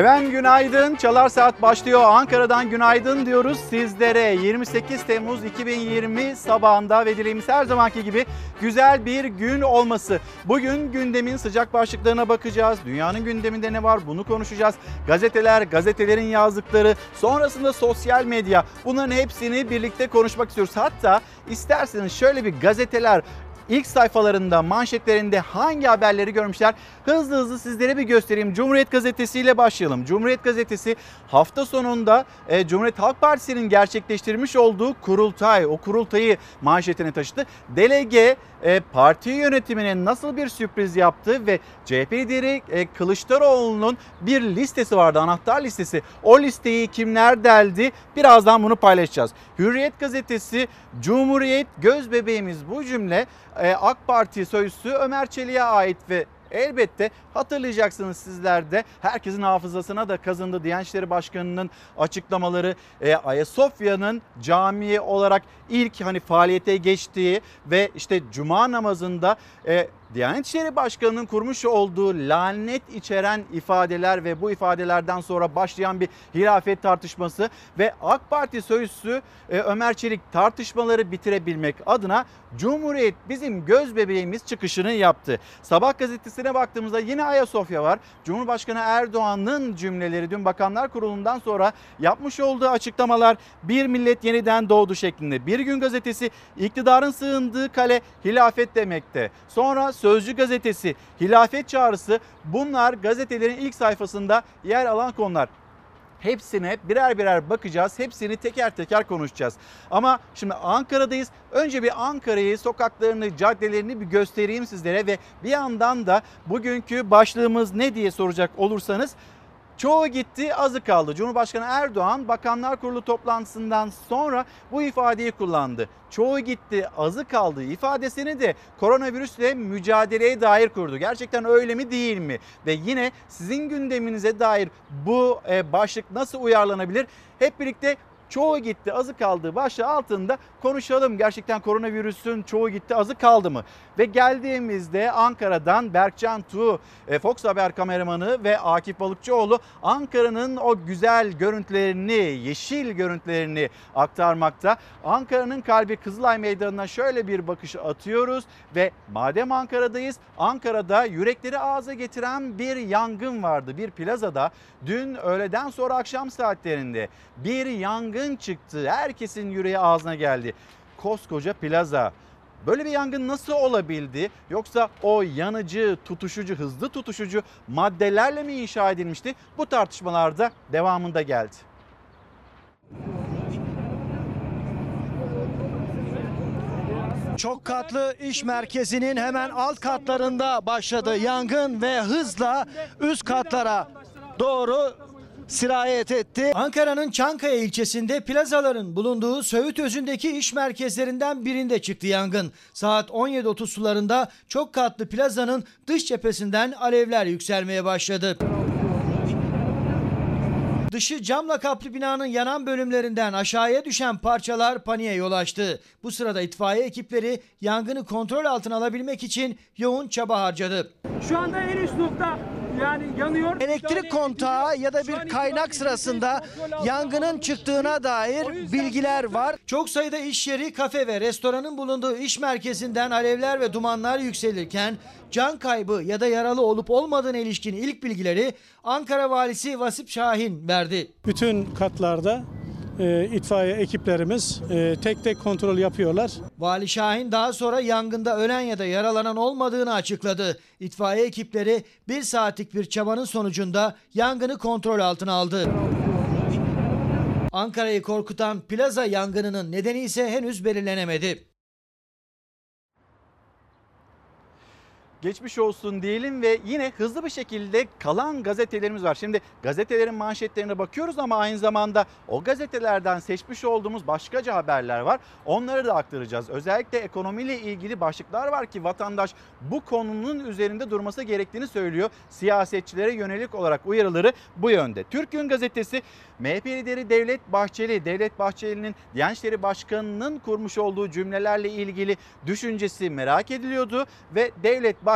Efendim günaydın. Çalar Saat başlıyor. Ankara'dan günaydın diyoruz sizlere. 28 Temmuz 2020 sabahında ve dileğimiz her zamanki gibi güzel bir gün olması. Bugün gündemin sıcak başlıklarına bakacağız. Dünyanın gündeminde ne var bunu konuşacağız. Gazeteler, gazetelerin yazdıkları, sonrasında sosyal medya bunların hepsini birlikte konuşmak istiyoruz. Hatta isterseniz şöyle bir gazeteler ilk sayfalarında, manşetlerinde hangi haberleri görmüşler? Hızlı hızlı sizlere bir göstereyim. Cumhuriyet Gazetesi ile başlayalım. Cumhuriyet Gazetesi hafta sonunda e, Cumhuriyet Halk Partisi'nin gerçekleştirmiş olduğu kurultay, o kurultayı manşetine taşıdı. Delege e, parti yönetimine nasıl bir sürpriz yaptı ve CHP lideri e, Kılıçdaroğlu'nun bir listesi vardı, anahtar listesi. O listeyi kimler deldi? Birazdan bunu paylaşacağız. Hürriyet Gazetesi, Cumhuriyet göz bebeğimiz bu cümle AK Parti sözcüsü Ömer Çelik'e ait ve Elbette hatırlayacaksınız sizler de herkesin hafızasına da kazındı Diyanet İşleri Başkanı'nın açıklamaları. E, Ayasofya'nın cami olarak ilk hani faaliyete geçtiği ve işte cuma namazında e, Diyanet İşleri Başkanı'nın kurmuş olduğu lanet içeren ifadeler ve bu ifadelerden sonra başlayan bir hilafet tartışması ve AK Parti sözcüsü e, Ömer Çelik tartışmaları bitirebilmek adına Cumhuriyet bizim göz bebeğimiz çıkışını yaptı. Sabah gazetesine baktığımızda yine Ayasofya var. Cumhurbaşkanı Erdoğan'ın cümleleri dün Bakanlar Kurulu'ndan sonra yapmış olduğu açıklamalar bir millet yeniden doğdu şeklinde. Bir gün gazetesi iktidarın sığındığı kale hilafet demekte. Sonra Sözcü gazetesi hilafet çağrısı bunlar gazetelerin ilk sayfasında yer alan konular. Hepsine birer birer bakacağız. Hepsini teker teker konuşacağız. Ama şimdi Ankara'dayız. Önce bir Ankara'yı, sokaklarını, caddelerini bir göstereyim sizlere ve bir yandan da bugünkü başlığımız ne diye soracak olursanız Çoğu gitti azı kaldı. Cumhurbaşkanı Erdoğan Bakanlar Kurulu toplantısından sonra bu ifadeyi kullandı. Çoğu gitti azı kaldı ifadesini de koronavirüsle mücadeleye dair kurdu. Gerçekten öyle mi değil mi? Ve yine sizin gündeminize dair bu e, başlık nasıl uyarlanabilir? Hep birlikte çoğu gitti azı kaldı başlığı altında konuşalım. Gerçekten koronavirüsün çoğu gitti azı kaldı mı? Ve geldiğimizde Ankara'dan Berkcan Tuğ, e, Fox Haber kameramanı ve Akif Balıkçıoğlu Ankara'nın o güzel görüntülerini, yeşil görüntülerini aktarmakta. Ankara'nın kalbi Kızılay Meydanı'na şöyle bir bakış atıyoruz ve madem Ankara'dayız, Ankara'da yürekleri ağza getiren bir yangın vardı. Bir plazada dün öğleden sonra akşam saatlerinde bir yangın çıktı. Herkesin yüreği ağzına geldi. Koskoca plaza Böyle bir yangın nasıl olabildi? Yoksa o yanıcı, tutuşucu, hızlı tutuşucu maddelerle mi inşa edilmişti? Bu tartışmalarda devamında geldi. Çok katlı iş merkezinin hemen alt katlarında başladı yangın ve hızla üst katlara doğru sirayet etti. Ankara'nın Çankaya ilçesinde plazaların bulunduğu Söğüt Özü'ndeki iş merkezlerinden birinde çıktı yangın. Saat 17.30 sularında çok katlı plazanın dış cephesinden alevler yükselmeye başladı. Dışı camla kaplı binanın yanan bölümlerinden aşağıya düşen parçalar paniğe yol açtı. Bu sırada itfaiye ekipleri yangını kontrol altına alabilmek için yoğun çaba harcadı. Şu anda en üst nokta yani yanıyor. Elektrik kontağı ya da bir kaynak sırasında yangının çıktığına dair bilgiler var. Çok sayıda iş yeri, kafe ve restoranın bulunduğu iş merkezinden alevler ve dumanlar yükselirken can kaybı ya da yaralı olup olmadığına ilişkin ilk bilgileri Ankara Valisi Vasip Şahin verdi. Bütün katlarda e, itfaiye ekiplerimiz e, tek tek kontrol yapıyorlar. Vali Şahin daha sonra yangında ölen ya da yaralanan olmadığını açıkladı. İtfaiye ekipleri bir saatlik bir çabanın sonucunda yangını kontrol altına aldı. Ankara'yı korkutan plaza yangınının nedeni ise henüz belirlenemedi. Geçmiş olsun diyelim ve yine hızlı bir şekilde kalan gazetelerimiz var. Şimdi gazetelerin manşetlerine bakıyoruz ama aynı zamanda o gazetelerden seçmiş olduğumuz başkaca haberler var. Onları da aktaracağız. Özellikle ekonomiyle ilgili başlıklar var ki vatandaş bu konunun üzerinde durması gerektiğini söylüyor. Siyasetçilere yönelik olarak uyarıları bu yönde. Türk Gün Gazetesi MHP lideri Devlet Bahçeli, Devlet Bahçeli'nin Diyanet İşleri Başkanı'nın kurmuş olduğu cümlelerle ilgili düşüncesi merak ediliyordu ve Devlet Bahçeli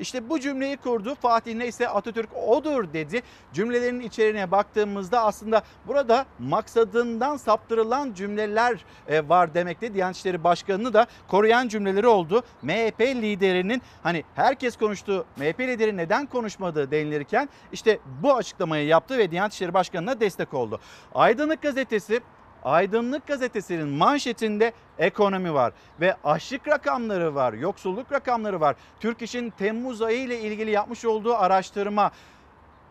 işte bu cümleyi kurdu. Fatih neyse Atatürk odur dedi. Cümlelerin içeriğine baktığımızda aslında burada maksadından saptırılan cümleler e, var demekte. Diyanet İşleri Başkanı'nı da koruyan cümleleri oldu. MHP liderinin hani herkes konuştu. MHP lideri neden konuşmadı denilirken işte bu açıklamayı yaptı ve Diyanet İşleri Başkanı'na destek oldu. Aydınlık Gazetesi Aydınlık Gazetesi'nin manşetinde ekonomi var ve açlık rakamları var, yoksulluk rakamları var. Türk İş'in Temmuz ayı ile ilgili yapmış olduğu araştırma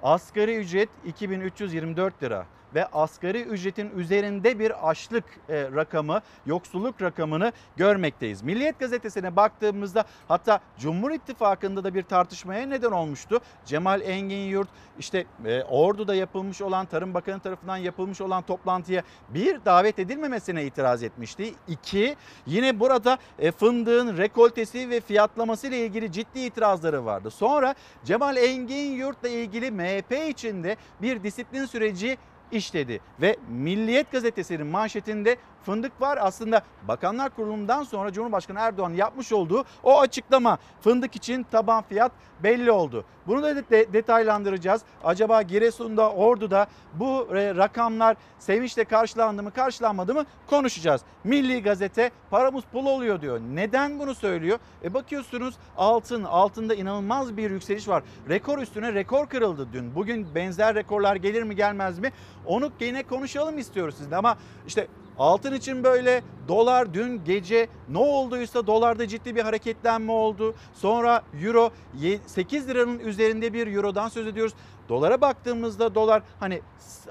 asgari ücret 2324 lira ve asgari ücretin üzerinde bir açlık e, rakamı, yoksulluk rakamını görmekteyiz. Milliyet gazetesine baktığımızda hatta Cumhur İttifakı'nda da bir tartışmaya neden olmuştu. Cemal Engin Yurt işte e, Ordu'da yapılmış olan Tarım Bakanı tarafından yapılmış olan toplantıya bir davet edilmemesine itiraz etmişti. İki yine burada e, fındığın rekoltesi ve fiyatlaması ile ilgili ciddi itirazları vardı. Sonra Cemal Engin Yurt'la ilgili MHP içinde bir disiplin süreci işledi. Ve Milliyet gazetesinin manşetinde fındık var. Aslında Bakanlar Kurulu'ndan sonra Cumhurbaşkanı Erdoğan yapmış olduğu o açıklama fındık için taban fiyat belli oldu. Bunu da de- detaylandıracağız. Acaba Giresun'da, Ordu'da bu e, rakamlar sevinçle karşılandı mı, karşılanmadı mı konuşacağız. Milli Gazete paramız pul oluyor diyor. Neden bunu söylüyor? E bakıyorsunuz altın, altında inanılmaz bir yükseliş var. Rekor üstüne rekor kırıldı dün. Bugün benzer rekorlar gelir mi gelmez mi? Onu yine konuşalım istiyoruz sizle ama işte Altın için böyle dolar dün gece ne olduysa dolarda ciddi bir hareketlenme oldu. Sonra euro 8 liranın üzerinde bir eurodan söz ediyoruz. Dolara baktığımızda dolar hani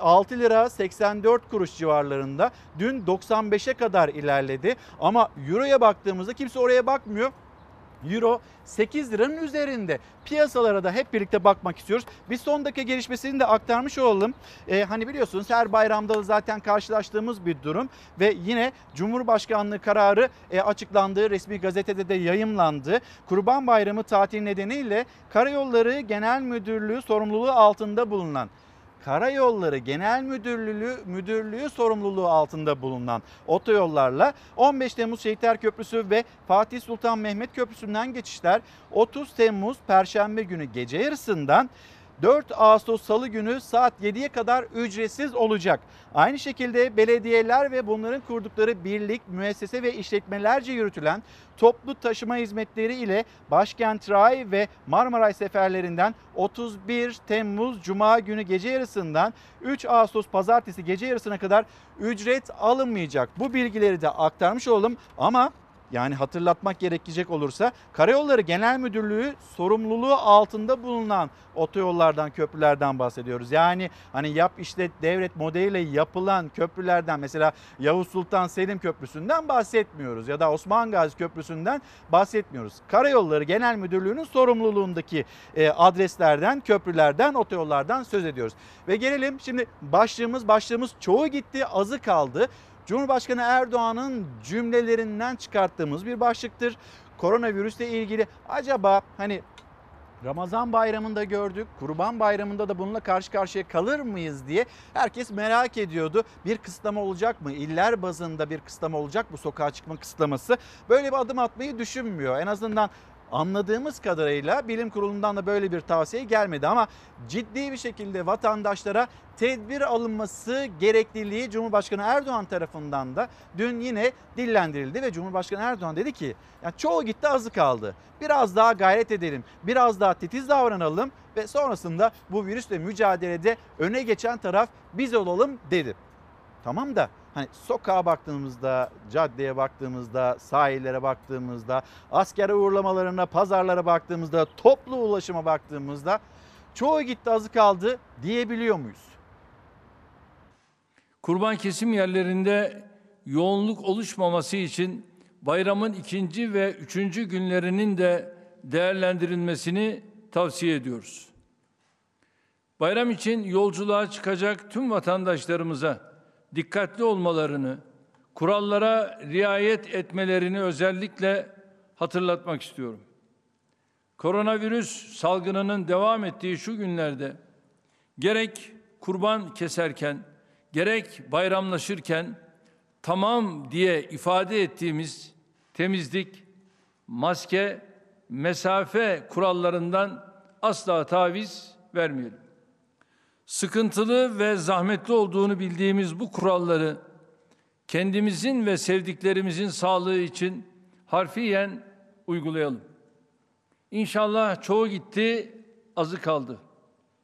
6 lira 84 kuruş civarlarında dün 95'e kadar ilerledi. Ama euroya baktığımızda kimse oraya bakmıyor. Euro 8 liranın üzerinde. Piyasalara da hep birlikte bakmak istiyoruz. Bir son dakika gelişmesini de aktarmış olalım. Ee, hani biliyorsunuz her bayramda da zaten karşılaştığımız bir durum ve yine Cumhurbaşkanlığı kararı e, açıklandığı resmi gazetede de yayımlandı. Kurban Bayramı tatil nedeniyle Karayolları Genel Müdürlüğü sorumluluğu altında bulunan Karayolları Genel Müdürlüğü Müdürlüğü sorumluluğu altında bulunan otoyollarla 15 Temmuz Şehitler Köprüsü ve Fatih Sultan Mehmet Köprüsü'nden geçişler 30 Temmuz Perşembe günü gece yarısından 4 Ağustos Salı günü saat 7'ye kadar ücretsiz olacak. Aynı şekilde belediyeler ve bunların kurdukları birlik, müessese ve işletmelerce yürütülen toplu taşıma hizmetleri ile Başkent Ray ve Marmaray seferlerinden 31 Temmuz Cuma günü gece yarısından 3 Ağustos Pazartesi gece yarısına kadar ücret alınmayacak. Bu bilgileri de aktarmış olalım ama yani hatırlatmak gerekecek olursa Karayolları Genel Müdürlüğü sorumluluğu altında bulunan otoyollardan, köprülerden bahsediyoruz. Yani hani yap işlet devlet modeliyle yapılan köprülerden mesela Yavuz Sultan Selim Köprüsü'nden bahsetmiyoruz ya da Osman Gazi Köprüsü'nden bahsetmiyoruz. Karayolları Genel Müdürlüğü'nün sorumluluğundaki e, adreslerden, köprülerden, otoyollardan söz ediyoruz. Ve gelelim şimdi başlığımız başlığımız çoğu gitti, azı kaldı. Cumhurbaşkanı Erdoğan'ın cümlelerinden çıkarttığımız bir başlıktır. Koronavirüsle ilgili acaba hani Ramazan bayramında gördük, Kurban bayramında da bununla karşı karşıya kalır mıyız diye herkes merak ediyordu. Bir kısıtlama olacak mı? İller bazında bir kısıtlama olacak mı? Sokağa çıkma kısıtlaması. Böyle bir adım atmayı düşünmüyor. En azından anladığımız kadarıyla bilim kurulundan da böyle bir tavsiye gelmedi ama ciddi bir şekilde vatandaşlara tedbir alınması gerekliliği Cumhurbaşkanı Erdoğan tarafından da dün yine dillendirildi ve Cumhurbaşkanı Erdoğan dedi ki ya çoğu gitti azı kaldı. Biraz daha gayret edelim. Biraz daha titiz davranalım ve sonrasında bu virüsle mücadelede öne geçen taraf biz olalım dedi. Tamam da hani sokağa baktığımızda, caddeye baktığımızda, sahillere baktığımızda, askere uğurlamalarına, pazarlara baktığımızda, toplu ulaşıma baktığımızda çoğu gitti azı kaldı diyebiliyor muyuz? Kurban kesim yerlerinde yoğunluk oluşmaması için bayramın ikinci ve üçüncü günlerinin de değerlendirilmesini tavsiye ediyoruz. Bayram için yolculuğa çıkacak tüm vatandaşlarımıza dikkatli olmalarını, kurallara riayet etmelerini özellikle hatırlatmak istiyorum. Koronavirüs salgınının devam ettiği şu günlerde gerek kurban keserken, gerek bayramlaşırken tamam diye ifade ettiğimiz temizlik, maske mesafe kurallarından asla taviz vermeyelim. Sıkıntılı ve zahmetli olduğunu bildiğimiz bu kuralları kendimizin ve sevdiklerimizin sağlığı için harfiyen uygulayalım. İnşallah çoğu gitti, azı kaldı.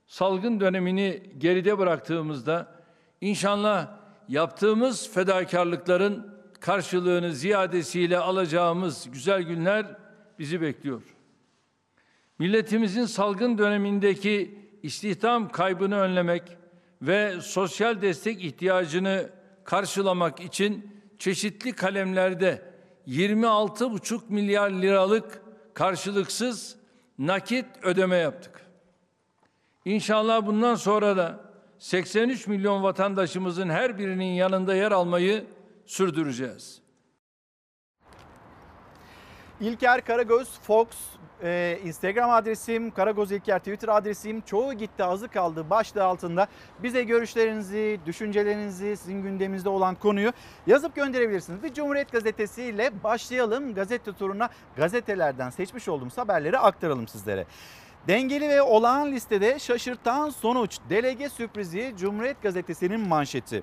Salgın dönemini geride bıraktığımızda inşallah yaptığımız fedakarlıkların karşılığını ziyadesiyle alacağımız güzel günler bizi bekliyor. Milletimizin salgın dönemindeki istihdam kaybını önlemek ve sosyal destek ihtiyacını karşılamak için çeşitli kalemlerde 26,5 milyar liralık karşılıksız nakit ödeme yaptık. İnşallah bundan sonra da 83 milyon vatandaşımızın her birinin yanında yer almayı sürdüreceğiz. İlker Karagöz Fox e, Instagram adresim, Karagöz İlker Twitter adresim. Çoğu gitti azı kaldı başlığı altında. Bize görüşlerinizi, düşüncelerinizi, sizin gündeminizde olan konuyu yazıp gönderebilirsiniz. Bir Cumhuriyet Gazetesi ile başlayalım. Gazete turuna gazetelerden seçmiş olduğumuz haberleri aktaralım sizlere. Dengeli ve olağan listede şaşırtan sonuç. Delege sürprizi Cumhuriyet Gazetesi'nin manşeti.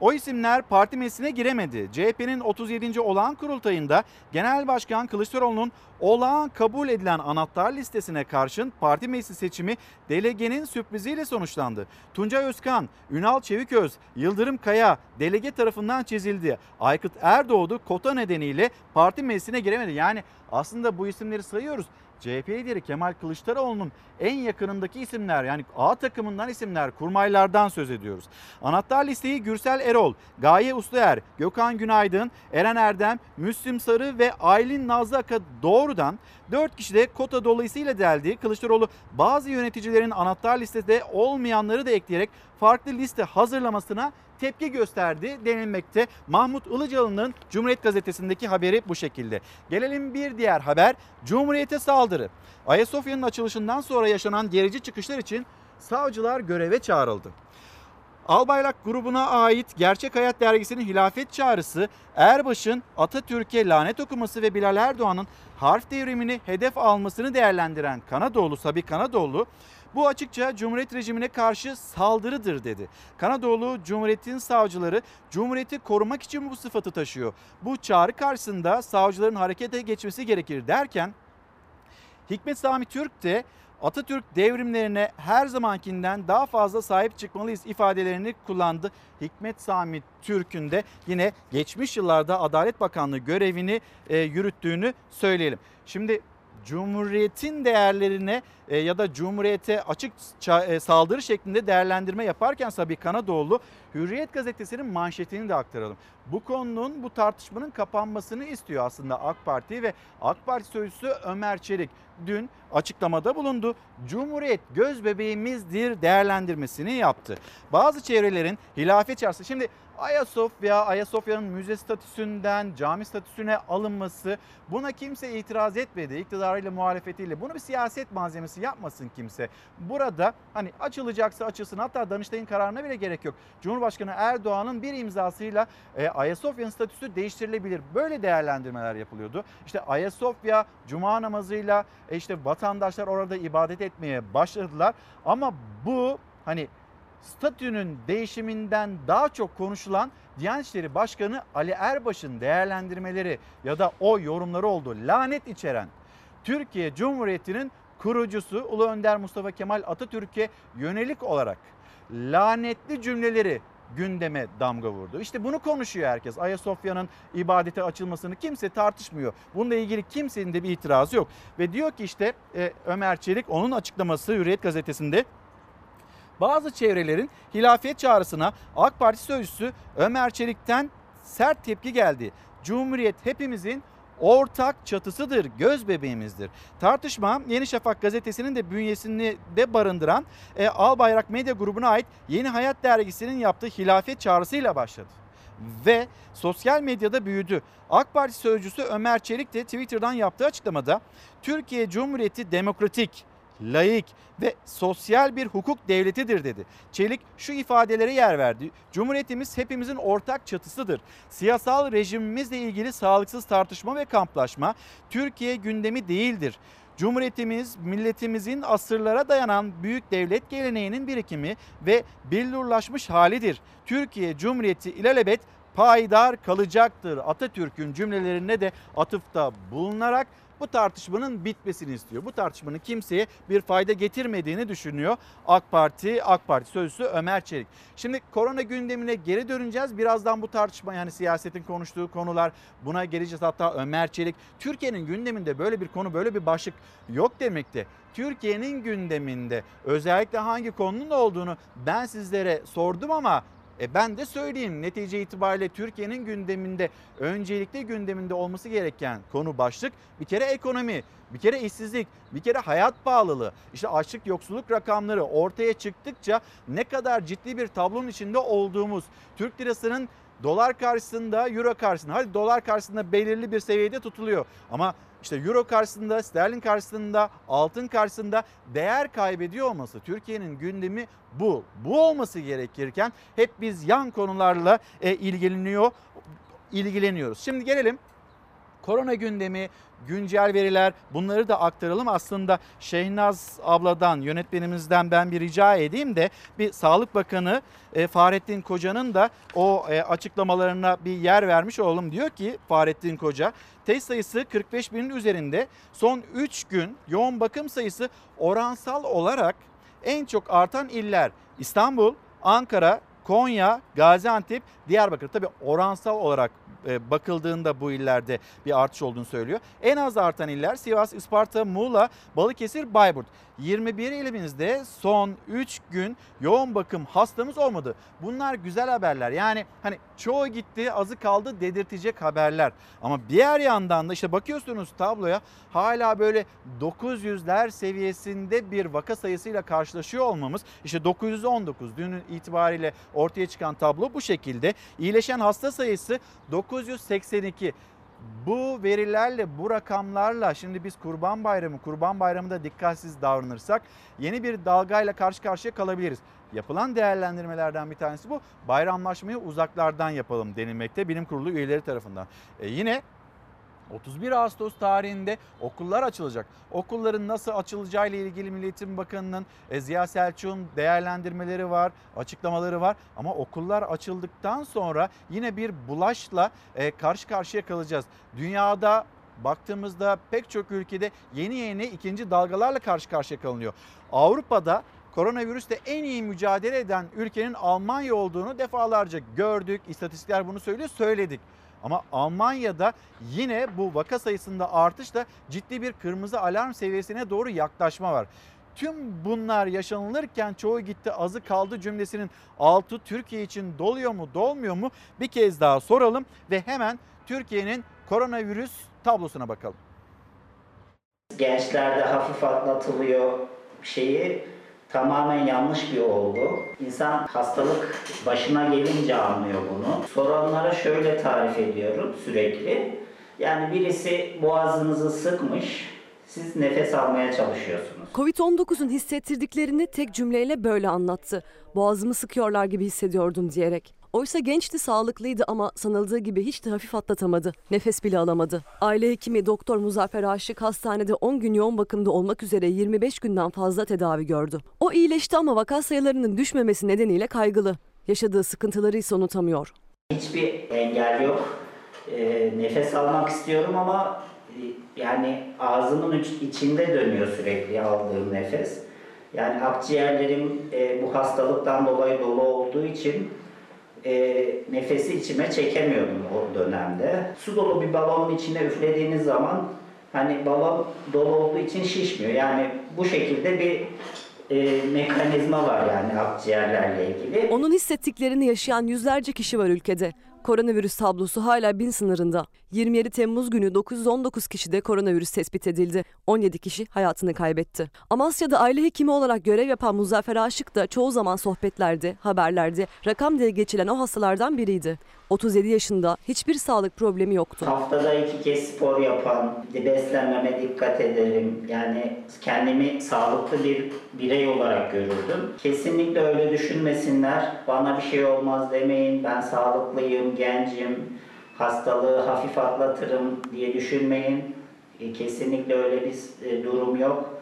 O isimler parti meclisine giremedi. CHP'nin 37. olağan kurultayında Genel Başkan Kılıçdaroğlu'nun olağan kabul edilen anahtar listesine karşın parti meclisi seçimi delegenin sürpriziyle sonuçlandı. Tuncay Özkan, Ünal Çeviköz, Yıldırım Kaya delege tarafından çizildi. Aykut Erdoğdu kota nedeniyle parti meclisine giremedi. Yani aslında bu isimleri sayıyoruz. CHP lideri Kemal Kılıçdaroğlu'nun en yakınındaki isimler yani A takımından isimler kurmaylardan söz ediyoruz. Anahtar listeyi Gürsel Erol, Gaye Usluer, Gökhan Günaydın, Eren Erdem, Müslüm Sarı ve Aylin Nazlı Aka doğrudan 4 kişi de kota dolayısıyla deldi. Kılıçdaroğlu bazı yöneticilerin anahtar listede olmayanları da ekleyerek farklı liste hazırlamasına tepki gösterdi denilmekte. Mahmut Ilıcalı'nın Cumhuriyet Gazetesi'ndeki haberi bu şekilde. Gelelim bir diğer haber. Cumhuriyete saldırı. Ayasofya'nın açılışından sonra yaşanan gerici çıkışlar için savcılar göreve çağrıldı. Albayrak grubuna ait Gerçek Hayat dergisinin hilafet çağrısı, Erbaş'ın Atatürk'e lanet okuması ve Bilal Erdoğan'ın harf devrimini hedef almasını değerlendiren Kanadoğlu Sabi Kanadoğlu, bu açıkça Cumhuriyet rejimine karşı saldırıdır dedi. Kanadoğlu Cumhuriyet'in savcıları Cumhuriyeti korumak için bu sıfatı taşıyor. Bu çağrı karşısında savcıların harekete geçmesi gerekir derken Hikmet Sami Türk de Atatürk devrimlerine her zamankinden daha fazla sahip çıkmalıyız ifadelerini kullandı. Hikmet Sami Türk'ün de yine geçmiş yıllarda Adalet Bakanlığı görevini e, yürüttüğünü söyleyelim. Şimdi Cumhuriyetin değerlerine e, ya da Cumhuriyete açık e, saldırı şeklinde değerlendirme yaparken Sabi Kanadoğlu Hürriyet gazetesinin manşetini de aktaralım. Bu konunun bu tartışmanın kapanmasını istiyor aslında AK Parti ve AK Parti sözcüsü Ömer Çelik dün açıklamada bulundu. Cumhuriyet göz bebeğimizdir değerlendirmesini yaptı. Bazı çevrelerin hilafet çağrısı. Şimdi Ayasofya, Ayasofya'nın müze statüsünden cami statüsüne alınması buna kimse itiraz etmedi. İktidarıyla muhalefetiyle bunu bir siyaset malzemesi yapmasın kimse. Burada hani açılacaksa açılsın hatta Danıştay'ın kararına bile gerek yok. Cumhurbaşkanı Erdoğan'ın bir imzasıyla e, Ayasofya'nın statüsü değiştirilebilir. Böyle değerlendirmeler yapılıyordu. İşte Ayasofya cuma namazıyla e, işte vatandaşlar orada ibadet etmeye başladılar. Ama bu hani statünün değişiminden daha çok konuşulan Diyanet İşleri Başkanı Ali Erbaş'ın değerlendirmeleri ya da o yorumları oldu. Lanet içeren Türkiye Cumhuriyeti'nin kurucusu Ulu Önder Mustafa Kemal Atatürk'e yönelik olarak lanetli cümleleri gündeme damga vurdu. İşte bunu konuşuyor herkes. Ayasofya'nın ibadete açılmasını kimse tartışmıyor. Bununla ilgili kimsenin de bir itirazı yok. Ve diyor ki işte e, Ömer Çelik onun açıklaması Hürriyet gazetesinde bazı çevrelerin hilafet çağrısına AK Parti sözcüsü Ömer Çelik'ten sert tepki geldi. Cumhuriyet hepimizin ortak çatısıdır, göz bebeğimizdir. Tartışma Yeni Şafak gazetesinin de bünyesini de barındıran e, Albayrak Medya grubuna ait Yeni Hayat dergisinin yaptığı hilafet çağrısıyla başladı. Ve sosyal medyada büyüdü. AK Parti sözcüsü Ömer Çelik de Twitter'dan yaptığı açıklamada Türkiye Cumhuriyeti demokratik, laik ve sosyal bir hukuk devletidir dedi. Çelik şu ifadelere yer verdi. Cumhuriyetimiz hepimizin ortak çatısıdır. Siyasal rejimimizle ilgili sağlıksız tartışma ve kamplaşma Türkiye gündemi değildir. Cumhuriyetimiz milletimizin asırlara dayanan büyük devlet geleneğinin birikimi ve billurlaşmış halidir. Türkiye Cumhuriyeti ilelebet payidar kalacaktır. Atatürk'ün cümlelerine de atıfta bulunarak bu tartışmanın bitmesini istiyor. Bu tartışmanın kimseye bir fayda getirmediğini düşünüyor AK Parti, AK Parti sözcüsü Ömer Çelik. Şimdi korona gündemine geri döneceğiz. Birazdan bu tartışma yani siyasetin konuştuğu konular buna geleceğiz. Hatta Ömer Çelik Türkiye'nin gündeminde böyle bir konu böyle bir başlık yok demekte. Türkiye'nin gündeminde özellikle hangi konunun olduğunu ben sizlere sordum ama e ben de söyleyeyim netice itibariyle Türkiye'nin gündeminde öncelikli gündeminde olması gereken konu başlık bir kere ekonomi, bir kere işsizlik, bir kere hayat pahalılığı. İşte açlık yoksulluk rakamları ortaya çıktıkça ne kadar ciddi bir tablonun içinde olduğumuz Türk lirasının dolar karşısında, euro karşısında, hadi dolar karşısında belirli bir seviyede tutuluyor. Ama işte euro karşısında, sterlin karşısında, altın karşısında değer kaybediyor olması Türkiye'nin gündemi bu. Bu olması gerekirken hep biz yan konularla e, ilgileniyor, ilgileniyoruz. Şimdi gelelim korona gündemi, güncel veriler bunları da aktaralım. Aslında Şehnaz abladan, yönetmenimizden ben bir rica edeyim de bir Sağlık Bakanı e, Fahrettin Koca'nın da o e, açıklamalarına bir yer vermiş olalım. Diyor ki Fahrettin Koca test sayısı 45 binin üzerinde son 3 gün yoğun bakım sayısı oransal olarak en çok artan iller İstanbul, Ankara, Konya, Gaziantep, Diyarbakır. Tabi oransal olarak e, bakıldığında bu illerde bir artış olduğunu söylüyor. En az artan iller Sivas, Isparta, Muğla, Balıkesir, Bayburt. 21 ilimizde son 3 gün yoğun bakım hastamız olmadı. Bunlar güzel haberler. Yani hani çoğu gitti azı kaldı dedirtecek haberler. Ama diğer yandan da işte bakıyorsunuz tabloya hala böyle 900'ler seviyesinde bir vaka sayısıyla karşılaşıyor olmamız. İşte 919 dünün itibariyle ortaya çıkan tablo bu şekilde. İyileşen hasta sayısı 982. Bu verilerle, bu rakamlarla şimdi biz Kurban Bayramı, Kurban Bayramı'nda dikkatsiz davranırsak yeni bir dalgayla karşı karşıya kalabiliriz. Yapılan değerlendirmelerden bir tanesi bu. Bayramlaşmayı uzaklardan yapalım denilmekte bilim kurulu üyeleri tarafından. E yine 31 Ağustos tarihinde okullar açılacak. Okulların nasıl açılacağı ile ilgili Milli Eğitim Bakanı'nın e, Ziya Selçuk'un değerlendirmeleri var, açıklamaları var. Ama okullar açıldıktan sonra yine bir bulaşla e, karşı karşıya kalacağız. Dünyada baktığımızda pek çok ülkede yeni yeni ikinci dalgalarla karşı karşıya kalınıyor. Avrupa'da koronavirüsle en iyi mücadele eden ülkenin Almanya olduğunu defalarca gördük. İstatistikler bunu söylüyor, söyledik. Ama Almanya'da yine bu vaka sayısında artışla ciddi bir kırmızı alarm seviyesine doğru yaklaşma var. Tüm bunlar yaşanılırken çoğu gitti azı kaldı cümlesinin altı Türkiye için doluyor mu dolmuyor mu bir kez daha soralım ve hemen Türkiye'nin koronavirüs tablosuna bakalım. gençlerde hafif atlatılıyor şeyi tamamen yanlış bir olgu. İnsan hastalık başına gelince anlıyor bunu. Soranlara şöyle tarif ediyorum sürekli. Yani birisi boğazınızı sıkmış, siz nefes almaya çalışıyorsunuz. Covid-19'un hissettirdiklerini tek cümleyle böyle anlattı. Boğazımı sıkıyorlar gibi hissediyordum diyerek. Oysa gençti, sağlıklıydı ama sanıldığı gibi hiç de hafif atlatamadı. Nefes bile alamadı. Aile hekimi Doktor Muzaffer Aşık hastanede 10 gün yoğun bakımda olmak üzere 25 günden fazla tedavi gördü. O iyileşti ama vaka sayılarının düşmemesi nedeniyle kaygılı. Yaşadığı sıkıntıları ise unutamıyor. Hiçbir engel yok. Ee, nefes almak istiyorum ama e, yani ağzımın iç- içinde dönüyor sürekli aldığım nefes. Yani akciğerlerim e, bu hastalıktan dolayı dolu olduğu için e, nefesi içime çekemiyordum o dönemde. Su dolu bir balonun içine üflediğiniz zaman hani balon dolu olduğu için şişmiyor. Yani bu şekilde bir e, mekanizma var yani akciğerlerle ilgili. Onun hissettiklerini yaşayan yüzlerce kişi var ülkede. Koronavirüs tablosu hala bin sınırında. 27 Temmuz günü 919 kişide koronavirüs tespit edildi. 17 kişi hayatını kaybetti. Amasya'da aile hekimi olarak görev yapan Muzaffer Aşık da çoğu zaman sohbetlerde, haberlerde rakam diye geçilen o hastalardan biriydi. 37 yaşında hiçbir sağlık problemi yoktu. Haftada iki kez spor yapan, beslenmeme dikkat ederim. Yani kendimi sağlıklı bir birey olarak görürdüm. Kesinlikle öyle düşünmesinler. Bana bir şey olmaz demeyin. Ben sağlıklıyım, gencim. Hastalığı hafif atlatırım diye düşünmeyin. E, Kesinlikle öyle bir e, durum yok.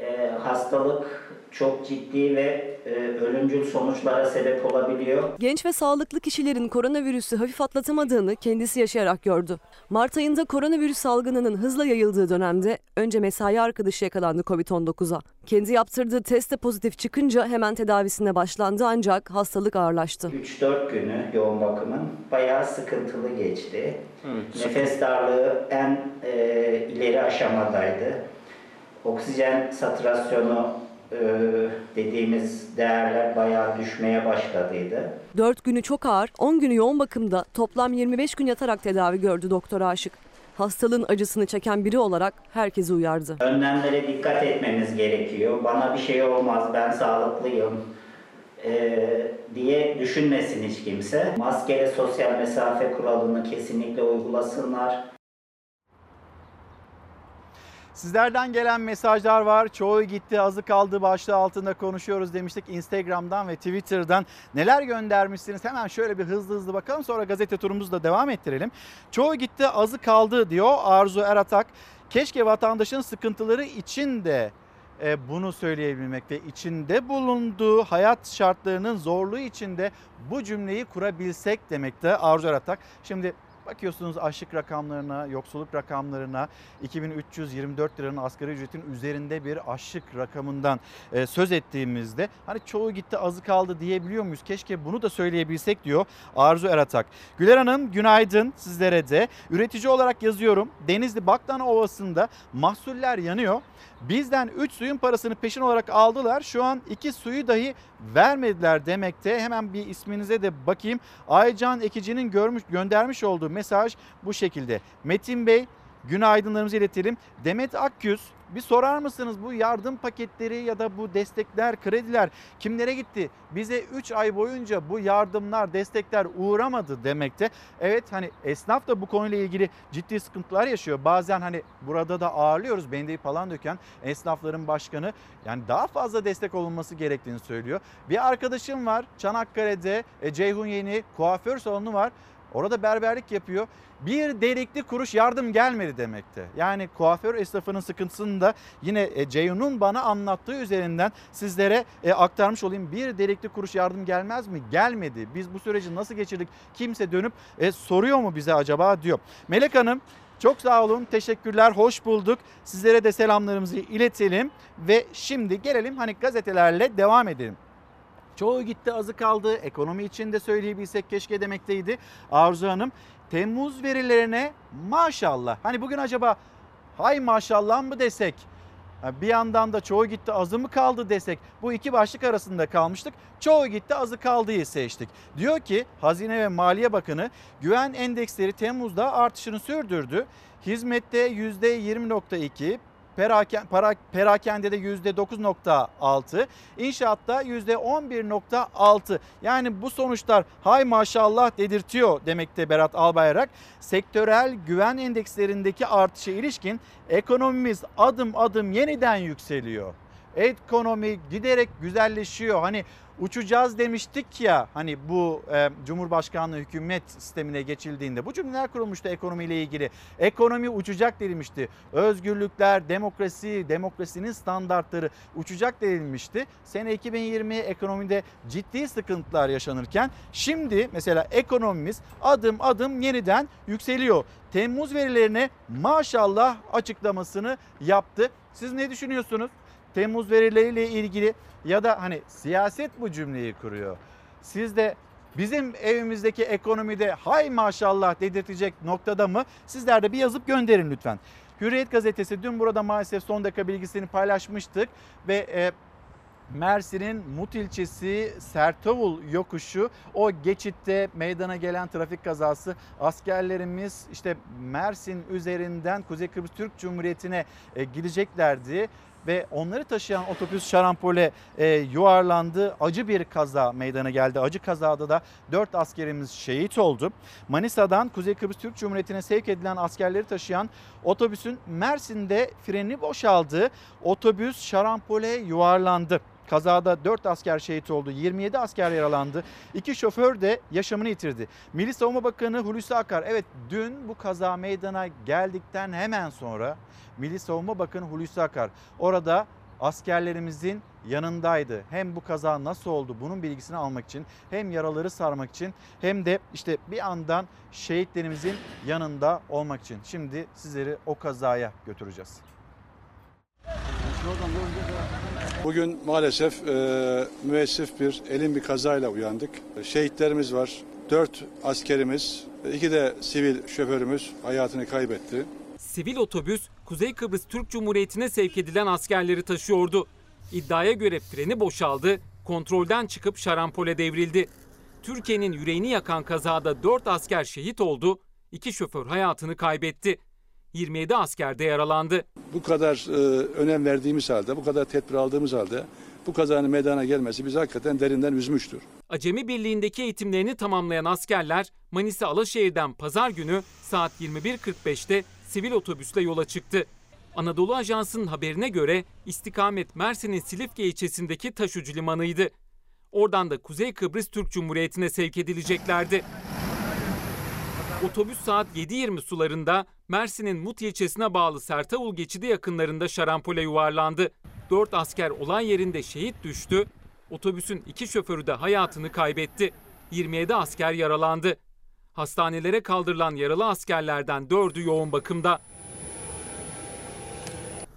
E, hastalık çok ciddi ve e, ölümcül sonuçlara sebep olabiliyor. Genç ve sağlıklı kişilerin koronavirüsü hafif atlatamadığını kendisi yaşayarak gördü. Mart ayında koronavirüs salgınının hızla yayıldığı dönemde önce mesai arkadaşı yakalandı Covid-19'a. Kendi yaptırdığı testte pozitif çıkınca hemen tedavisine başlandı ancak hastalık ağırlaştı. 3-4 günü yoğun bakımın bayağı sıkıntılı geçti. Nefes darlığı en e, ileri aşamadaydı. Oksijen satürasyonu dediğimiz değerler bayağı düşmeye başladıydı. 4 günü çok ağır, 10 günü yoğun bakımda toplam 25 gün yatarak tedavi gördü doktor Aşık. Hastalığın acısını çeken biri olarak herkesi uyardı. Önlemlere dikkat etmemiz gerekiyor. Bana bir şey olmaz, ben sağlıklıyım e, diye düşünmesin hiç kimse. Maskeli sosyal mesafe kuralını kesinlikle uygulasınlar. Sizlerden gelen mesajlar var. Çoğu gitti, azı kaldı başlığı altında konuşuyoruz demiştik. Instagram'dan ve Twitter'dan neler göndermişsiniz? Hemen şöyle bir hızlı hızlı bakalım. Sonra gazete turumuzu da devam ettirelim. Çoğu gitti, azı kaldı diyor Arzu Eratak. Keşke vatandaşın sıkıntıları için de e, bunu söyleyebilmek ve içinde bulunduğu hayat şartlarının zorluğu içinde bu cümleyi kurabilsek demekte Arzu Eratak. Şimdi bakıyorsunuz açlık rakamlarına, yoksulluk rakamlarına 2324 liranın asgari ücretin üzerinde bir açlık rakamından e, söz ettiğimizde hani çoğu gitti azı kaldı diyebiliyor muyuz? Keşke bunu da söyleyebilsek diyor Arzu Eratak. Güler Hanım günaydın sizlere de. Üretici olarak yazıyorum. Denizli Baktan Ovası'nda mahsuller yanıyor. Bizden 3 suyun parasını peşin olarak aldılar. Şu an 2 suyu dahi vermediler demekte. Hemen bir isminize de bakayım. Aycan Ekici'nin görmüş göndermiş olduğu mesaj bu şekilde. Metin Bey günaydınlarımızı iletelim. Demet Akgüz bir sorar mısınız bu yardım paketleri ya da bu destekler, krediler kimlere gitti? Bize 3 ay boyunca bu yardımlar, destekler uğramadı demekte. Evet hani esnaf da bu konuyla ilgili ciddi sıkıntılar yaşıyor. Bazen hani burada da ağırlıyoruz bendeyi falan döken esnafların başkanı yani daha fazla destek olunması gerektiğini söylüyor. Bir arkadaşım var Çanakkale'de e, Ceyhun Yeni kuaför salonu var. Orada berberlik yapıyor. Bir delikli kuruş yardım gelmedi demekte. Yani kuaför esnafının sıkıntısını da yine e, Ceyhun'un bana anlattığı üzerinden sizlere e, aktarmış olayım. Bir delikli kuruş yardım gelmez mi? Gelmedi. Biz bu süreci nasıl geçirdik? Kimse dönüp e, soruyor mu bize acaba diyor. Melek Hanım çok sağ olun. Teşekkürler. Hoş bulduk. Sizlere de selamlarımızı iletelim ve şimdi gelelim hani gazetelerle devam edelim. Çoğu gitti azı kaldı. Ekonomi için de söyleyebilsek keşke demekteydi Arzu Hanım. Temmuz verilerine maşallah. Hani bugün acaba hay maşallah mı desek? Bir yandan da çoğu gitti azı mı kaldı desek bu iki başlık arasında kalmıştık. Çoğu gitti azı kaldıyı seçtik. Diyor ki Hazine ve Maliye Bakanı güven endeksleri Temmuz'da artışını sürdürdü. Hizmette %20.2, Peraken, para, perakendede %9.6, inşaatta %11.6. Yani bu sonuçlar hay maşallah dedirtiyor demekte Berat Albayrak. Sektörel güven endekslerindeki artışa ilişkin ekonomimiz adım adım yeniden yükseliyor. Ekonomi giderek güzelleşiyor. Hani uçacağız demiştik ya hani bu e, Cumhurbaşkanlığı hükümet sistemine geçildiğinde bu cümleler kurulmuştu ekonomiyle ilgili. Ekonomi uçacak denilmişti. Özgürlükler, demokrasi, demokrasinin standartları uçacak denilmişti. Sene 2020 ekonomide ciddi sıkıntılar yaşanırken şimdi mesela ekonomimiz adım adım yeniden yükseliyor. Temmuz verilerine maşallah açıklamasını yaptı. Siz ne düşünüyorsunuz? Temmuz verileriyle ilgili ya da hani siyaset bu cümleyi kuruyor. Siz de bizim evimizdeki ekonomide hay maşallah dedirtecek noktada mı? Sizler de bir yazıp gönderin lütfen. Hürriyet gazetesi dün burada maalesef son dakika bilgisini paylaşmıştık ve e, Mersin'in Mut ilçesi Sertavul yokuşu o geçitte meydana gelen trafik kazası askerlerimiz işte Mersin üzerinden Kuzey Kıbrıs Türk Cumhuriyeti'ne e, gideceklerdi ve onları taşıyan otobüs şarampole e, yuvarlandı. Acı bir kaza meydana geldi. Acı kazada da 4 askerimiz şehit oldu. Manisa'dan Kuzey Kıbrıs Türk Cumhuriyeti'ne sevk edilen askerleri taşıyan otobüsün Mersin'de freni boşaldı. Otobüs şarampole yuvarlandı. Kazada 4 asker şehit oldu, 27 asker yaralandı. İki şoför de yaşamını yitirdi. Milli Savunma Bakanı Hulusi Akar, evet dün bu kaza meydana geldikten hemen sonra Milli Savunma Bakanı Hulusi Akar orada askerlerimizin yanındaydı. Hem bu kaza nasıl oldu bunun bilgisini almak için hem yaraları sarmak için hem de işte bir yandan şehitlerimizin yanında olmak için. Şimdi sizleri o kazaya götüreceğiz. Bugün maalesef e, müessif bir elin bir kazayla uyandık. Şehitlerimiz var. Dört askerimiz, iki de sivil şoförümüz hayatını kaybetti. Sivil otobüs Kuzey Kıbrıs Türk Cumhuriyeti'ne sevk edilen askerleri taşıyordu. İddiaya göre freni boşaldı, kontrolden çıkıp şarampole devrildi. Türkiye'nin yüreğini yakan kazada 4 asker şehit oldu, 2 şoför hayatını kaybetti. 27 asker de yaralandı. Bu kadar e, önem verdiğimiz halde, bu kadar tedbir aldığımız halde bu kazanın meydana gelmesi bizi hakikaten derinden üzmüştür. Acemi Birliği'ndeki eğitimlerini tamamlayan askerler Manisa Alaşehir'den pazar günü saat 21.45'te sivil otobüsle yola çıktı. Anadolu Ajansı'nın haberine göre istikamet Mersin'in Silifke ilçesindeki taşucu limanıydı. Oradan da Kuzey Kıbrıs Türk Cumhuriyeti'ne sevk edileceklerdi. Otobüs saat 7.20 sularında Mersin'in Mut ilçesine bağlı Sertavul geçidi yakınlarında şarampole yuvarlandı. 4 asker olay yerinde şehit düştü. Otobüsün iki şoförü de hayatını kaybetti. 27 asker yaralandı. Hastanelere kaldırılan yaralı askerlerden 4'ü yoğun bakımda.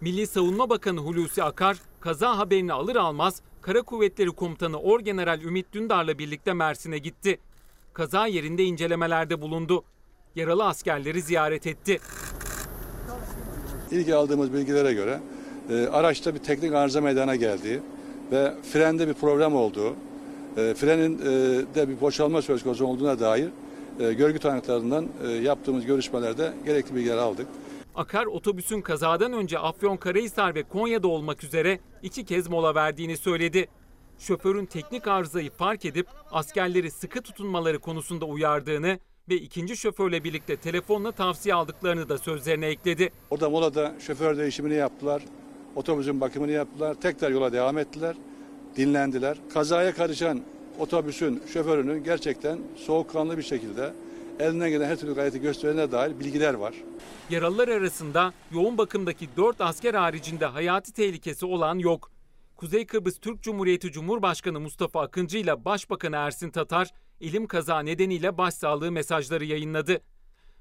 Milli Savunma Bakanı Hulusi Akar kaza haberini alır almaz Kara Kuvvetleri Komutanı Orgeneral Ümit Dündar'la birlikte Mersin'e gitti. Kaza yerinde incelemelerde bulundu. Yaralı askerleri ziyaret etti. İlk aldığımız bilgilere göre e, araçta bir teknik arıza meydana geldiği ve frende bir problem olduğu, e, frenin e, de bir boşalma söz konusu olduğuna dair e, görgü tanıklarından e, yaptığımız görüşmelerde gerekli bilgiler aldık. Akar otobüsün kazadan önce Afyonkarahisar ve Konya'da olmak üzere iki kez mola verdiğini söyledi. Şoförün teknik arızayı fark edip askerleri sıkı tutunmaları konusunda uyardığını ve ikinci şoförle birlikte telefonla tavsiye aldıklarını da sözlerine ekledi. Orada molada şoför değişimini yaptılar, otobüsün bakımını yaptılar, tekrar yola devam ettiler, dinlendiler. Kazaya karışan otobüsün şoförünün gerçekten soğukkanlı bir şekilde elinden gelen her türlü gayreti gösterene dair bilgiler var. Yaralılar arasında yoğun bakımdaki 4 asker haricinde hayati tehlikesi olan yok. Kuzey Kıbrıs Türk Cumhuriyeti Cumhurbaşkanı Mustafa Akıncı ile Başbakanı Ersin Tatar ilim kaza nedeniyle başsağlığı mesajları yayınladı.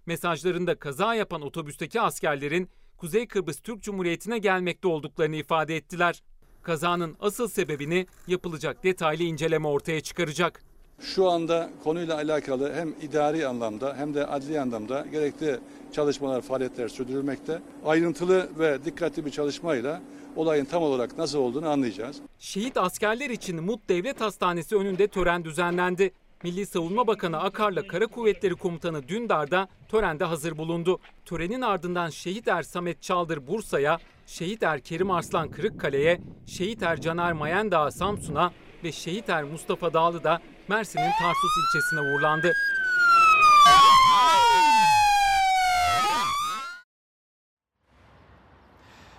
Mesajlarında kaza yapan otobüsteki askerlerin Kuzey Kıbrıs Türk Cumhuriyeti'ne gelmekte olduklarını ifade ettiler. Kazanın asıl sebebini yapılacak detaylı inceleme ortaya çıkaracak. Şu anda konuyla alakalı hem idari anlamda hem de adli anlamda gerekli çalışmalar, faaliyetler sürdürülmekte. Ayrıntılı ve dikkatli bir çalışmayla olayın tam olarak nasıl olduğunu anlayacağız. Şehit askerler için Mut Devlet Hastanesi önünde tören düzenlendi. Milli Savunma Bakanı Akar'la Kara Kuvvetleri Komutanı Dündar da törende hazır bulundu. Törenin ardından Şehit Er Samet Çaldır Bursa'ya, Şehit Er Kerim Arslan Kırıkkale'ye, Şehit Er Caner Mayendağ Samsun'a ve Şehit Er Mustafa Dağlı da Mersin'in Tarsus ilçesine uğurlandı.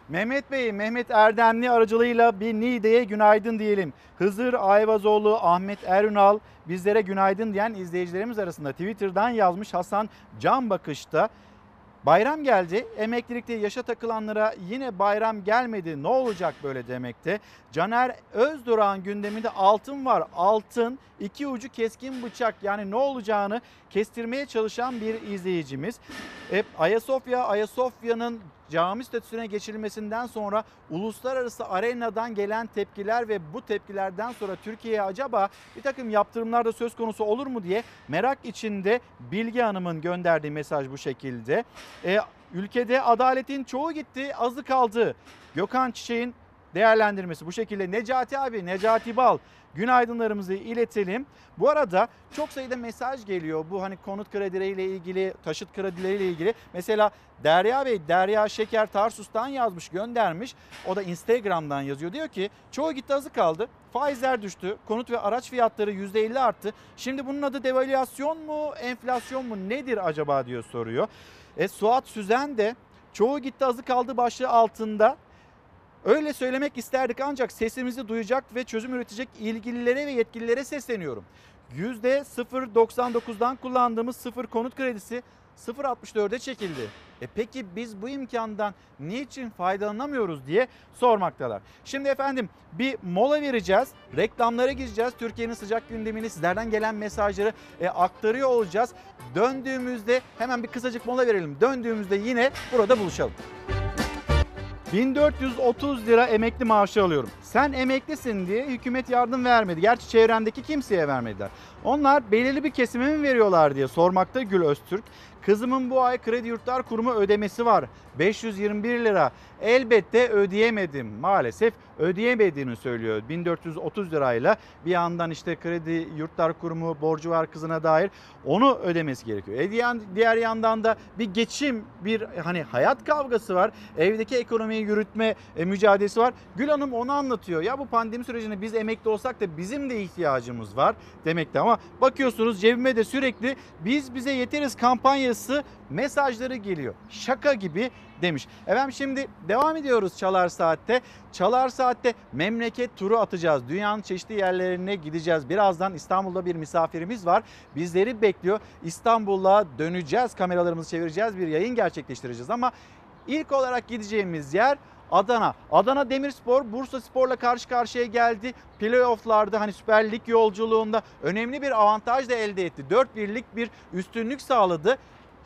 Mehmet Bey, Mehmet Erdemli aracılığıyla bir Niğde'ye günaydın diyelim. Hızır Ayvazoğlu, Ahmet Erünal bizlere günaydın diyen izleyicilerimiz arasında Twitter'dan yazmış Hasan Can Bakış'ta. Bayram geldi. Emeklilikte yaşa takılanlara yine bayram gelmedi. Ne olacak böyle demekte. Caner Özduran gündeminde altın var. Altın iki ucu keskin bıçak. Yani ne olacağını kestirmeye çalışan bir izleyicimiz. E, Ayasofya, Ayasofya'nın cami statüsüne geçirilmesinden sonra uluslararası arenadan gelen tepkiler ve bu tepkilerden sonra Türkiye'ye acaba bir takım yaptırımlar da söz konusu olur mu diye merak içinde Bilge Hanım'ın gönderdiği mesaj bu şekilde. E, ülkede adaletin çoğu gitti, azı kaldı. Gökhan Çiçek'in değerlendirmesi bu şekilde. Necati abi, Necati Bal günaydınlarımızı iletelim. Bu arada çok sayıda mesaj geliyor. Bu hani konut kredileriyle ilgili, taşıt kredileriyle ilgili. Mesela Derya Bey, Derya Şeker Tarsus'tan yazmış, göndermiş. O da Instagram'dan yazıyor. Diyor ki çoğu gitti azı kaldı. Faizler düştü. Konut ve araç fiyatları %50 arttı. Şimdi bunun adı devalüasyon mu, enflasyon mu nedir acaba diyor soruyor. E, Suat Süzen de çoğu gitti azı kaldı başlığı altında Öyle söylemek isterdik ancak sesimizi duyacak ve çözüm üretecek ilgililere ve yetkililere sesleniyorum. %0.99'dan kullandığımız sıfır konut kredisi 0.64'e çekildi. E peki biz bu imkandan niçin faydalanamıyoruz diye sormaktalar. Şimdi efendim bir mola vereceğiz. Reklamlara gireceğiz. Türkiye'nin sıcak gündemini sizlerden gelen mesajları e, aktarıyor olacağız. Döndüğümüzde hemen bir kısacık mola verelim. Döndüğümüzde yine burada buluşalım. 1430 lira emekli maaşı alıyorum. Sen emeklisin diye hükümet yardım vermedi. Gerçi çevremdeki kimseye vermediler. Onlar belirli bir kesime mi veriyorlar diye sormakta Gül Öztürk. Kızımın bu ay Kredi Yurtlar Kurumu ödemesi var. 521 lira. Elbette ödeyemedim. Maalesef ödeyemediğini söylüyor. 1430 lirayla bir yandan işte Kredi Yurtlar Kurumu borcu var kızına dair onu ödemesi gerekiyor. E diğer, yandan da bir geçim, bir hani hayat kavgası var. Evdeki ekonomiyi yürütme e, mücadelesi var. Gül Hanım onu anlatıyor. Ya bu pandemi sürecinde biz emekli olsak da bizim de ihtiyacımız var demekte ama bakıyorsunuz cebime de sürekli biz bize yeteriz kampanyası mesajları geliyor. Şaka gibi demiş. Efendim şimdi devam ediyoruz Çalar Saat'te. Çalar Saat'te memleket turu atacağız. Dünyanın çeşitli yerlerine gideceğiz. Birazdan İstanbul'da bir misafirimiz var. Bizleri bekliyor. İstanbul'a döneceğiz. Kameralarımızı çevireceğiz. Bir yayın gerçekleştireceğiz ama ilk olarak gideceğimiz yer Adana. Adana Demirspor Bursa Spor'la karşı karşıya geldi. Playoff'larda hani Süper Lig yolculuğunda önemli bir avantaj da elde etti. 4-1'lik bir üstünlük sağladı.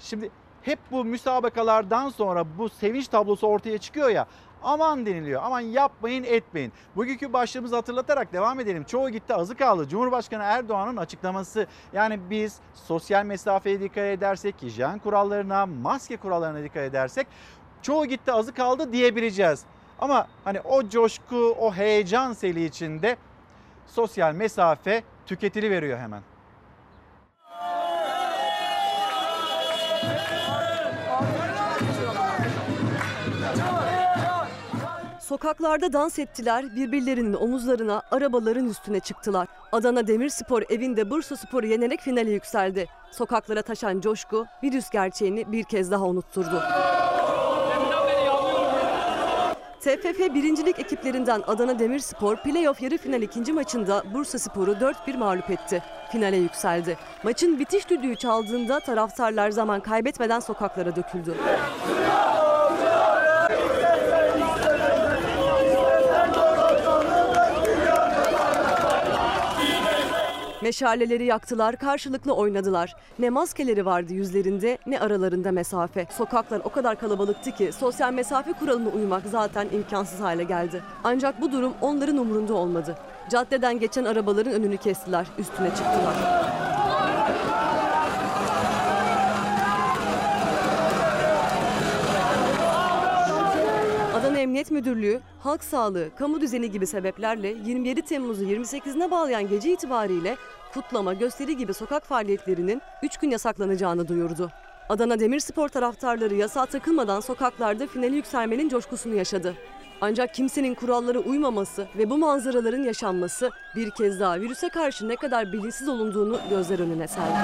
Şimdi hep bu müsabakalardan sonra bu sevinç tablosu ortaya çıkıyor ya. Aman deniliyor. Aman yapmayın etmeyin. Bugünkü başlığımızı hatırlatarak devam edelim. Çoğu gitti azı kaldı. Cumhurbaşkanı Erdoğan'ın açıklaması. Yani biz sosyal mesafeye dikkat edersek, hijyen kurallarına, maske kurallarına dikkat edersek çoğu gitti azı kaldı diyebileceğiz. Ama hani o coşku, o heyecan seli içinde sosyal mesafe tüketili veriyor hemen. Sokaklarda dans ettiler, birbirlerinin omuzlarına, arabaların üstüne çıktılar. Adana Demirspor evinde Bursa Spor'u yenerek finale yükseldi. Sokaklara taşan coşku virüs gerçeğini bir kez daha unutturdu. TFF birincilik ekiplerinden Adana Demirspor playoff yarı final ikinci maçında Bursa Spor'u 4-1 mağlup etti. Finale yükseldi. Maçın bitiş düdüğü çaldığında taraftarlar zaman kaybetmeden sokaklara döküldü. Meşaleleri yaktılar, karşılıklı oynadılar. Ne maskeleri vardı yüzlerinde ne aralarında mesafe. Sokaklar o kadar kalabalıktı ki sosyal mesafe kuralına uymak zaten imkansız hale geldi. Ancak bu durum onların umurunda olmadı. Caddeden geçen arabaların önünü kestiler, üstüne çıktılar. Emniyet Müdürlüğü, halk sağlığı, kamu düzeni gibi sebeplerle 27 Temmuz'u 28'ine bağlayan gece itibariyle kutlama, gösteri gibi sokak faaliyetlerinin 3 gün yasaklanacağını duyurdu. Adana Demirspor taraftarları yasağa takılmadan sokaklarda finali yükselmenin coşkusunu yaşadı. Ancak kimsenin kurallara uymaması ve bu manzaraların yaşanması bir kez daha virüse karşı ne kadar bilinçsiz olunduğunu gözler önüne serdi.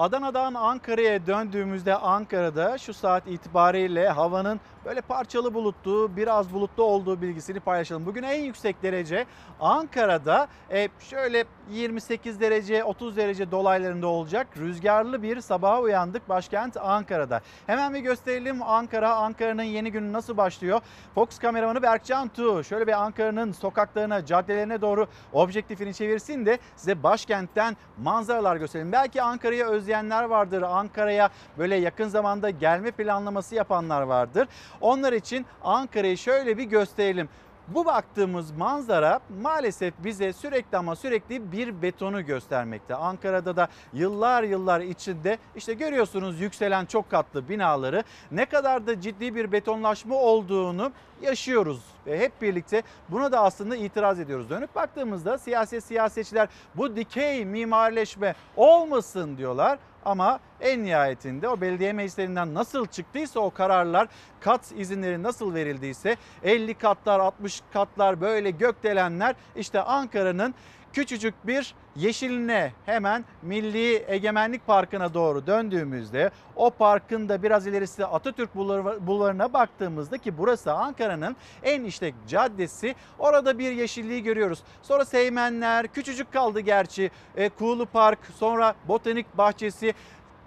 Adana'dan Ankara'ya döndüğümüzde Ankara'da şu saat itibariyle havanın böyle parçalı bulutlu, biraz bulutlu olduğu bilgisini paylaşalım. Bugün en yüksek derece Ankara'da e, şöyle 28 derece, 30 derece dolaylarında olacak. Rüzgarlı bir sabaha uyandık başkent Ankara'da. Hemen bir gösterelim Ankara, Ankara'nın yeni günü nasıl başlıyor? Fox kameramanı Berkcan Tu şöyle bir Ankara'nın sokaklarına, caddelerine doğru objektifini çevirsin de size başkentten manzaralar gösterelim. Belki Ankara'ya özleyenler vardır. Ankara'ya böyle yakın zamanda gelme planlaması yapanlar vardır. Onlar için Ankara'yı şöyle bir gösterelim. Bu baktığımız manzara maalesef bize sürekli ama sürekli bir betonu göstermekte. Ankara'da da yıllar yıllar içinde işte görüyorsunuz yükselen çok katlı binaları ne kadar da ciddi bir betonlaşma olduğunu yaşıyoruz ve hep birlikte buna da aslında itiraz ediyoruz. Dönüp baktığımızda siyaset siyasetçiler bu dikey mimarileşme olmasın diyorlar ama en nihayetinde o belediye meclislerinden nasıl çıktıysa o kararlar kat izinleri nasıl verildiyse 50 katlar 60 katlar böyle gökdelenler işte Ankara'nın küçücük bir yeşiline hemen Milli Egemenlik Parkı'na doğru döndüğümüzde o parkın da biraz ilerisi Atatürk Bulvarı- Bulvarı'na baktığımızda ki burası Ankara'nın en işlek caddesi orada bir yeşilliği görüyoruz. Sonra Seymenler küçücük kaldı gerçi e, Kuğulu Park sonra Botanik Bahçesi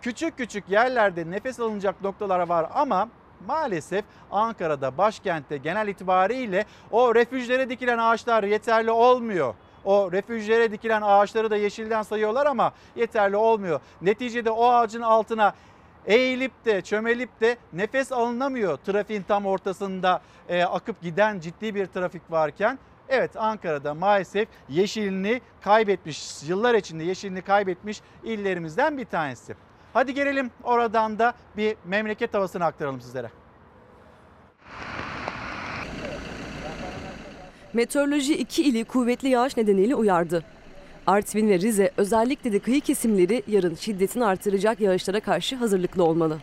küçük küçük yerlerde nefes alınacak noktalar var ama maalesef Ankara'da başkentte genel itibariyle o refüjlere dikilen ağaçlar yeterli olmuyor. O refüjlere dikilen ağaçları da yeşilden sayıyorlar ama yeterli olmuyor. Neticede o ağacın altına eğilip de çömelip de nefes alınamıyor trafiğin tam ortasında e, akıp giden ciddi bir trafik varken. Evet Ankara'da maalesef yeşilini kaybetmiş, yıllar içinde yeşilini kaybetmiş illerimizden bir tanesi. Hadi gelelim oradan da bir memleket havasını aktaralım sizlere. Meteoroloji iki ili kuvvetli yağış nedeniyle uyardı. Artvin ve Rize özellikle de kıyı kesimleri yarın şiddetini artıracak yağışlara karşı hazırlıklı olmalı.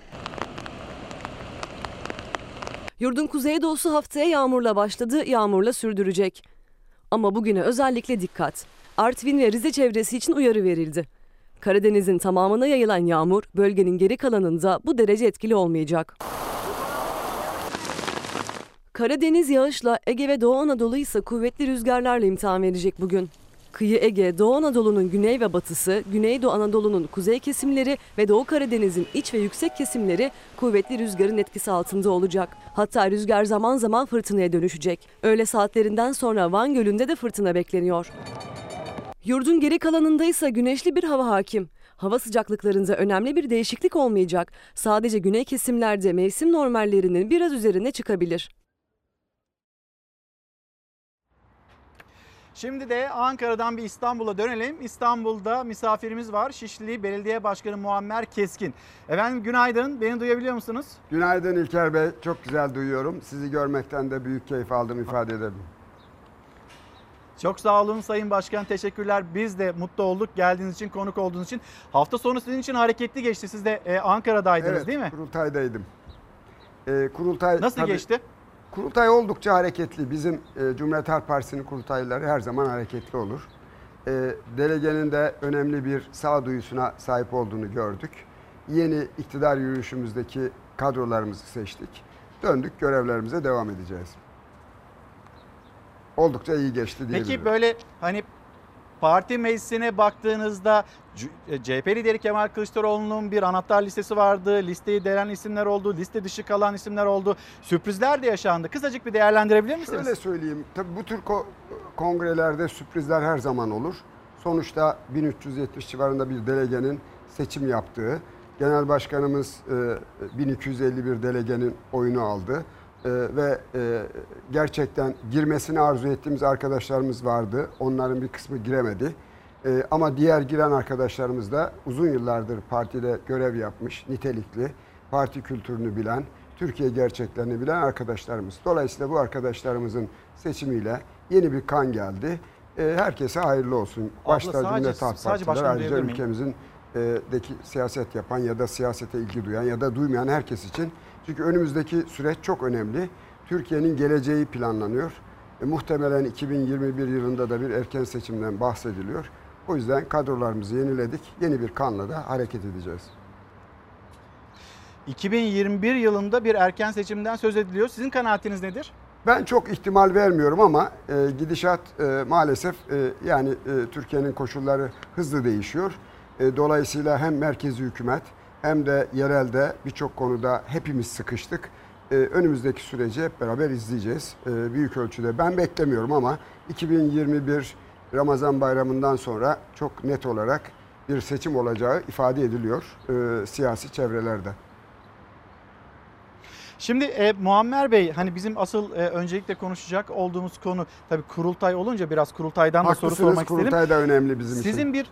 Yurdun kuzeydoğusu haftaya yağmurla başladı, yağmurla sürdürecek. Ama bugüne özellikle dikkat. Artvin ve Rize çevresi için uyarı verildi. Karadeniz'in tamamına yayılan yağmur bölgenin geri kalanında bu derece etkili olmayacak. Karadeniz yağışla Ege ve Doğu Anadolu ise kuvvetli rüzgarlarla imtihan verecek bugün. Kıyı Ege, Doğu Anadolu'nun güney ve batısı, Güneydoğu Anadolu'nun kuzey kesimleri ve Doğu Karadeniz'in iç ve yüksek kesimleri kuvvetli rüzgarın etkisi altında olacak. Hatta rüzgar zaman zaman fırtınaya dönüşecek. Öğle saatlerinden sonra Van Gölü'nde de fırtına bekleniyor. Yurdun geri kalanında ise güneşli bir hava hakim. Hava sıcaklıklarında önemli bir değişiklik olmayacak. Sadece güney kesimlerde mevsim normallerinin biraz üzerine çıkabilir. Şimdi de Ankara'dan bir İstanbul'a dönelim. İstanbul'da misafirimiz var. Şişli Belediye Başkanı Muammer Keskin. Efendim günaydın. Beni duyabiliyor musunuz? Günaydın İlker Bey. Çok güzel duyuyorum. Sizi görmekten de büyük keyif aldığımı ifade ederim. Çok sağ olun Sayın Başkan. Teşekkürler. Biz de mutlu olduk geldiğiniz için, konuk olduğunuz için. Hafta sonu sizin için hareketli geçti. Siz de e, Ankara'daydınız evet, değil mi? kurultaydaydım. Ee, kurultay Nasıl tabii- geçti? Kurultay oldukça hareketli. Bizim e, Cumhuriyet Halk Partisi'nin kurultayları her zaman hareketli olur. E, delegenin de önemli bir sağduyusuna sahip olduğunu gördük. Yeni iktidar yürüyüşümüzdeki kadrolarımızı seçtik. Döndük görevlerimize devam edeceğiz. Oldukça iyi geçti diyebilirim. Peki böyle hani parti meclisine baktığınızda C- e, CHP lideri Kemal Kılıçdaroğlu'nun bir anahtar listesi vardı. Listeyi delen isimler oldu. Liste dışı kalan isimler oldu. Sürprizler de yaşandı. Kısacık bir değerlendirebilir misiniz? Şöyle söyleyeyim. Tabii bu tür ko- kongrelerde sürprizler her zaman olur. Sonuçta 1370 civarında bir delegenin seçim yaptığı, genel başkanımız e, 1251 delegenin oyunu aldı. E, ve e, gerçekten girmesini arzu ettiğimiz arkadaşlarımız vardı. Onların bir kısmı giremedi. E, ama diğer giren arkadaşlarımız da uzun yıllardır partide görev yapmış, nitelikli, parti kültürünü bilen, Türkiye gerçeklerini bilen arkadaşlarımız. Dolayısıyla bu arkadaşlarımızın seçimiyle yeni bir kan geldi. E, herkese hayırlı olsun. Başta Cumhuriyet Halk başkanım ayrıca ülkemizin e, deki siyaset yapan ya da siyasete ilgi duyan ya da duymayan herkes için. Çünkü önümüzdeki süreç çok önemli. Türkiye'nin geleceği planlanıyor. E, muhtemelen 2021 yılında da bir erken seçimden bahsediliyor. O yüzden kadrolarımızı yeniledik. Yeni bir kanla da hareket edeceğiz. 2021 yılında bir erken seçimden söz ediliyor. Sizin kanaatiniz nedir? Ben çok ihtimal vermiyorum ama e, gidişat e, maalesef e, yani e, Türkiye'nin koşulları hızlı değişiyor. E, dolayısıyla hem merkezi hükümet hem de yerelde birçok konuda hepimiz sıkıştık. E, önümüzdeki süreci hep beraber izleyeceğiz e, büyük ölçüde. Ben beklemiyorum ama 2021 Ramazan bayramından sonra çok net olarak bir seçim olacağı ifade ediliyor e, siyasi çevrelerde. Şimdi e, Muammer Bey hani bizim asıl e, öncelikle konuşacak olduğumuz konu tabii kurultay olunca biraz kurultaydan da soru Haklısınız sormak istedim. kurultay da önemli bizim için. Sizin bir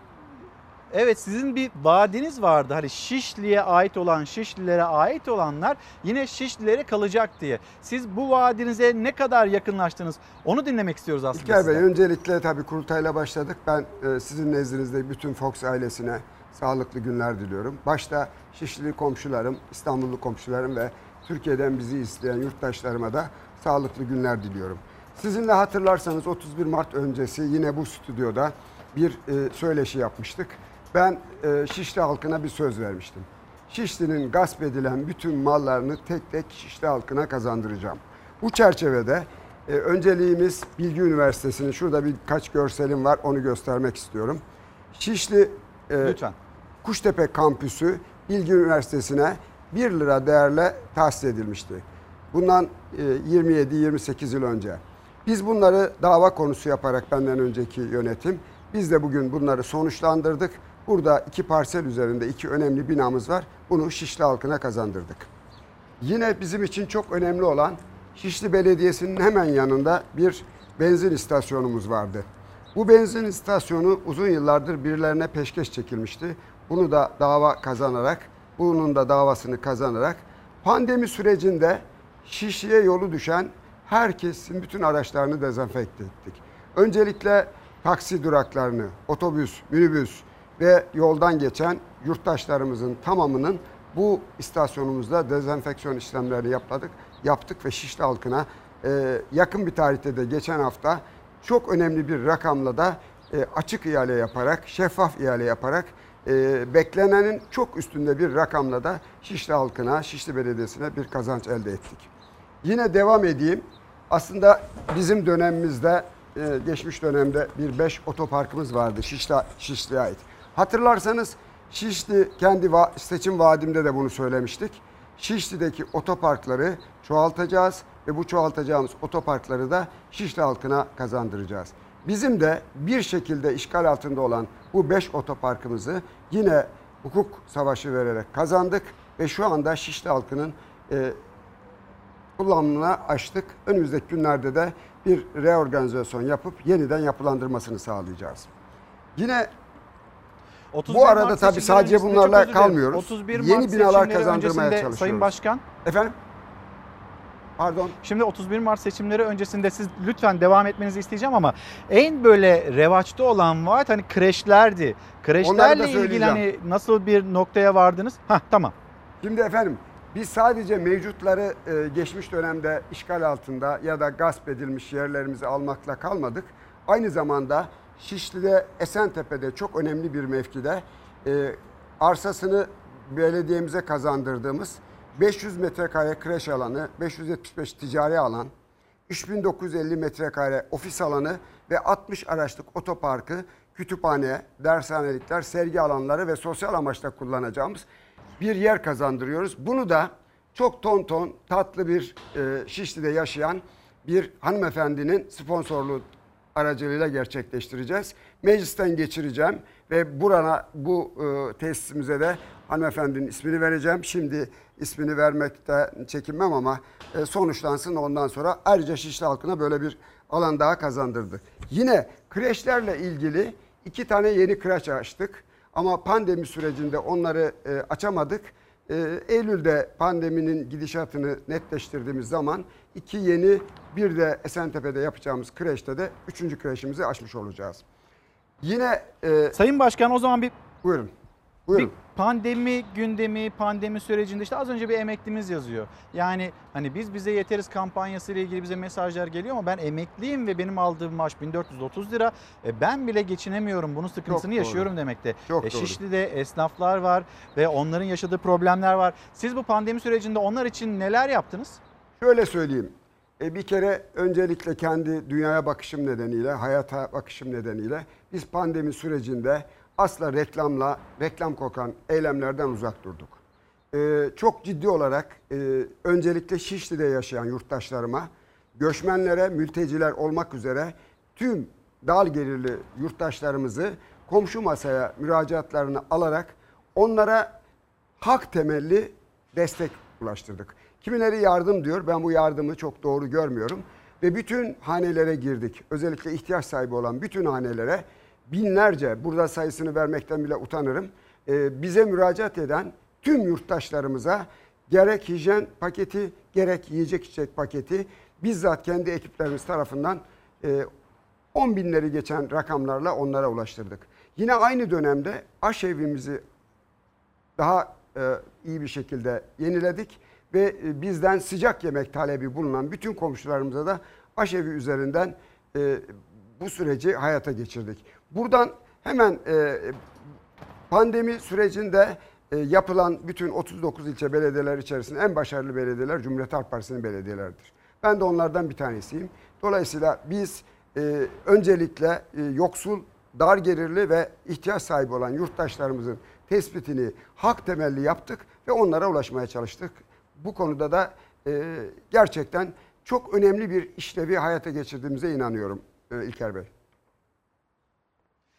Evet sizin bir vaadiniz vardı. Hani Şişli'ye ait olan, Şişlilere ait olanlar yine Şişlilere kalacak diye. Siz bu vaadinize ne kadar yakınlaştınız? Onu dinlemek istiyoruz aslında. İlker Bey öncelikle tabii kurultayla başladık. Ben e, sizin nezdinizde bütün Fox ailesine sağlıklı günler diliyorum. Başta Şişli komşularım, İstanbullu komşularım ve Türkiye'den bizi izleyen yurttaşlarıma da sağlıklı günler diliyorum. Sizinle hatırlarsanız 31 Mart öncesi yine bu stüdyoda bir e, söyleşi yapmıştık. Ben e, Şişli halkına bir söz vermiştim. Şişli'nin gasp edilen bütün mallarını tek tek Şişli halkına kazandıracağım. Bu çerçevede e, önceliğimiz Bilgi Üniversitesi'nin şurada birkaç görselim var onu göstermek istiyorum. Şişli e, Lütfen. Kuştepe kampüsü Bilgi Üniversitesi'ne 1 lira değerle tahsis edilmişti. Bundan e, 27-28 yıl önce. Biz bunları dava konusu yaparak benden önceki yönetim biz de bugün bunları sonuçlandırdık. Burada iki parsel üzerinde iki önemli binamız var. Bunu Şişli halkına kazandırdık. Yine bizim için çok önemli olan Şişli Belediyesi'nin hemen yanında bir benzin istasyonumuz vardı. Bu benzin istasyonu uzun yıllardır birilerine peşkeş çekilmişti. Bunu da dava kazanarak, bunun da davasını kazanarak pandemi sürecinde Şişli'ye yolu düşen herkesin bütün araçlarını dezenfekte ettik. Öncelikle taksi duraklarını, otobüs, minibüs ve yoldan geçen yurttaşlarımızın tamamının bu istasyonumuzda dezenfeksiyon işlemlerini yaptık, yaptık ve Şişli halkına e, yakın bir tarihte de geçen hafta çok önemli bir rakamla da e, açık ihale yaparak, şeffaf ihale yaparak e, beklenenin çok üstünde bir rakamla da Şişli halkına, Şişli Belediyesi'ne bir kazanç elde ettik. Yine devam edeyim. Aslında bizim dönemimizde, e, geçmiş dönemde bir 5 otoparkımız vardı Şişli, Şişli'ye ait. Hatırlarsanız Şişli kendi va- seçim vaadimde de bunu söylemiştik. Şişli'deki otoparkları çoğaltacağız ve bu çoğaltacağımız otoparkları da Şişli halkına kazandıracağız. Bizim de bir şekilde işgal altında olan bu 5 otoparkımızı yine hukuk savaşı vererek kazandık ve şu anda Şişli halkının e, kullanımına açtık. Önümüzdeki günlerde de bir reorganizasyon yapıp yeniden yapılandırmasını sağlayacağız. Yine 31 Bu arada Mart tabii sadece bunlarla kalmıyoruz. 31 Yeni Mart binalar seçimleri kazandırmaya çalışıyoruz. Sayın Başkan. efendim pardon Şimdi 31 Mart seçimleri öncesinde siz lütfen devam etmenizi isteyeceğim ama en böyle revaçta olan vaat hani kreşlerdi. Kreşlerle ilgili hani nasıl bir noktaya vardınız? Hah tamam. Şimdi efendim biz sadece mevcutları e, geçmiş dönemde işgal altında ya da gasp edilmiş yerlerimizi almakla kalmadık. Aynı zamanda Şişli'de Esentepe'de çok önemli bir mevkide e, arsasını belediyemize kazandırdığımız 500 metrekare kreş alanı, 575 ticari alan, 3950 metrekare ofis alanı ve 60 araçlık otoparkı, kütüphane, dershanelikler, sergi alanları ve sosyal amaçla kullanacağımız bir yer kazandırıyoruz. Bunu da çok ton ton tatlı bir e, Şişli'de yaşayan bir hanımefendinin sponsorluğu aracılığıyla gerçekleştireceğiz. Meclisten geçireceğim ve burana bu e, tesisimize de hanımefendinin ismini vereceğim. Şimdi ismini vermekte çekinmem ama e, sonuçlansın ondan sonra ayrıca Şişli halkına böyle bir alan daha kazandırdık. Yine kreşlerle ilgili iki tane yeni kreş açtık ama pandemi sürecinde onları e, açamadık. E, Eylül'de pandeminin gidişatını netleştirdiğimiz zaman iki yeni bir de Esentepe'de yapacağımız kreşte de üçüncü kreşimizi açmış olacağız. Yine e, Sayın Başkan o zaman bir buyurun. Bir Buyurun. pandemi gündemi, pandemi sürecinde işte az önce bir emeklimiz yazıyor. Yani hani biz bize yeteriz kampanyası ile ilgili bize mesajlar geliyor ama ben emekliyim ve benim aldığım maaş 1430 lira. E ben bile geçinemiyorum. Bunun sıkıntısını doğru. yaşıyorum demekte. Çok E doğru. Şişli'de esnaflar var ve onların yaşadığı problemler var. Siz bu pandemi sürecinde onlar için neler yaptınız? Şöyle söyleyeyim. E, bir kere öncelikle kendi dünyaya bakışım nedeniyle, hayata bakışım nedeniyle biz pandemi sürecinde asla reklamla, reklam kokan eylemlerden uzak durduk. E, çok ciddi olarak e, öncelikle Şişli'de yaşayan yurttaşlarıma, göçmenlere, mülteciler olmak üzere tüm dal gelirli yurttaşlarımızı komşu masaya müracaatlarını alarak onlara hak temelli destek ulaştırdık. Kimileri yardım diyor. Ben bu yardımı çok doğru görmüyorum. Ve bütün hanelere girdik. Özellikle ihtiyaç sahibi olan bütün hanelere binlerce, burada sayısını vermekten bile utanırım. e, bize müracaat eden tüm yurttaşlarımıza gerek hijyen paketi, gerek yiyecek içecek paketi bizzat kendi ekiplerimiz tarafından e, 10 binleri geçen rakamlarla onlara ulaştırdık. Yine aynı dönemde aşevimizi daha e, iyi bir şekilde yeniledik ve e, bizden sıcak yemek talebi bulunan bütün komşularımıza da aşevi üzerinden e, bu süreci hayata geçirdik. Buradan hemen e, pandemi sürecinde e, yapılan bütün 39 ilçe belediyeler içerisinde en başarılı belediyeler Cumhuriyet Halk Partisi'nin belediyeleridir. Ben de onlardan bir tanesiyim. Dolayısıyla biz e, öncelikle e, yoksul, dar gelirli ve ihtiyaç sahibi olan yurttaşlarımızın tespitini hak temelli yaptık ve onlara ulaşmaya çalıştık. Bu konuda da e, gerçekten çok önemli bir işlevi hayata geçirdiğimize inanıyorum e, İlker Bey.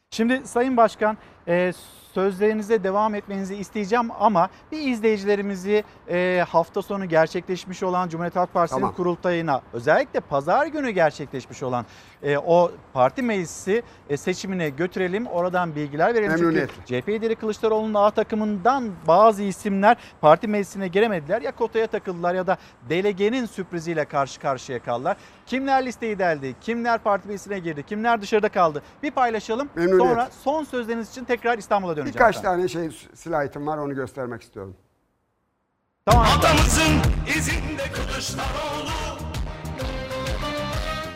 Şimdi Sayın Başkan e, sözlerinize devam etmenizi isteyeceğim ama bir izleyicilerimizi e, hafta sonu gerçekleşmiş olan Cumhuriyet Halk Partisi'nin Tamam. kurultayına özellikle pazar günü gerçekleşmiş olan e, o parti meclisi e, seçimine götürelim. Oradan bilgiler verelim. Çünkü Memnuniyetle. CHP lideri Kılıçdaroğlu'nun A takımından bazı isimler parti meclisine giremediler. Ya kotaya takıldılar ya da delegenin sürpriziyle karşı karşıya kaldılar. Kimler listeyi deldi, kimler parti meclisine girdi, kimler dışarıda kaldı bir paylaşalım. Memnuniyet. Sonra son sözleriniz için tekrar İstanbul'a döneceğim. Birkaç ben. tane şey slaytım var onu göstermek istiyorum. Tamam.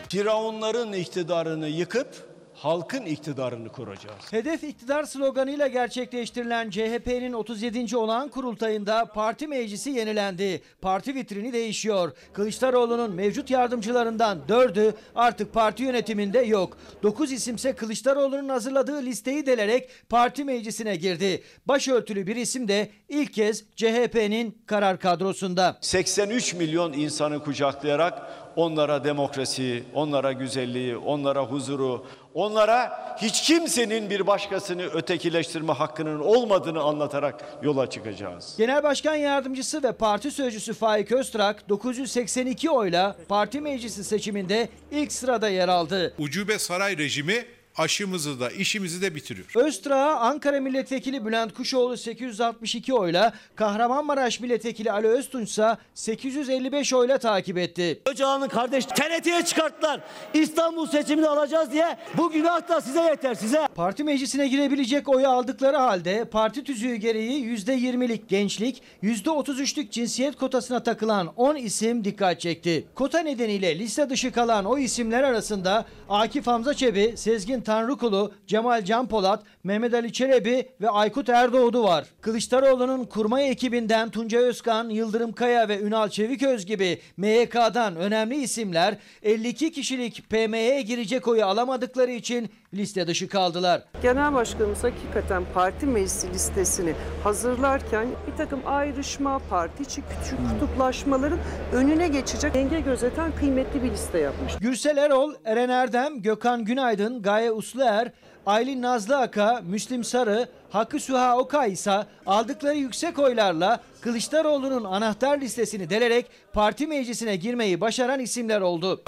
Firavunların iktidarını yıkıp halkın iktidarını kuracağız. Hedef iktidar sloganıyla gerçekleştirilen CHP'nin 37. olağan kurultayında parti meclisi yenilendi. Parti vitrini değişiyor. Kılıçdaroğlu'nun mevcut yardımcılarından 4'ü artık parti yönetiminde yok. 9 isimse Kılıçdaroğlu'nun hazırladığı listeyi delerek parti meclisine girdi. Başörtülü bir isim de ilk kez CHP'nin karar kadrosunda. 83 milyon insanı kucaklayarak onlara demokrasi, onlara güzelliği, onlara huzuru, onlara hiç kimsenin bir başkasını ötekileştirme hakkının olmadığını anlatarak yola çıkacağız. Genel Başkan Yardımcısı ve Parti Sözcüsü Faik Öztrak 982 oyla Parti Meclisi seçiminde ilk sırada yer aldı. Ucube saray rejimi aşımızı da işimizi de bitiriyor. Öztrak'a Ankara Milletvekili Bülent Kuşoğlu 862 oyla, Kahramanmaraş Milletvekili Ali Öztunç ise 855 oyla takip etti. Öcalan'ın kardeş TRT'ye çıkarttılar. İstanbul seçimini alacağız diye. Bu günah da size yeter size. Parti meclisine girebilecek oyu aldıkları halde parti tüzüğü gereği %20'lik gençlik, %33'lük cinsiyet kotasına takılan 10 isim dikkat çekti. Kota nedeniyle liste dışı kalan o isimler arasında Akif Hamza Çebi, Sezgin Tanrıkulu, Cemal Can Polat, Mehmet Ali Çelebi ve Aykut Erdoğdu var. Kılıçdaroğlu'nun kurmay ekibinden Tuncay Özkan, Yıldırım Kaya ve Ünal Çeviköz gibi MYK'dan önemli isimler 52 kişilik PM'ye girecek oyu alamadıkları için liste dışı kaldılar. Genel Başkanımız hakikaten parti meclisi listesini hazırlarken bir takım ayrışma, parti içi küçük kutuplaşmaların önüne geçecek denge gözeten kıymetli bir liste yapmış. Gürsel Erol, Eren Erdem, Gökhan Günaydın, Gaye Usluer, Aylin Nazlı Aka, Müslim Sarı, Hakkı Süha Okay ise aldıkları yüksek oylarla Kılıçdaroğlu'nun anahtar listesini delerek parti meclisine girmeyi başaran isimler oldu.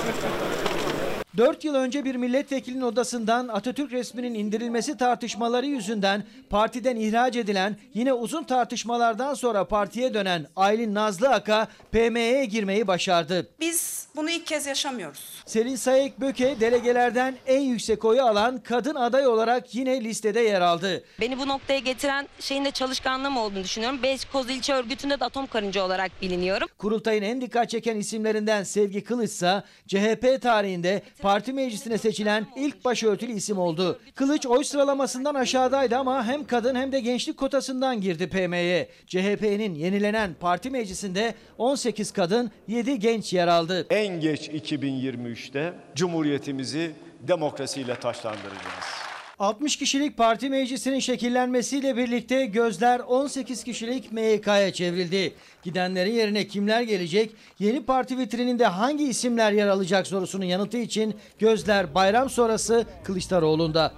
4 yıl önce bir milletvekilinin odasından Atatürk resminin indirilmesi tartışmaları yüzünden partiden ihraç edilen yine uzun tartışmalardan sonra partiye dönen Aylin Nazlı Aka PM'ye girmeyi başardı. Biz bunu ilk kez yaşamıyoruz. Selin Sayek Böke delegelerden en yüksek oyu alan kadın aday olarak yine listede yer aldı. Beni bu noktaya getiren şeyin de çalışkanlığım olduğunu düşünüyorum. Beykoz İlçe Örgütü'nde de atom karınca olarak biliniyorum. Kurultayın en dikkat çeken isimlerinden Sevgi Kılıç ise CHP tarihinde parti meclisine seçilen ilk başörtülü isim oldu. Kılıç oy sıralamasından aşağıdaydı ama hem kadın hem de gençlik kotasından girdi PM'ye. CHP'nin yenilenen parti meclisinde 18 kadın 7 genç yer aldı. En geç 2023'te Cumhuriyetimizi demokrasiyle taşlandıracağız. 60 kişilik parti meclisinin şekillenmesiyle birlikte gözler 18 kişilik MYK'ya çevrildi. Gidenlerin yerine kimler gelecek? Yeni parti vitrininde hangi isimler yer alacak sorusunun yanıtı için gözler bayram sonrası Kılıçdaroğlu'nda.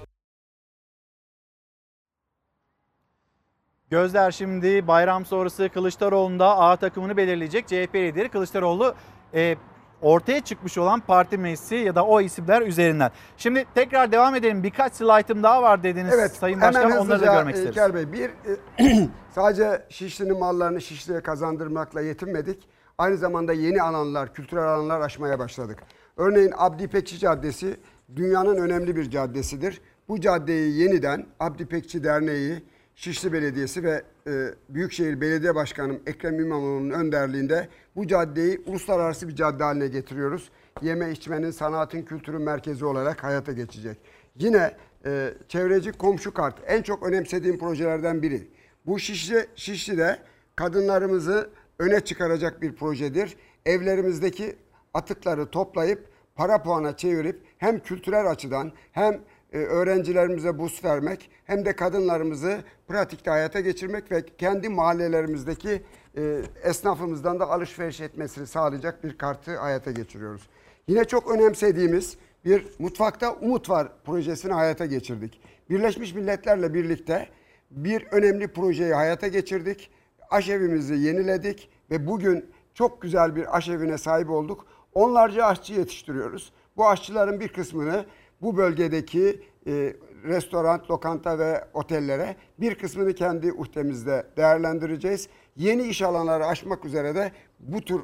Gözler şimdi bayram sonrası Kılıçdaroğlu'nda A takımını belirleyecek. CHP lideri Kılıçdaroğlu e, ortaya çıkmış olan parti meclisi ya da o isimler üzerinden. Şimdi tekrar devam edelim. Birkaç slaytım daha var dediniz Evet, Sayın Başkan. Onları da görmek isteriz. İlker Bey, bir e, sadece Şişli'nin mallarını Şişli'ye kazandırmakla yetinmedik. Aynı zamanda yeni alanlar, kültürel alanlar aşmaya başladık. Örneğin Abdi İpekçi Caddesi dünyanın önemli bir caddesidir. Bu caddeyi yeniden Abdi İpekçi Derneği, Şişli Belediyesi ve e, Büyükşehir Belediye Başkanım Ekrem İmamoğlu'nun önderliğinde bu caddeyi uluslararası bir cadde haline getiriyoruz. Yeme içmenin, sanatın, kültürün merkezi olarak hayata geçecek. Yine e, çevreci komşu kart en çok önemsediğim projelerden biri. Bu Şişli, Şişli'de kadınlarımızı öne çıkaracak bir projedir. Evlerimizdeki atıkları toplayıp para puana çevirip hem kültürel açıdan hem öğrencilerimize burs vermek hem de kadınlarımızı pratikte hayata geçirmek ve kendi mahallelerimizdeki e, esnafımızdan da alışveriş etmesini sağlayacak bir kartı hayata geçiriyoruz. Yine çok önemsediğimiz bir Mutfakta Umut Var projesini hayata geçirdik. Birleşmiş Milletler'le birlikte bir önemli projeyi hayata geçirdik. Aşevimizi yeniledik ve bugün çok güzel bir aşevine sahip olduk. Onlarca aşçı yetiştiriyoruz. Bu aşçıların bir kısmını bu bölgedeki e, restoran, lokanta ve otellere bir kısmını kendi uhtemizde değerlendireceğiz. Yeni iş alanları açmak üzere de bu tür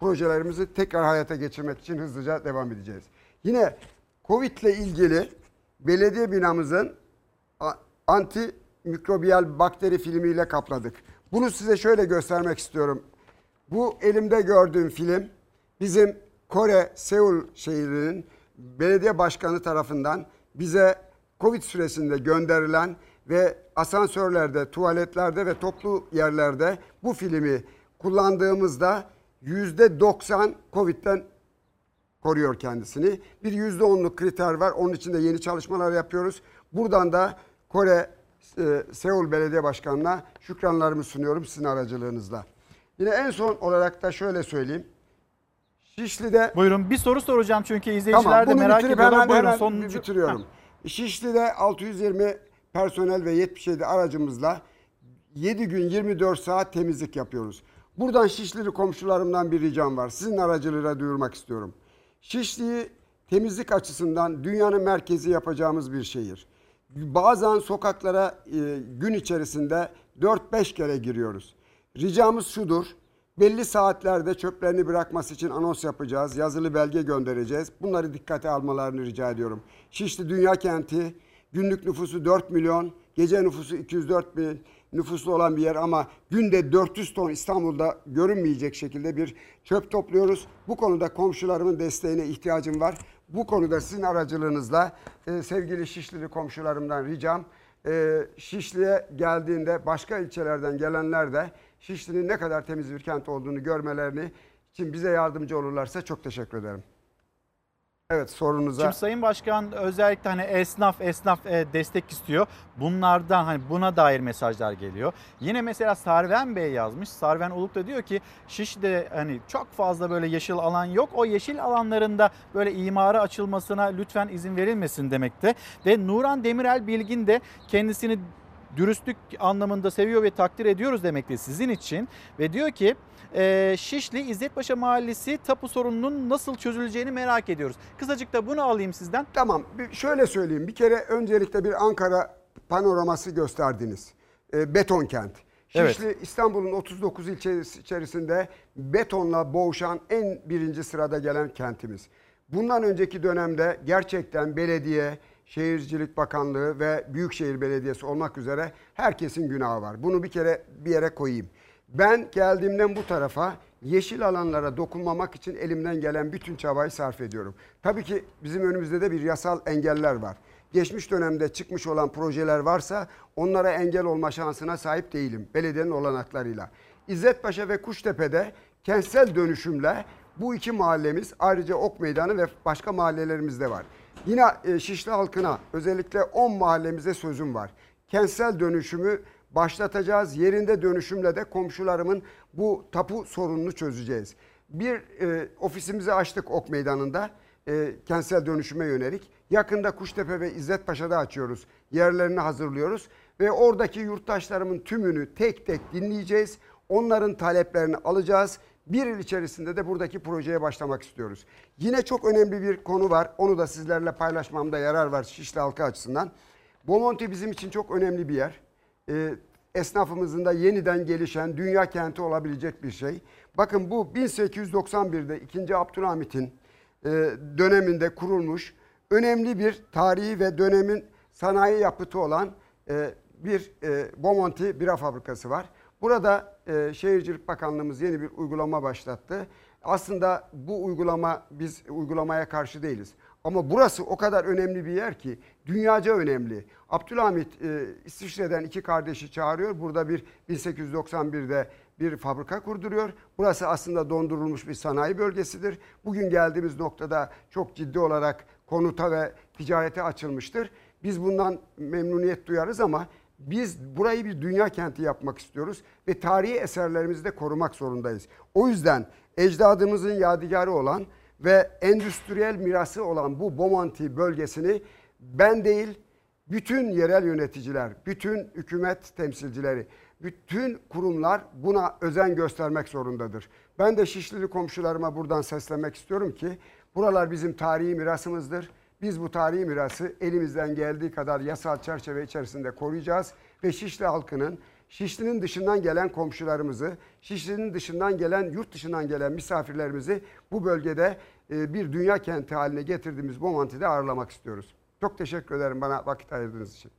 projelerimizi tekrar hayata geçirmek için hızlıca devam edeceğiz. Yine Covid ile ilgili belediye binamızın anti mikrobiyal bakteri filmiyle kapladık. Bunu size şöyle göstermek istiyorum. Bu elimde gördüğüm film bizim Kore Seul şehrinin belediye başkanı tarafından bize Covid süresinde gönderilen ve asansörlerde, tuvaletlerde ve toplu yerlerde bu filmi kullandığımızda %90 Covid'den koruyor kendisini. Bir %10'luk kriter var. Onun için de yeni çalışmalar yapıyoruz. Buradan da Kore e, Seul Belediye Başkanı'na şükranlarımı sunuyorum sizin aracılığınızla. Yine en son olarak da şöyle söyleyeyim. Şişli'de Buyurun bir soru soracağım çünkü izleyiciler de bunu merak bitirip ediyorlar. hemen, Buyurun hemen sonuncu. bitiriyorum. Şişli'de 620 personel ve 77 aracımızla 7 gün 24 saat temizlik yapıyoruz. Buradan Şişlili komşularımdan bir ricam var. Sizin aracılığıyla duyurmak istiyorum. Şişli'yi temizlik açısından dünyanın merkezi yapacağımız bir şehir. Bazen sokaklara e, gün içerisinde 4-5 kere giriyoruz. Ricamız şudur. Belli saatlerde çöplerini bırakması için anons yapacağız. Yazılı belge göndereceğiz. Bunları dikkate almalarını rica ediyorum. Şişli Dünya Kenti günlük nüfusu 4 milyon, gece nüfusu 204 bin nüfuslu olan bir yer ama günde 400 ton İstanbul'da görünmeyecek şekilde bir çöp topluyoruz. Bu konuda komşularımın desteğine ihtiyacım var. Bu konuda sizin aracılığınızla e, sevgili Şişlili komşularımdan ricam e, Şişli'ye geldiğinde başka ilçelerden gelenler de Şişli'nin ne kadar temiz bir kent olduğunu görmelerini için bize yardımcı olurlarsa çok teşekkür ederim. Evet sorunuza. Şimdi Sayın Başkan özellikle hani esnaf esnaf e, destek istiyor. Bunlardan hani buna dair mesajlar geliyor. Yine mesela Sarven Bey yazmış. Sarven Uluk da diyor ki Şişli'de hani çok fazla böyle yeşil alan yok. O yeşil alanlarında böyle imara açılmasına lütfen izin verilmesin demekte. Ve Nuran Demirel Bilgin de kendisini dürüstlük anlamında seviyor ve takdir ediyoruz demekte sizin için. Ve diyor ki e, Şişli İzzetpaşa Mahallesi tapu sorununun nasıl çözüleceğini merak ediyoruz. Kısacık da bunu alayım sizden. Tamam şöyle söyleyeyim. Bir kere öncelikle bir Ankara panoraması gösterdiniz. E, beton kent. Evet. Şişli İstanbul'un 39 ilçesi içerisinde betonla boğuşan en birinci sırada gelen kentimiz. Bundan önceki dönemde gerçekten belediye, Şehircilik Bakanlığı ve Büyükşehir Belediyesi olmak üzere herkesin günahı var. Bunu bir kere bir yere koyayım. Ben geldiğimden bu tarafa yeşil alanlara dokunmamak için elimden gelen bütün çabayı sarf ediyorum. Tabii ki bizim önümüzde de bir yasal engeller var. Geçmiş dönemde çıkmış olan projeler varsa onlara engel olma şansına sahip değilim belediyenin olanaklarıyla. İzzetpaşa ve Kuştepe'de kentsel dönüşümle bu iki mahallemiz ayrıca Ok Meydanı ve başka mahallelerimiz de var. Yine e, Şişli halkına özellikle 10 mahallemize sözüm var. Kentsel dönüşümü başlatacağız. Yerinde dönüşümle de komşularımın bu tapu sorununu çözeceğiz. Bir e, ofisimizi açtık Ok Meydanı'nda e, kentsel dönüşüme yönelik. Yakında Kuştepe ve İzzet Paşa'da açıyoruz. Yerlerini hazırlıyoruz ve oradaki yurttaşlarımın tümünü tek tek dinleyeceğiz. Onların taleplerini alacağız. Bir yıl içerisinde de buradaki projeye başlamak istiyoruz. Yine çok önemli bir konu var. Onu da sizlerle paylaşmamda yarar var Şişli halkı açısından. Bomonti bizim için çok önemli bir yer. Ee, esnafımızın da yeniden gelişen dünya kenti olabilecek bir şey. Bakın bu 1891'de 2. Abdülhamit'in e, döneminde kurulmuş önemli bir tarihi ve dönemin sanayi yapıtı olan e, bir e, Bomonti bira fabrikası var. Burada e, Şehircilik Bakanlığımız yeni bir uygulama başlattı. Aslında bu uygulama biz uygulamaya karşı değiliz. Ama burası o kadar önemli bir yer ki dünyaca önemli. Abdülhamit e, İsviçre'den iki kardeşi çağırıyor. Burada bir 1891'de bir fabrika kurduruyor. Burası aslında dondurulmuş bir sanayi bölgesidir. Bugün geldiğimiz noktada çok ciddi olarak konuta ve ticarete açılmıştır. Biz bundan memnuniyet duyarız ama biz burayı bir dünya kenti yapmak istiyoruz ve tarihi eserlerimizi de korumak zorundayız. O yüzden ecdadımızın yadigarı olan ve endüstriyel mirası olan bu Bomonti bölgesini ben değil bütün yerel yöneticiler, bütün hükümet temsilcileri, bütün kurumlar buna özen göstermek zorundadır. Ben de Şişlili komşularıma buradan seslemek istiyorum ki buralar bizim tarihi mirasımızdır. Biz bu tarihi mirası elimizden geldiği kadar yasal çerçeve içerisinde koruyacağız ve Şişli halkının Şişli'nin dışından gelen komşularımızı, Şişli'nin dışından gelen, yurt dışından gelen misafirlerimizi bu bölgede e, bir dünya kenti haline getirdiğimiz Bomonti'de ağırlamak istiyoruz. Çok teşekkür ederim bana vakit ayırdığınız için.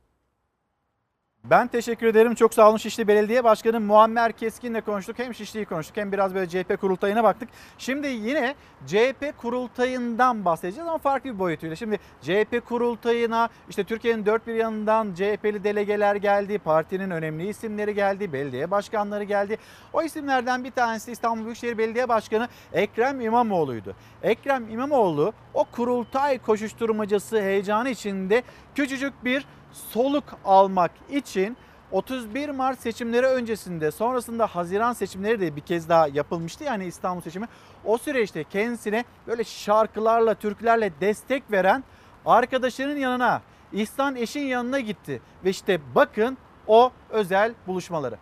Ben teşekkür ederim. Çok sağ olun Şişli Belediye Başkanı Muammer Keskin'le konuştuk. Hem Şişli'yi konuştuk hem biraz böyle CHP kurultayına baktık. Şimdi yine CHP kurultayından bahsedeceğiz ama farklı bir boyutuyla. Şimdi CHP kurultayına işte Türkiye'nin dört bir yanından CHP'li delegeler geldi. Partinin önemli isimleri geldi. Belediye başkanları geldi. O isimlerden bir tanesi İstanbul Büyükşehir Belediye Başkanı Ekrem İmamoğlu'ydu. Ekrem İmamoğlu o kurultay koşuşturmacası heyecanı içinde küçücük bir soluk almak için 31 Mart seçimleri öncesinde sonrasında Haziran seçimleri de bir kez daha yapılmıştı yani İstanbul seçimi. O süreçte kendisine böyle şarkılarla, türkülerle destek veren arkadaşının yanına, İhsan Eş'in yanına gitti. Ve işte bakın o özel buluşmaları.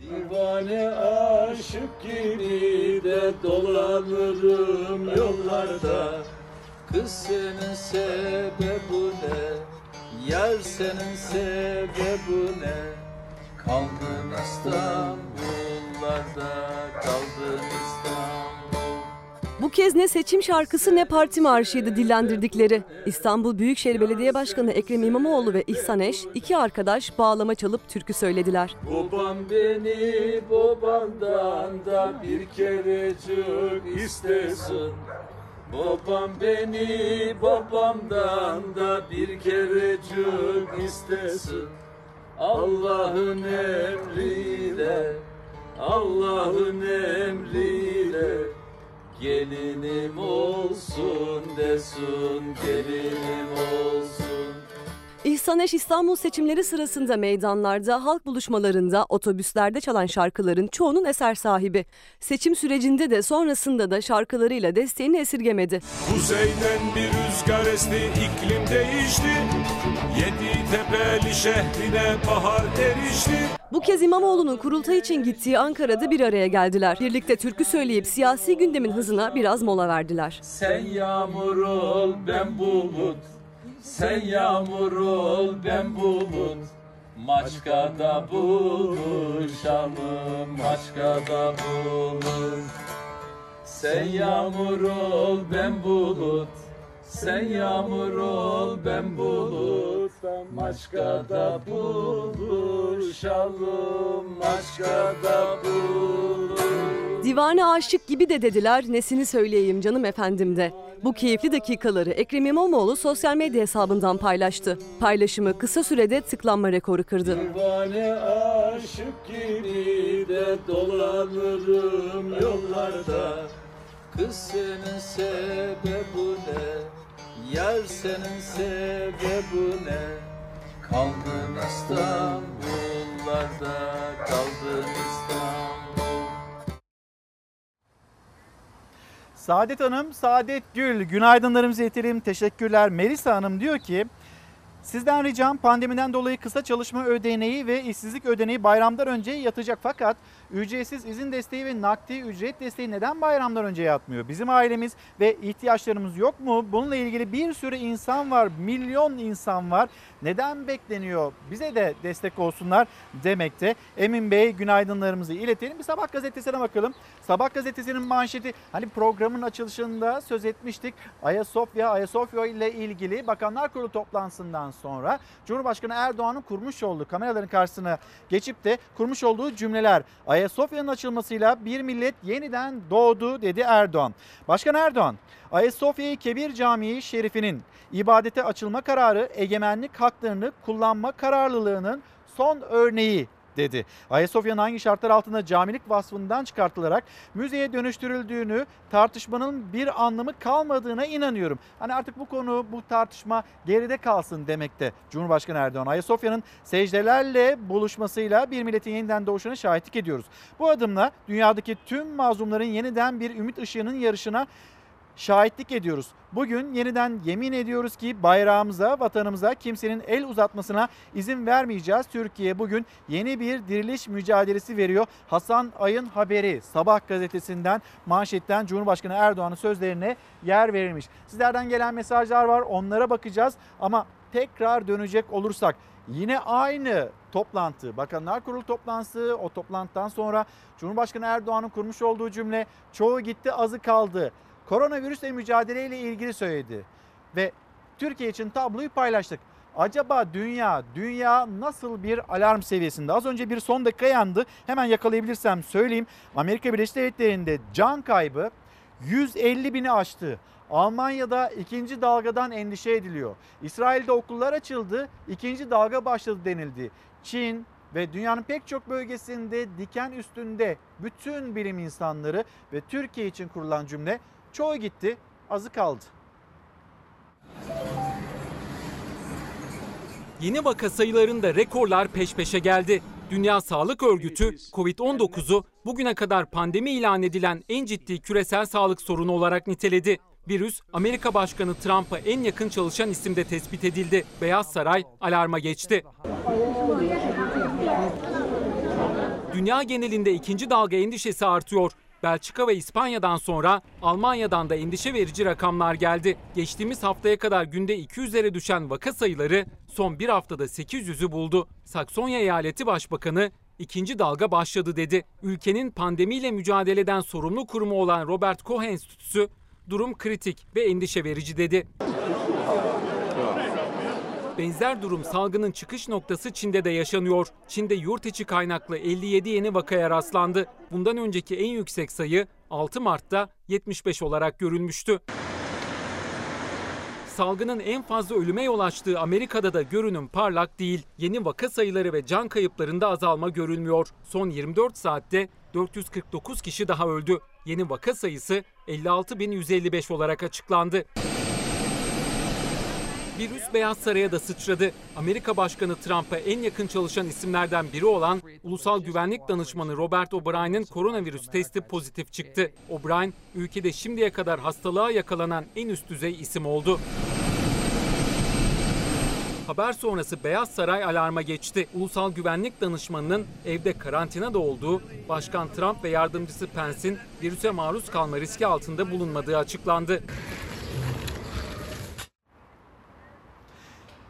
Divane aşık gibi de dolanırım yollarda Kız senin sebebi ne? Yar senin sebebi ne? Kaldın İstanbullarda, kaldın İstanbul. Bu kez ne seçim şarkısı ne parti marşıydı dillendirdikleri. İstanbul Büyükşehir Belediye Başkanı Ekrem İmamoğlu ve İhsan Eş iki arkadaş bağlama çalıp türkü söylediler. Babam beni babandan da bir kerecik istesin. Babam beni babamdan da bir kerecik istesin. Allah'ın emriyle, Allah'ın emriyle Gelinim olsun desin, gelinim olsun. İhsan Eş İstanbul seçimleri sırasında meydanlarda, halk buluşmalarında, otobüslerde çalan şarkıların çoğunun eser sahibi. Seçim sürecinde de sonrasında da şarkılarıyla desteğini esirgemedi. Kuzeyden bir rüzgar esti, iklim değişti. Yedi tepeli şehrine bahar erişti. Bu kez İmamoğlu'nun kurultay için gittiği Ankara'da bir araya geldiler. Birlikte türkü söyleyip siyasi gündemin hızına biraz mola verdiler. Sen yağmur ol, ben bulut. Sen yağmur ol, ben bulut. Maçkada buluşalım, maçkada bulun. Sen yağmur ol, ben bulut. Sen yağmur ol, ben bulut. Maçkada buluşalım, maçkada bulun. Divane aşık gibi de dediler nesini söyleyeyim canım efendim de. Bu keyifli dakikaları Ekrem İmamoğlu sosyal medya hesabından paylaştı. Paylaşımı kısa sürede tıklanma rekoru kırdı. Divane aşık gibi de dolanırım yollarda Kız senin sebebi ne? Yar senin sebebi ne? Kaldın İstanbullarda, kaldın İstanbul Saadet Hanım, Saadet Gül, günaydınlarımızı iletelim. Teşekkürler. Melisa Hanım diyor ki, Sizden ricam pandemiden dolayı kısa çalışma ödeneği ve işsizlik ödeneği bayramdan önce yatacak fakat ücretsiz izin desteği ve nakdi ücret desteği neden bayramdan önce yatmıyor? Bizim ailemiz ve ihtiyaçlarımız yok mu? Bununla ilgili bir sürü insan var, milyon insan var. Neden bekleniyor? Bize de destek olsunlar demekte. Emin Bey günaydınlarımızı iletelim. Bir Sabah gazetesine bakalım. Sabah gazetesinin manşeti hani programın açılışında söz etmiştik. Ayasofya, Ayasofya ile ilgili Bakanlar Kurulu toplantısından sonra Cumhurbaşkanı Erdoğan'ın kurmuş olduğu kameraların karşısına geçip de kurmuş olduğu cümleler. Ayasofya'nın açılmasıyla bir millet yeniden doğdu dedi Erdoğan. Başkan Erdoğan, Ayasofya Kebir Camii Şerifi'nin ibadete açılma kararı egemenlik haklarını kullanma kararlılığının son örneği dedi. Ayasofya'nın hangi şartlar altında camilik vasfından çıkartılarak müzeye dönüştürüldüğünü tartışmanın bir anlamı kalmadığına inanıyorum. Hani artık bu konu bu tartışma geride kalsın demekte Cumhurbaşkanı Erdoğan. Ayasofya'nın secdelerle buluşmasıyla bir milletin yeniden doğuşuna şahitlik ediyoruz. Bu adımla dünyadaki tüm mazlumların yeniden bir ümit ışığının yarışına şahitlik ediyoruz. Bugün yeniden yemin ediyoruz ki bayrağımıza, vatanımıza kimsenin el uzatmasına izin vermeyeceğiz. Türkiye bugün yeni bir diriliş mücadelesi veriyor. Hasan Ay'ın haberi Sabah gazetesinden manşetten Cumhurbaşkanı Erdoğan'ın sözlerine yer verilmiş. Sizlerden gelen mesajlar var onlara bakacağız ama tekrar dönecek olursak yine aynı toplantı, Bakanlar Kurulu toplantısı, o toplantıdan sonra Cumhurbaşkanı Erdoğan'ın kurmuş olduğu cümle çoğu gitti azı kaldı koronavirüsle mücadeleyle ilgili söyledi. Ve Türkiye için tabloyu paylaştık. Acaba dünya, dünya nasıl bir alarm seviyesinde? Az önce bir son dakika yandı. Hemen yakalayabilirsem söyleyeyim. Amerika Birleşik Devletleri'nde can kaybı 150 bini aştı. Almanya'da ikinci dalgadan endişe ediliyor. İsrail'de okullar açıldı, ikinci dalga başladı denildi. Çin ve dünyanın pek çok bölgesinde diken üstünde bütün bilim insanları ve Türkiye için kurulan cümle Çoğu gitti, azı kaldı. Yeni vaka sayılarında rekorlar peş peşe geldi. Dünya Sağlık Örgütü COVID-19'u bugüne kadar pandemi ilan edilen en ciddi küresel sağlık sorunu olarak niteledi. Virüs Amerika Başkanı Trump'a en yakın çalışan isimde tespit edildi. Beyaz Saray alarma geçti. Dünya genelinde ikinci dalga endişesi artıyor. Belçika ve İspanya'dan sonra Almanya'dan da endişe verici rakamlar geldi. Geçtiğimiz haftaya kadar günde 200'lere düşen vaka sayıları son bir haftada 800'ü buldu. Saksonya Eyaleti Başbakanı ikinci dalga başladı dedi. Ülkenin pandemiyle mücadeleden sorumlu kurumu olan Robert Koch Enstitüsü durum kritik ve endişe verici dedi. Benzer durum salgının çıkış noktası Çin'de de yaşanıyor. Çin'de yurt içi kaynaklı 57 yeni vakaya rastlandı. Bundan önceki en yüksek sayı 6 Mart'ta 75 olarak görülmüştü. Salgının en fazla ölüme yol açtığı Amerika'da da görünüm parlak değil. Yeni vaka sayıları ve can kayıplarında azalma görülmüyor. Son 24 saatte 449 kişi daha öldü. Yeni vaka sayısı 56.155 olarak açıklandı. Virüs Beyaz Saray'a da sıçradı. Amerika Başkanı Trump'a en yakın çalışan isimlerden biri olan Ulusal Güvenlik Danışmanı Robert O'Brien'in koronavirüs testi pozitif çıktı. O'Brien, ülkede şimdiye kadar hastalığa yakalanan en üst düzey isim oldu. Haber sonrası Beyaz Saray alarma geçti. Ulusal Güvenlik Danışmanı'nın evde karantinada olduğu, Başkan Trump ve yardımcısı Pence'in virüse maruz kalma riski altında bulunmadığı açıklandı.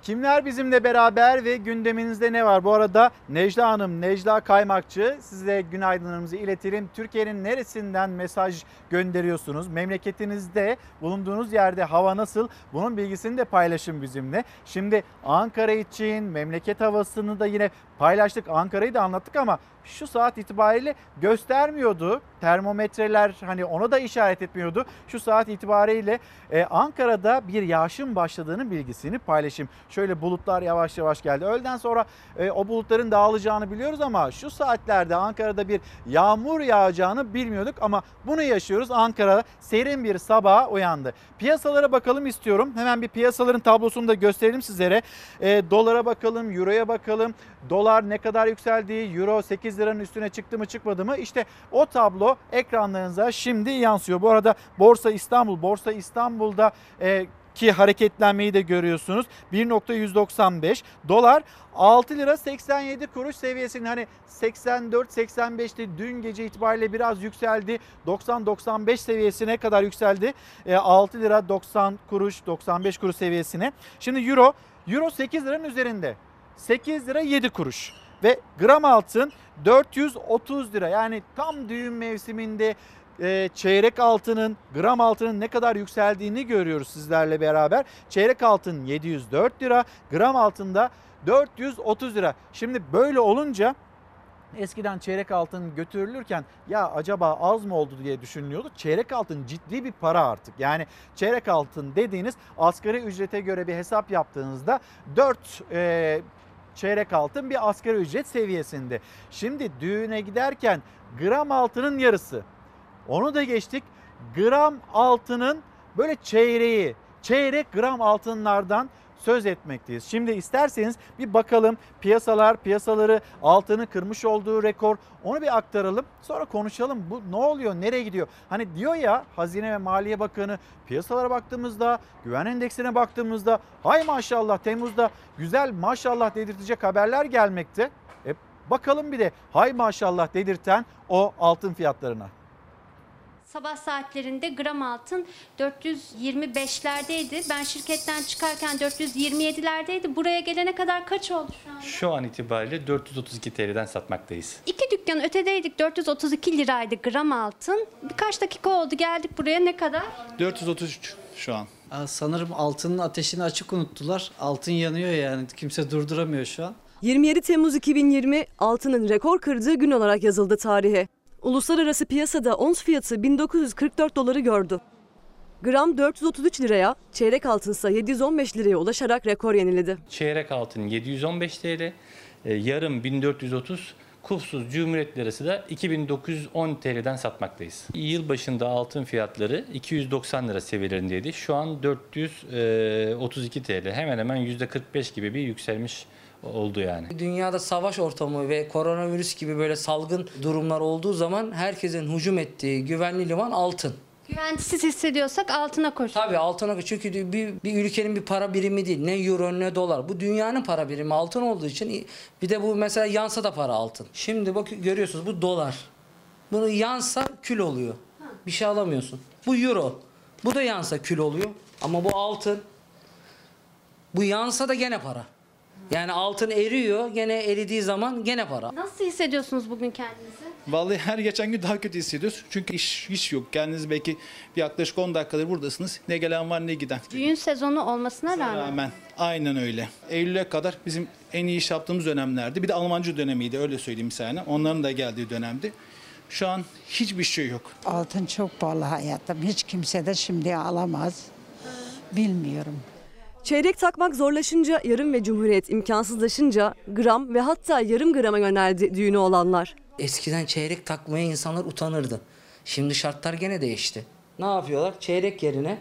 Kimler bizimle beraber ve gündeminizde ne var? Bu arada Necla Hanım, Necla Kaymakçı size günaydınlarımızı iletelim. Türkiye'nin neresinden mesaj gönderiyorsunuz? Memleketinizde, bulunduğunuz yerde hava nasıl? Bunun bilgisini de paylaşın bizimle. Şimdi Ankara için memleket havasını da yine paylaştık. Ankara'yı da anlattık ama şu saat itibariyle göstermiyordu. Termometreler hani ona da işaret etmiyordu. Şu saat itibariyle e, Ankara'da bir yağışın başladığının bilgisini paylaşayım. şöyle bulutlar yavaş yavaş geldi. Öğleden sonra e, o bulutların dağılacağını biliyoruz ama şu saatlerde Ankara'da bir yağmur yağacağını bilmiyorduk ama bunu yaşıyoruz. Ankara serin bir sabaha uyandı. Piyasalara bakalım istiyorum. Hemen bir piyasaların tablosunu da gösterelim sizlere. E, dolara bakalım, euroya bakalım. Dolar ne kadar yükseldi? Euro 8 liranın üstüne çıktı mı çıkmadı mı? İşte o tablo ekranlarınıza şimdi yansıyor. Bu arada Borsa İstanbul, Borsa İstanbul'da e, ki hareketlenmeyi de görüyorsunuz. 1.195 dolar 6 lira 87 kuruş seviyesinin hani 84-85'ti dün gece itibariyle biraz yükseldi. 90-95 seviyesine kadar yükseldi. E, 6 lira 90 kuruş 95 kuruş seviyesine. Şimdi euro euro 8 liranın üzerinde. 8 lira 7 kuruş ve gram altın 430 lira. Yani tam düğün mevsiminde e, çeyrek altının, gram altının ne kadar yükseldiğini görüyoruz sizlerle beraber. Çeyrek altın 704 lira, gram altında 430 lira. Şimdi böyle olunca Eskiden çeyrek altın götürülürken ya acaba az mı oldu diye düşünülüyordu. Çeyrek altın ciddi bir para artık. Yani çeyrek altın dediğiniz asgari ücrete göre bir hesap yaptığınızda 4 e, çeyrek altın bir asgari ücret seviyesinde. Şimdi düğüne giderken gram altının yarısı. Onu da geçtik. Gram altının böyle çeyreği, çeyrek gram altınlardan söz etmekteyiz. Şimdi isterseniz bir bakalım piyasalar, piyasaları altını kırmış olduğu rekor onu bir aktaralım. Sonra konuşalım. Bu ne oluyor? Nereye gidiyor? Hani diyor ya Hazine ve Maliye Bakanı piyasalara baktığımızda, güven endeksine baktığımızda hay maşallah Temmuz'da güzel maşallah dedirtecek haberler gelmekte. E bakalım bir de hay maşallah dedirten o altın fiyatlarına. Sabah saatlerinde gram altın 425'lerdeydi. Ben şirketten çıkarken 427'lerdeydi. Buraya gelene kadar kaç oldu şu an? Şu an itibariyle 432 TL'den satmaktayız. İki dükkan ötedeydik. 432 liraydı gram altın. Birkaç dakika oldu geldik buraya ne kadar? 433 şu an. Aa, Sanırım altının ateşini açık unuttular. Altın yanıyor yani. Kimse durduramıyor şu an. 27 Temmuz 2020 altının rekor kırdığı gün olarak yazıldı tarihe. Uluslararası piyasada ons fiyatı 1944 doları gördü. Gram 433 liraya, çeyrek altınsa 715 liraya ulaşarak rekor yeniledi. Çeyrek altın 715 TL, e, yarım 1430, kufsuz cumhuriyet lirası da 2910 TL'den satmaktayız. Yıl başında altın fiyatları 290 lira seviyelerindeydi. Şu an 432 TL. Hemen hemen %45 gibi bir yükselmiş oldu yani. Dünyada savaş ortamı ve koronavirüs gibi böyle salgın durumlar olduğu zaman herkesin hücum ettiği güvenli liman altın. Güvencesiz hissediyorsak altına koş. Tabii altına çünkü bir, bir ülkenin bir para birimi değil. Ne euro ne dolar. Bu dünyanın para birimi altın olduğu için bir de bu mesela yansa da para altın. Şimdi bak görüyorsunuz bu dolar. Bunu yansa kül oluyor. Bir şey alamıyorsun. Bu euro. Bu da yansa kül oluyor. Ama bu altın. Bu yansa da gene para. Yani altın eriyor. Gene eridiği zaman gene para. Nasıl hissediyorsunuz bugün kendinizi? Vallahi her geçen gün daha kötü hissediyoruz. Çünkü iş, iş yok. Kendiniz belki bir yaklaşık 10 dakikadır buradasınız. Ne gelen var ne giden. Düğün sezonu olmasına rağmen. Rağmen aynen öyle. Eylül'e kadar bizim en iyi iş yaptığımız dönemlerdi. Bir de Almancı dönemiydi öyle söyleyeyim sana. Onların da geldiği dönemdi. Şu an hiçbir şey yok. Altın çok pahalı hayatım. Hiç kimse de şimdi alamaz. Bilmiyorum. Çeyrek takmak zorlaşınca yarım ve cumhuriyet imkansızlaşınca gram ve hatta yarım grama yöneldi düğünü olanlar. Eskiden çeyrek takmaya insanlar utanırdı. Şimdi şartlar gene değişti. Ne yapıyorlar? Çeyrek yerine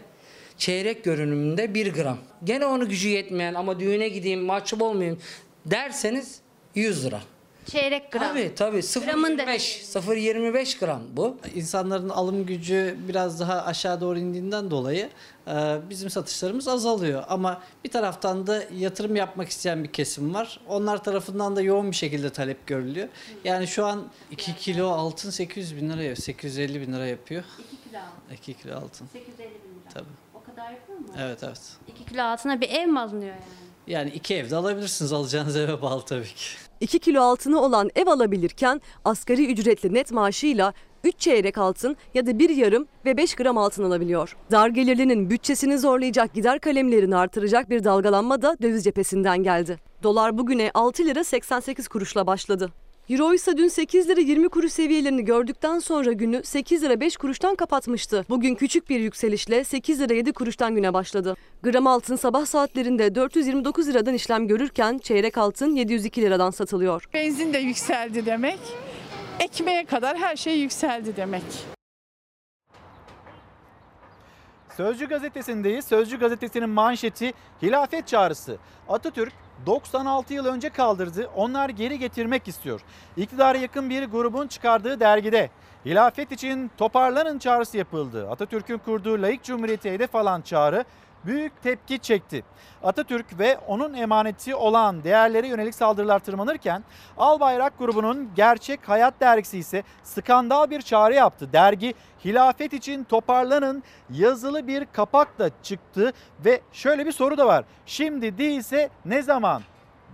çeyrek görünümünde 1 gram. Gene onu gücü yetmeyen ama düğüne gideyim mahcup olmayayım derseniz 100 lira. Çeyrek gram. Tabii tabii 0.25 0.25 gram bu. İnsanların alım gücü biraz daha aşağı doğru indiğinden dolayı e, bizim satışlarımız azalıyor. Ama bir taraftan da yatırım yapmak isteyen bir kesim var. Onlar tarafından da yoğun bir şekilde talep görülüyor. Yani şu an 2 kilo altın 800 bin lira, 850 bin lira yapıyor. 2 kilo altın. 2 kilo altın. 850 bin lira. Tabii. O kadar yapıyor mu? Evet evet. 2 kilo altına bir ev mi alınıyor yani? Yani iki evde alabilirsiniz. Alacağınız eve bağlı tabii ki. 2 kilo altını olan ev alabilirken asgari ücretli net maaşıyla 3 çeyrek altın ya da bir yarım ve 5 gram altın alabiliyor. Dar gelirlinin bütçesini zorlayacak gider kalemlerini artıracak bir dalgalanma da döviz cephesinden geldi. Dolar bugüne 6 lira 88 kuruşla başladı. Euro ise dün 8 lira 20 kuruş seviyelerini gördükten sonra günü 8 lira 5 kuruştan kapatmıştı. Bugün küçük bir yükselişle 8 lira 7 kuruştan güne başladı. Gram altın sabah saatlerinde 429 liradan işlem görürken çeyrek altın 702 liradan satılıyor. Benzin de yükseldi demek. Ekmeğe kadar her şey yükseldi demek. Sözcü gazetesindeyiz. Sözcü gazetesinin manşeti hilafet çağrısı. Atatürk 96 yıl önce kaldırdı. Onlar geri getirmek istiyor. İktidara yakın bir grubun çıkardığı dergide hilafet için toparlanın çağrısı yapıldı. Atatürk'ün kurduğu laik cumhuriyete hedef alan çağrı büyük tepki çekti. Atatürk ve onun emaneti olan değerlere yönelik saldırılar tırmanırken Albayrak grubunun Gerçek Hayat dergisi ise skandal bir çağrı yaptı. Dergi hilafet için toparlanın yazılı bir kapakla çıktı ve şöyle bir soru da var. Şimdi değilse ne zaman?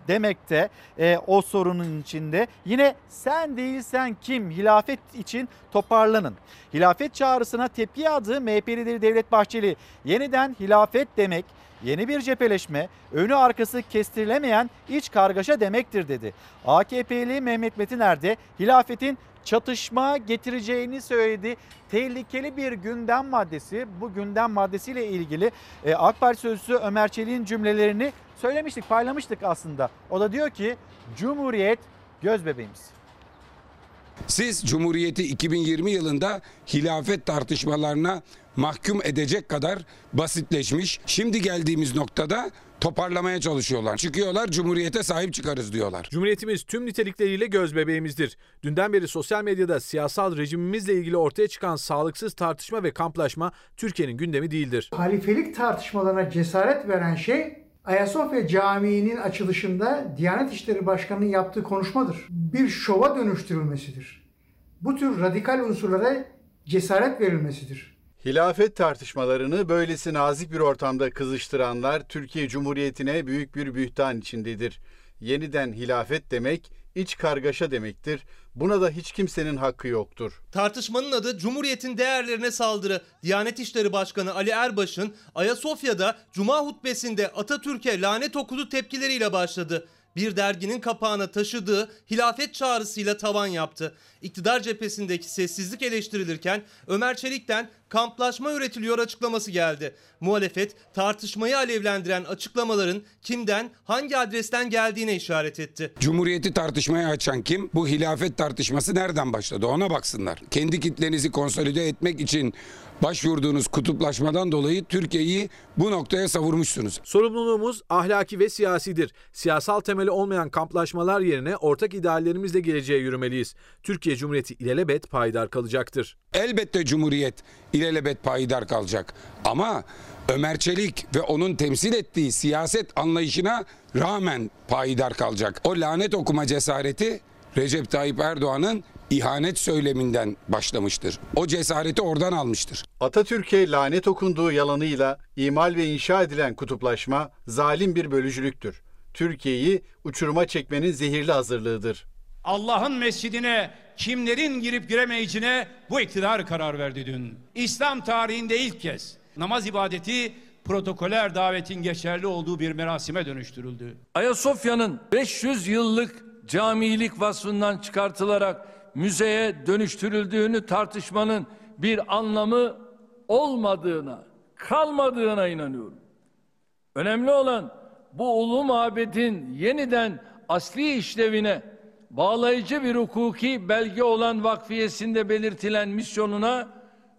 Demekte e, o sorunun içinde. Yine sen değilsen kim hilafet için toparlanın. Hilafet çağrısına tepki yağdığı MHP lideri Devlet Bahçeli yeniden hilafet demek yeni bir cepheleşme, önü arkası kestirilemeyen iç kargaşa demektir dedi. AKP'li Mehmet Metiner de hilafetin çatışma getireceğini söyledi. Tehlikeli bir gündem maddesi. Bu gündem maddesiyle ilgili e, AK Parti sözcüsü Ömer Çelik'in cümlelerini söylemiştik, paylamıştık aslında. O da diyor ki Cumhuriyet göz bebeğimiz. Siz Cumhuriyeti 2020 yılında hilafet tartışmalarına mahkum edecek kadar basitleşmiş. Şimdi geldiğimiz noktada toparlamaya çalışıyorlar. Çıkıyorlar Cumhuriyete sahip çıkarız diyorlar. Cumhuriyetimiz tüm nitelikleriyle göz bebeğimizdir. Dünden beri sosyal medyada siyasal rejimimizle ilgili ortaya çıkan sağlıksız tartışma ve kamplaşma Türkiye'nin gündemi değildir. Halifelik tartışmalarına cesaret veren şey Ayasofya Camii'nin açılışında Diyanet İşleri Başkanı'nın yaptığı konuşmadır. Bir şova dönüştürülmesidir. Bu tür radikal unsurlara cesaret verilmesidir. Hilafet tartışmalarını böylesi nazik bir ortamda kızıştıranlar Türkiye Cumhuriyeti'ne büyük bir bühtan içindedir. Yeniden hilafet demek iç kargaşa demektir. Buna da hiç kimsenin hakkı yoktur. Tartışmanın adı Cumhuriyet'in değerlerine saldırı. Diyanet İşleri Başkanı Ali Erbaş'ın Ayasofya'da Cuma hutbesinde Atatürk'e lanet okudu tepkileriyle başladı. Bir derginin kapağına taşıdığı hilafet çağrısıyla tavan yaptı. İktidar cephesindeki sessizlik eleştirilirken Ömer Çelik'ten kamplaşma üretiliyor açıklaması geldi. Muhalefet tartışmayı alevlendiren açıklamaların kimden hangi adresten geldiğine işaret etti. Cumhuriyeti tartışmaya açan kim? Bu hilafet tartışması nereden başladı? Ona baksınlar. Kendi kitlenizi konsolide etmek için başvurduğunuz kutuplaşmadan dolayı Türkiye'yi bu noktaya savurmuşsunuz. Sorumluluğumuz ahlaki ve siyasidir. Siyasal temeli olmayan kamplaşmalar yerine ortak ideallerimizle geleceğe yürümeliyiz. Türkiye Cumhuriyeti ilelebet payidar kalacaktır. Elbette Cumhuriyet ilelebet payidar kalacak. Ama Ömer Çelik ve onun temsil ettiği siyaset anlayışına rağmen payidar kalacak. O lanet okuma cesareti Recep Tayyip Erdoğan'ın ihanet söyleminden başlamıştır. O cesareti oradan almıştır. Atatürk'e lanet okunduğu yalanıyla imal ve inşa edilen kutuplaşma zalim bir bölücülüktür. Türkiye'yi uçuruma çekmenin zehirli hazırlığıdır. Allah'ın mescidine kimlerin girip giremeyeceğine bu iktidar karar verdi dün. İslam tarihinde ilk kez namaz ibadeti protokoler davetin geçerli olduğu bir merasime dönüştürüldü. Ayasofya'nın 500 yıllık camilik vasfından çıkartılarak müzeye dönüştürüldüğünü tartışmanın bir anlamı olmadığına, kalmadığına inanıyorum. Önemli olan bu ulu mabedin yeniden asli işlevine bağlayıcı bir hukuki belge olan vakfiyesinde belirtilen misyonuna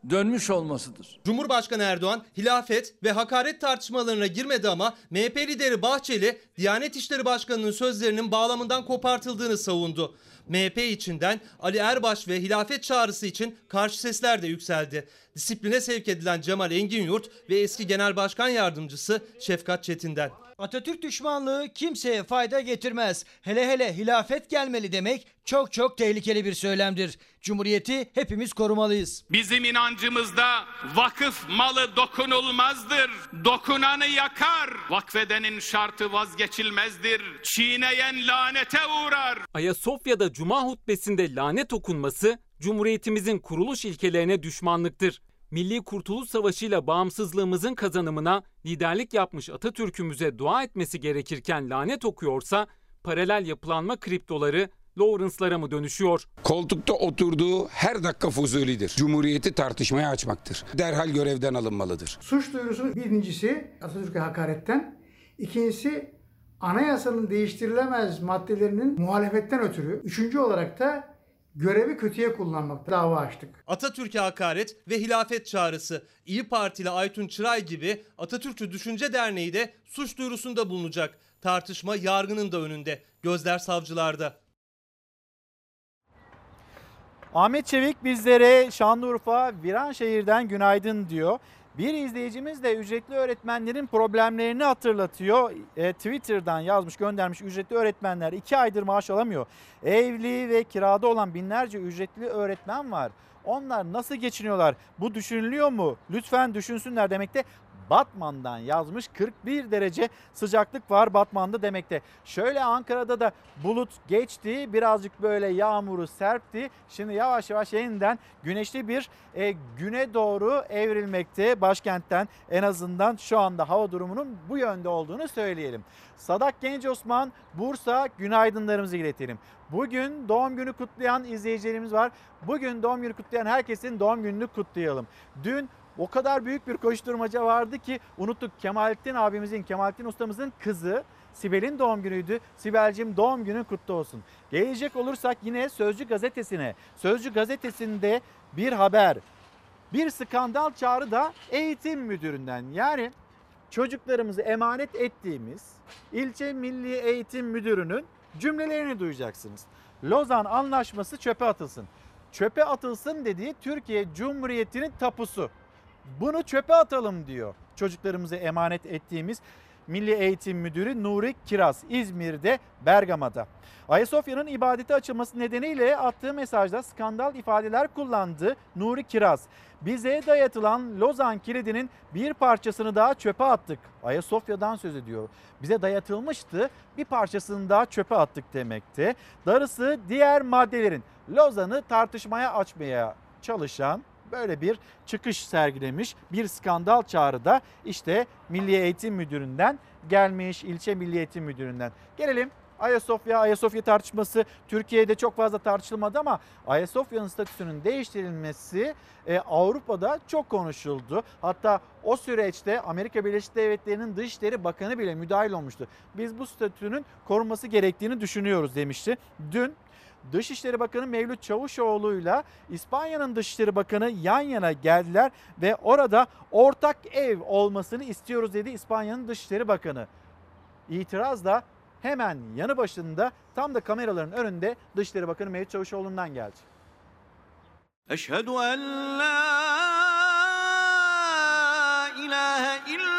dönmüş olmasıdır. Cumhurbaşkanı Erdoğan hilafet ve hakaret tartışmalarına girmedi ama MHP lideri Bahçeli Diyanet İşleri Başkanı'nın sözlerinin bağlamından kopartıldığını savundu. MHP içinden Ali Erbaş ve hilafet çağrısı için karşı sesler de yükseldi. Disipline sevk edilen Cemal Enginyurt ve eski Genel Başkan Yardımcısı Şefkat Çetin'den. Atatürk düşmanlığı kimseye fayda getirmez. Hele hele hilafet gelmeli demek çok çok tehlikeli bir söylemdir. Cumhuriyeti hepimiz korumalıyız. Bizim inancımızda vakıf malı dokunulmazdır. Dokunanı yakar. Vakfedenin şartı vazgeçilmezdir. Çiğneyen lanete uğrar. Ayasofya'da cuma hutbesinde lanet okunması Cumhuriyetimizin kuruluş ilkelerine düşmanlıktır. Milli Kurtuluş Savaşı ile bağımsızlığımızın kazanımına liderlik yapmış Atatürk'ümüze dua etmesi gerekirken lanet okuyorsa paralel yapılanma kriptoları Lawrence'lara mı dönüşüyor? Koltukta oturduğu her dakika fuzulidir. Cumhuriyeti tartışmaya açmaktır. Derhal görevden alınmalıdır. Suç duyurusu birincisi Atatürk'e hakaretten, ikincisi anayasanın değiştirilemez maddelerinin muhalefetten ötürü, üçüncü olarak da görevi kötüye kullanmakta dava açtık. Atatürk'e hakaret ve hilafet çağrısı. İyi Partili Aytun Çıray gibi Atatürkçü Düşünce Derneği de suç duyurusunda bulunacak. Tartışma yargının da önünde. Gözler savcılarda. Ahmet Çevik bizlere Şanlıurfa Viranşehir'den günaydın diyor. Bir izleyicimiz de ücretli öğretmenlerin problemlerini hatırlatıyor. E, Twitter'dan yazmış göndermiş ücretli öğretmenler 2 aydır maaş alamıyor. Evli ve kirada olan binlerce ücretli öğretmen var. Onlar nasıl geçiniyorlar? Bu düşünülüyor mu? Lütfen düşünsünler demekte. Batman'dan yazmış 41 derece sıcaklık var Batman'da demekte. Şöyle Ankara'da da bulut geçti birazcık böyle yağmuru serpti. Şimdi yavaş yavaş yeniden güneşli bir e, güne doğru evrilmekte başkentten en azından şu anda hava durumunun bu yönde olduğunu söyleyelim. Sadak Genç Osman Bursa günaydınlarımızı iletelim. Bugün doğum günü kutlayan izleyicilerimiz var. Bugün doğum günü kutlayan herkesin doğum gününü kutlayalım. Dün o kadar büyük bir koşturmaca vardı ki unuttuk Kemalettin abimizin, Kemalettin ustamızın kızı Sibel'in doğum günüydü. Sibel'cim doğum günün kutlu olsun. Gelecek olursak yine Sözcü gazetesine. Sözcü gazetesinde bir haber. Bir skandal çağrı da eğitim müdüründen. Yani çocuklarımızı emanet ettiğimiz ilçe milli eğitim müdürünün cümlelerini duyacaksınız. Lozan anlaşması çöpe atılsın. Çöpe atılsın dediği Türkiye Cumhuriyeti'nin tapusu. Bunu çöpe atalım diyor çocuklarımızı emanet ettiğimiz Milli Eğitim Müdürü Nuri Kiraz İzmir'de Bergama'da. Ayasofya'nın ibadete açılması nedeniyle attığı mesajda skandal ifadeler kullandı Nuri Kiraz. Bize dayatılan Lozan kilidinin bir parçasını daha çöpe attık. Ayasofya'dan söz ediyor. Bize dayatılmıştı bir parçasını daha çöpe attık demekte. Darısı diğer maddelerin Lozan'ı tartışmaya açmaya çalışan böyle bir çıkış sergilemiş. Bir skandal çağrı da işte Milli Eğitim Müdürü'nden gelmiş, ilçe Milli Eğitim Müdürü'nden. Gelelim Ayasofya, Ayasofya tartışması Türkiye'de çok fazla tartışılmadı ama Ayasofya'nın statüsünün değiştirilmesi e, Avrupa'da çok konuşuldu. Hatta o süreçte Amerika Birleşik Devletleri'nin Dışişleri Bakanı bile müdahil olmuştu. Biz bu statünün korunması gerektiğini düşünüyoruz demişti. Dün Dışişleri Bakanı Mevlüt Çavuşoğlu ile İspanya'nın Dışişleri Bakanı yan yana geldiler ve orada ortak ev olmasını istiyoruz dedi İspanya'nın Dışişleri Bakanı. İtiraz da hemen yanı başında tam da kameraların önünde Dışişleri Bakanı Mevlüt Çavuşoğlu'ndan geldi. Eşhedü en la ilahe illallah.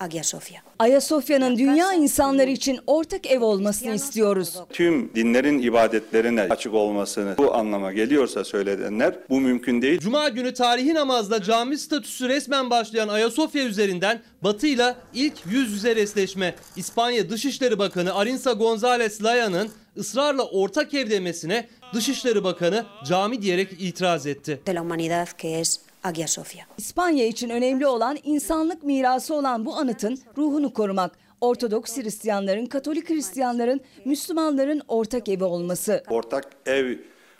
Ayasofya. Ayasofya'nın dünya insanları için ortak ev olmasını istiyoruz. Tüm dinlerin ibadetlerine açık olmasını bu anlama geliyorsa söylenenler bu mümkün değil. Cuma günü tarihi namazda cami statüsü resmen başlayan Ayasofya üzerinden Batı ile ilk yüz yüze resleşme. İspanya Dışişleri Bakanı Arinsa González Laya'nın ısrarla ortak ev demesine Dışişleri Bakanı cami diyerek itiraz etti. De la humanidad que es Hagia Sophia. İspanya için önemli olan insanlık mirası olan bu anıtın ruhunu korumak. Ortodoks Hristiyanların, Katolik Hristiyanların, Müslümanların ortak evi olması. Ortak ev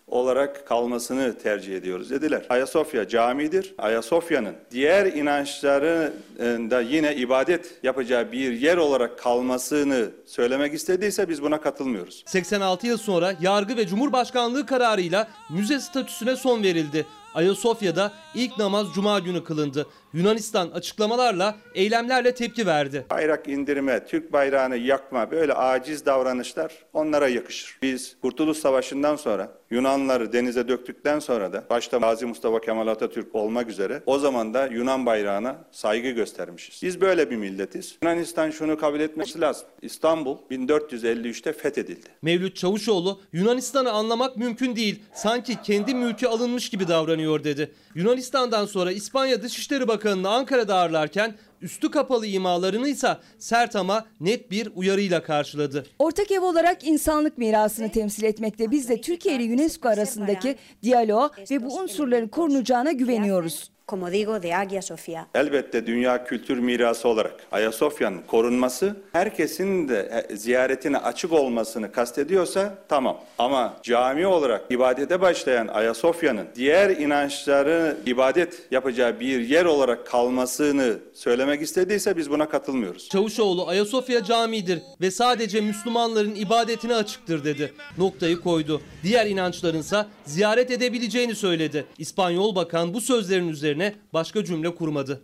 olarak kalmasını tercih ediyoruz dediler. Ayasofya camidir. Ayasofya'nın diğer inançlarında yine ibadet yapacağı bir yer olarak kalmasını söylemek istediyse biz buna katılmıyoruz. 86 yıl sonra yargı ve cumhurbaşkanlığı kararıyla müze statüsüne son verildi. Ayasofya'da ilk namaz cuma günü kılındı. Yunanistan açıklamalarla, eylemlerle tepki verdi. Bayrak indirme, Türk bayrağını yakma böyle aciz davranışlar onlara yakışır. Biz Kurtuluş Savaşı'ndan sonra Yunanları denize döktükten sonra da başta Gazi Mustafa Kemal Atatürk olmak üzere o zaman da Yunan bayrağına saygı göstermişiz. Biz böyle bir milletiz. Yunanistan şunu kabul etmesi lazım. İstanbul 1453'te fethedildi. Mevlüt Çavuşoğlu Yunanistan'ı anlamak mümkün değil. Sanki kendi mülkü alınmış gibi davranıyor dedi. Yunanistan'dan sonra İspanya Dışişleri Bakanı'nı Ankara'da ağırlarken üstü kapalı imalarını ise sert ama net bir uyarıyla karşıladı. Ortak ev olarak insanlık mirasını temsil etmekte biz de Türkiye ile UNESCO arasındaki diyalog ve bu unsurların korunacağına güveniyoruz. Como digo, de Hagia Sophia. Elbette dünya kültür mirası olarak Ayasofya'nın korunması herkesin de e, ziyaretine açık olmasını kastediyorsa tamam. Ama cami olarak ibadete başlayan Ayasofya'nın diğer inançları ibadet yapacağı bir yer olarak kalmasını söylemek istediyse biz buna katılmıyoruz. Çavuşoğlu Ayasofya camidir ve sadece Müslümanların ibadetine açıktır dedi. Noktayı koydu. Diğer inançlarınsa ziyaret edebileceğini söyledi. İspanyol bakan bu sözlerin üzerine başka cümle kurmadı.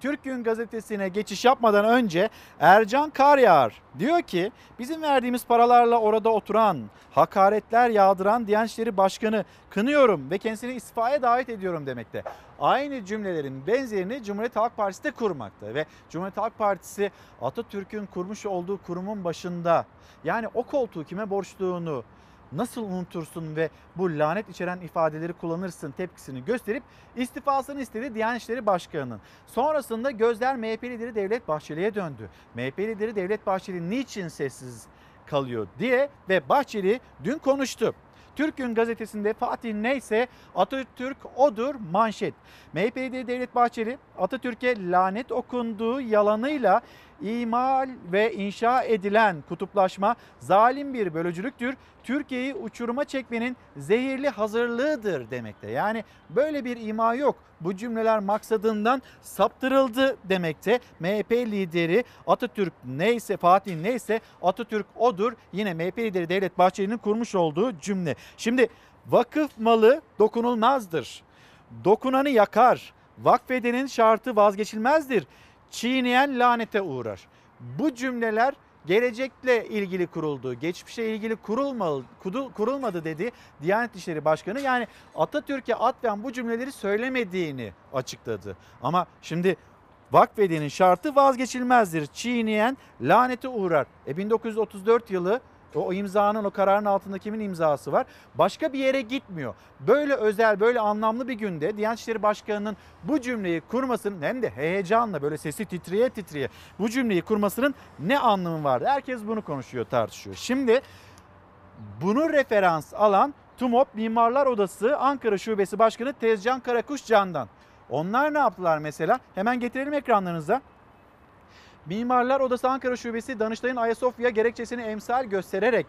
Türk Gün gazetesine geçiş yapmadan önce Ercan Karyar diyor ki bizim verdiğimiz paralarla orada oturan, hakaretler yağdıran Diyanet Başkanı kınıyorum ve kendisini istifaya davet ediyorum demekte. Aynı cümlelerin benzerini Cumhuriyet Halk Partisi de kurmakta ve Cumhuriyet Halk Partisi Atatürk'ün kurmuş olduğu kurumun başında yani o koltuğu kime borçluğunu nasıl unutursun ve bu lanet içeren ifadeleri kullanırsın tepkisini gösterip istifasını istedi Diyanet İşleri Başkanı'nın. Sonrasında gözler MHP lideri Devlet Bahçeli'ye döndü. MHP lideri Devlet Bahçeli niçin sessiz kalıyor diye ve Bahçeli dün konuştu. Türk Gün gazetesinde Fatih neyse Atatürk odur manşet. MHP Devlet Bahçeli Atatürk'e lanet okunduğu yalanıyla imal ve inşa edilen kutuplaşma zalim bir bölücülüktür. Türkiye'yi uçuruma çekmenin zehirli hazırlığıdır demekte. Yani böyle bir ima yok. Bu cümleler maksadından saptırıldı demekte. MHP lideri Atatürk neyse Fatih neyse Atatürk odur. Yine MHP lideri Devlet Bahçeli'nin kurmuş olduğu cümle. Şimdi vakıf malı dokunulmazdır. Dokunanı yakar. Vakfedenin şartı vazgeçilmezdir çiğneyen lanete uğrar. Bu cümleler gelecekle ilgili kuruldu. Geçmişe ilgili kurulmadı, kurulmadı dedi Diyanet İşleri Başkanı. Yani Atatürk'e atfen bu cümleleri söylemediğini açıkladı. Ama şimdi vakfedenin şartı vazgeçilmezdir. Çiğneyen lanete uğrar. E 1934 yılı o imzanın o kararın altında kimin imzası var? Başka bir yere gitmiyor. Böyle özel böyle anlamlı bir günde Diyanet İşleri Başkanı'nın bu cümleyi kurmasının hem de heyecanla böyle sesi titriye titriye bu cümleyi kurmasının ne anlamı vardı? Herkes bunu konuşuyor tartışıyor. Şimdi bunu referans alan TUMOP Mimarlar Odası Ankara Şubesi Başkanı Tezcan Karakuş Can'dan. Onlar ne yaptılar mesela? Hemen getirelim ekranlarınıza. Mimarlar Odası Ankara Şubesi Danıştay'ın Ayasofya gerekçesini emsal göstererek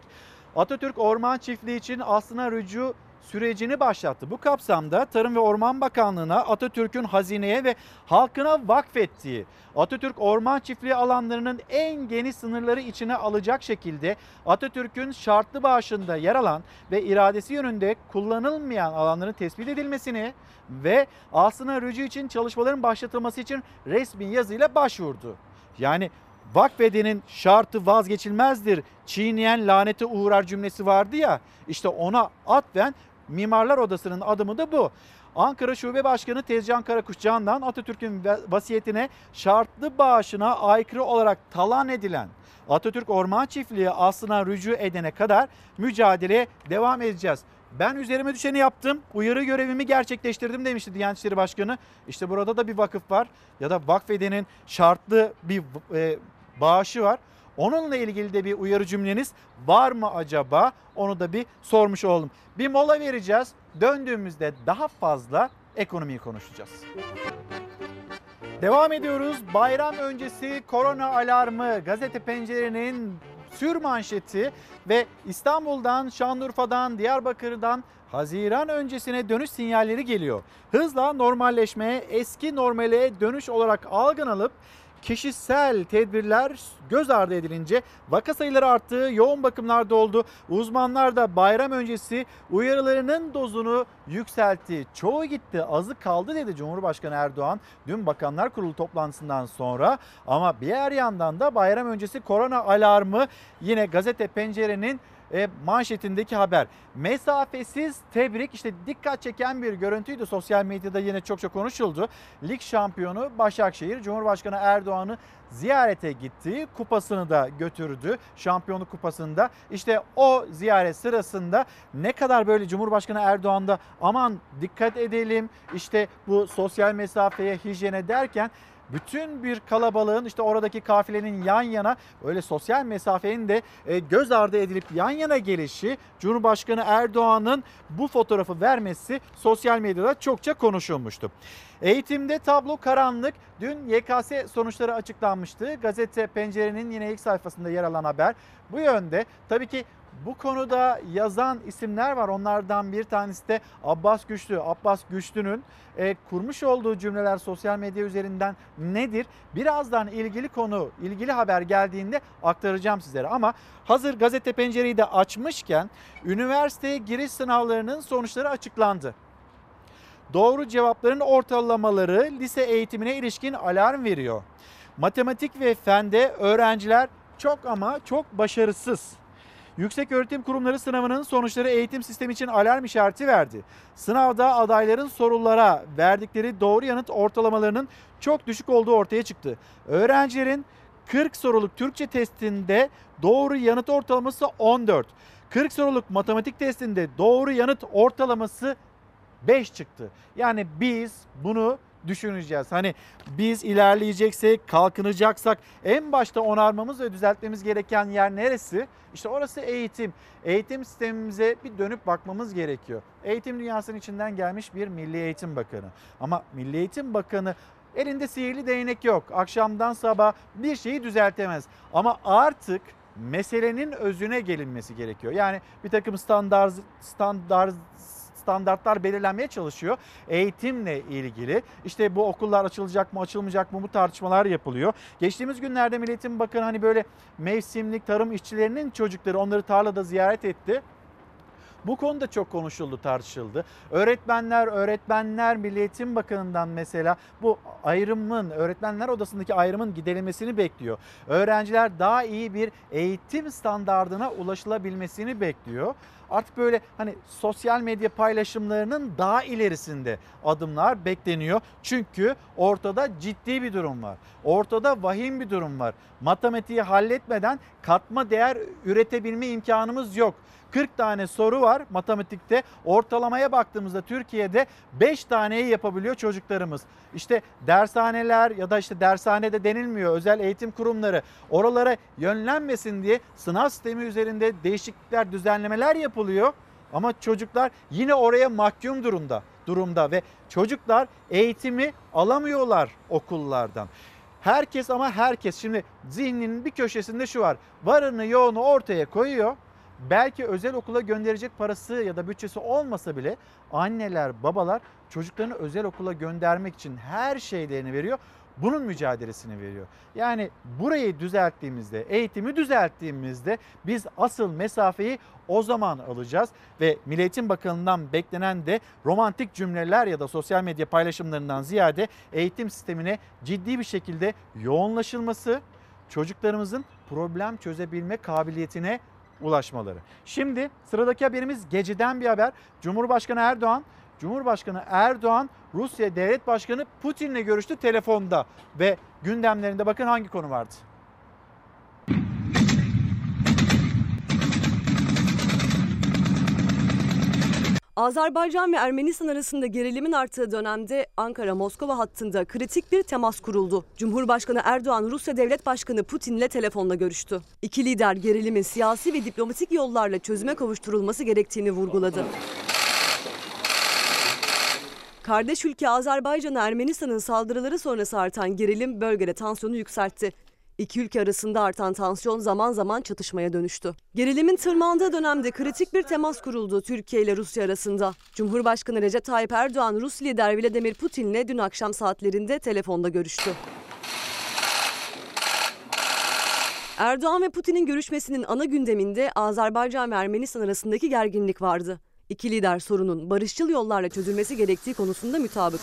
Atatürk Orman Çiftliği için aslına rücu sürecini başlattı. Bu kapsamda Tarım ve Orman Bakanlığı'na Atatürk'ün hazineye ve halkına vakfettiği Atatürk Orman Çiftliği alanlarının en geniş sınırları içine alacak şekilde Atatürk'ün şartlı bağışında yer alan ve iradesi yönünde kullanılmayan alanların tespit edilmesini ve aslına rücu için çalışmaların başlatılması için resmi yazıyla başvurdu. Yani vakfedenin şartı vazgeçilmezdir. Çiğneyen lanete uğrar cümlesi vardı ya. İşte ona atfen Mimarlar Odası'nın adımı da bu. Ankara Şube Başkanı Tezcan Karakuş Can'dan Atatürk'ün vasiyetine şartlı bağışına aykırı olarak talan edilen Atatürk Orman Çiftliği aslına rücu edene kadar mücadeleye devam edeceğiz. Ben üzerime düşeni yaptım. Uyarı görevimi gerçekleştirdim demişti Diyanet İşleri Başkanı. İşte burada da bir vakıf var ya da vakfedenin şartlı bir e, bağışı var. Onunla ilgili de bir uyarı cümleniz var mı acaba? Onu da bir sormuş oldum. Bir mola vereceğiz. Döndüğümüzde daha fazla ekonomiyi konuşacağız. Devam ediyoruz. Bayram öncesi korona alarmı gazete pencerenin sür manşeti ve İstanbul'dan, Şanlıurfa'dan, Diyarbakır'dan Haziran öncesine dönüş sinyalleri geliyor. Hızla normalleşmeye, eski normale dönüş olarak algılanıp kişisel tedbirler göz ardı edilince vaka sayıları arttı, yoğun bakımlarda oldu. Uzmanlar da bayram öncesi uyarılarının dozunu yükseltti. Çoğu gitti, azı kaldı dedi Cumhurbaşkanı Erdoğan dün Bakanlar Kurulu toplantısından sonra. Ama bir yer yandan da bayram öncesi korona alarmı yine gazete pencerenin e, manşetindeki haber. Mesafesiz tebrik işte dikkat çeken bir görüntüydü. Sosyal medyada yine çok çok konuşuldu. Lig şampiyonu Başakşehir Cumhurbaşkanı Erdoğan'ı ziyarete gitti. Kupasını da götürdü. Şampiyonluk kupasında. İşte o ziyaret sırasında ne kadar böyle Cumhurbaşkanı Erdoğan'da aman dikkat edelim işte bu sosyal mesafeye, hijyene derken bütün bir kalabalığın işte oradaki kafilenin yan yana öyle sosyal mesafenin de e, göz ardı edilip yan yana gelişi Cumhurbaşkanı Erdoğan'ın bu fotoğrafı vermesi sosyal medyada çokça konuşulmuştu. Eğitimde tablo karanlık. Dün YKS sonuçları açıklanmıştı. Gazete Pencere'nin yine ilk sayfasında yer alan haber bu yönde. Tabii ki bu konuda yazan isimler var. Onlardan bir tanesi de Abbas Güçlü. Abbas Güçlü'nün e, kurmuş olduğu cümleler sosyal medya üzerinden nedir? Birazdan ilgili konu, ilgili haber geldiğinde aktaracağım sizlere. Ama hazır gazete pencereyi de açmışken üniversiteye giriş sınavlarının sonuçları açıklandı. Doğru cevapların ortalamaları lise eğitimine ilişkin alarm veriyor. Matematik ve fende öğrenciler çok ama çok başarısız. Yüksek Öğretim Kurumları sınavının sonuçları eğitim sistemi için alarm işareti verdi. Sınavda adayların sorulara verdikleri doğru yanıt ortalamalarının çok düşük olduğu ortaya çıktı. Öğrencilerin 40 soruluk Türkçe testinde doğru yanıt ortalaması 14. 40 soruluk matematik testinde doğru yanıt ortalaması 5 çıktı. Yani biz bunu düşüneceğiz. Hani biz ilerleyeceksek, kalkınacaksak en başta onarmamız ve düzeltmemiz gereken yer neresi? İşte orası eğitim. Eğitim sistemimize bir dönüp bakmamız gerekiyor. Eğitim dünyasının içinden gelmiş bir Milli Eğitim Bakanı. Ama Milli Eğitim Bakanı elinde sihirli değnek yok. Akşamdan sabah bir şeyi düzeltemez. Ama artık meselenin özüne gelinmesi gerekiyor. Yani bir takım standart standart standartlar belirlenmeye çalışıyor. Eğitimle ilgili işte bu okullar açılacak mı açılmayacak mı bu tartışmalar yapılıyor. Geçtiğimiz günlerde Milli Eğitim Bakanı hani böyle mevsimlik tarım işçilerinin çocukları onları tarlada ziyaret etti. Bu konuda çok konuşuldu, tartışıldı. Öğretmenler, öğretmenler Milli Eğitim Bakanı'ndan mesela bu ayrımın, öğretmenler odasındaki ayrımın giderilmesini bekliyor. Öğrenciler daha iyi bir eğitim standardına ulaşılabilmesini bekliyor. Artık böyle hani sosyal medya paylaşımlarının daha ilerisinde adımlar bekleniyor. Çünkü ortada ciddi bir durum var. Ortada vahim bir durum var. Matematiği halletmeden katma değer üretebilme imkanımız yok. 40 tane soru var matematikte. Ortalamaya baktığımızda Türkiye'de 5 taneyi yapabiliyor çocuklarımız. İşte dershaneler ya da işte dershanede denilmiyor özel eğitim kurumları oralara yönlenmesin diye sınav sistemi üzerinde değişiklikler, düzenlemeler yapılıyor. Ama çocuklar yine oraya mahkum durumda durumda ve çocuklar eğitimi alamıyorlar okullardan. Herkes ama herkes şimdi zihninin bir köşesinde şu var. Varını yoğunu ortaya koyuyor belki özel okula gönderecek parası ya da bütçesi olmasa bile anneler, babalar çocuklarını özel okula göndermek için her şeylerini veriyor. Bunun mücadelesini veriyor. Yani burayı düzelttiğimizde, eğitimi düzelttiğimizde biz asıl mesafeyi o zaman alacağız ve Milli Eğitim Bakanı'ndan beklenen de romantik cümleler ya da sosyal medya paylaşımlarından ziyade eğitim sistemine ciddi bir şekilde yoğunlaşılması, çocuklarımızın problem çözebilme kabiliyetine ulaşmaları. Şimdi sıradaki haberimiz geceden bir haber. Cumhurbaşkanı Erdoğan Cumhurbaşkanı Erdoğan Rusya Devlet Başkanı Putin'le görüştü telefonda ve gündemlerinde bakın hangi konu vardı. Azerbaycan ve Ermenistan arasında gerilimin arttığı dönemde Ankara-Moskova hattında kritik bir temas kuruldu. Cumhurbaşkanı Erdoğan Rusya Devlet Başkanı Putin ile telefonla görüştü. İki lider gerilimin siyasi ve diplomatik yollarla çözüme kavuşturulması gerektiğini vurguladı. Kardeş ülke Azerbaycan'a Ermenistan'ın saldırıları sonrası artan gerilim bölgede tansiyonu yükseltti. İki ülke arasında artan tansiyon zaman zaman çatışmaya dönüştü. Gerilimin tırmandığı dönemde kritik bir temas kuruldu Türkiye ile Rusya arasında. Cumhurbaşkanı Recep Tayyip Erdoğan Rus lider Vladimir Putin'le dün akşam saatlerinde telefonda görüştü. Erdoğan ve Putin'in görüşmesinin ana gündeminde Azerbaycan ve Ermenistan arasındaki gerginlik vardı. İki lider sorunun barışçıl yollarla çözülmesi gerektiği konusunda mutabık.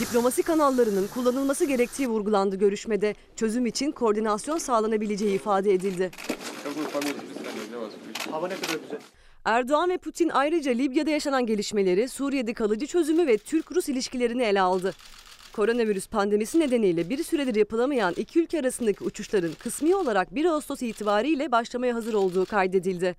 Diplomasi kanallarının kullanılması gerektiği vurgulandı görüşmede. Çözüm için koordinasyon sağlanabileceği ifade edildi. Erdoğan ve Putin ayrıca Libya'da yaşanan gelişmeleri, Suriye'de kalıcı çözümü ve Türk-Rus ilişkilerini ele aldı. Koronavirüs pandemisi nedeniyle bir süredir yapılamayan iki ülke arasındaki uçuşların kısmi olarak 1 Ağustos itibariyle başlamaya hazır olduğu kaydedildi.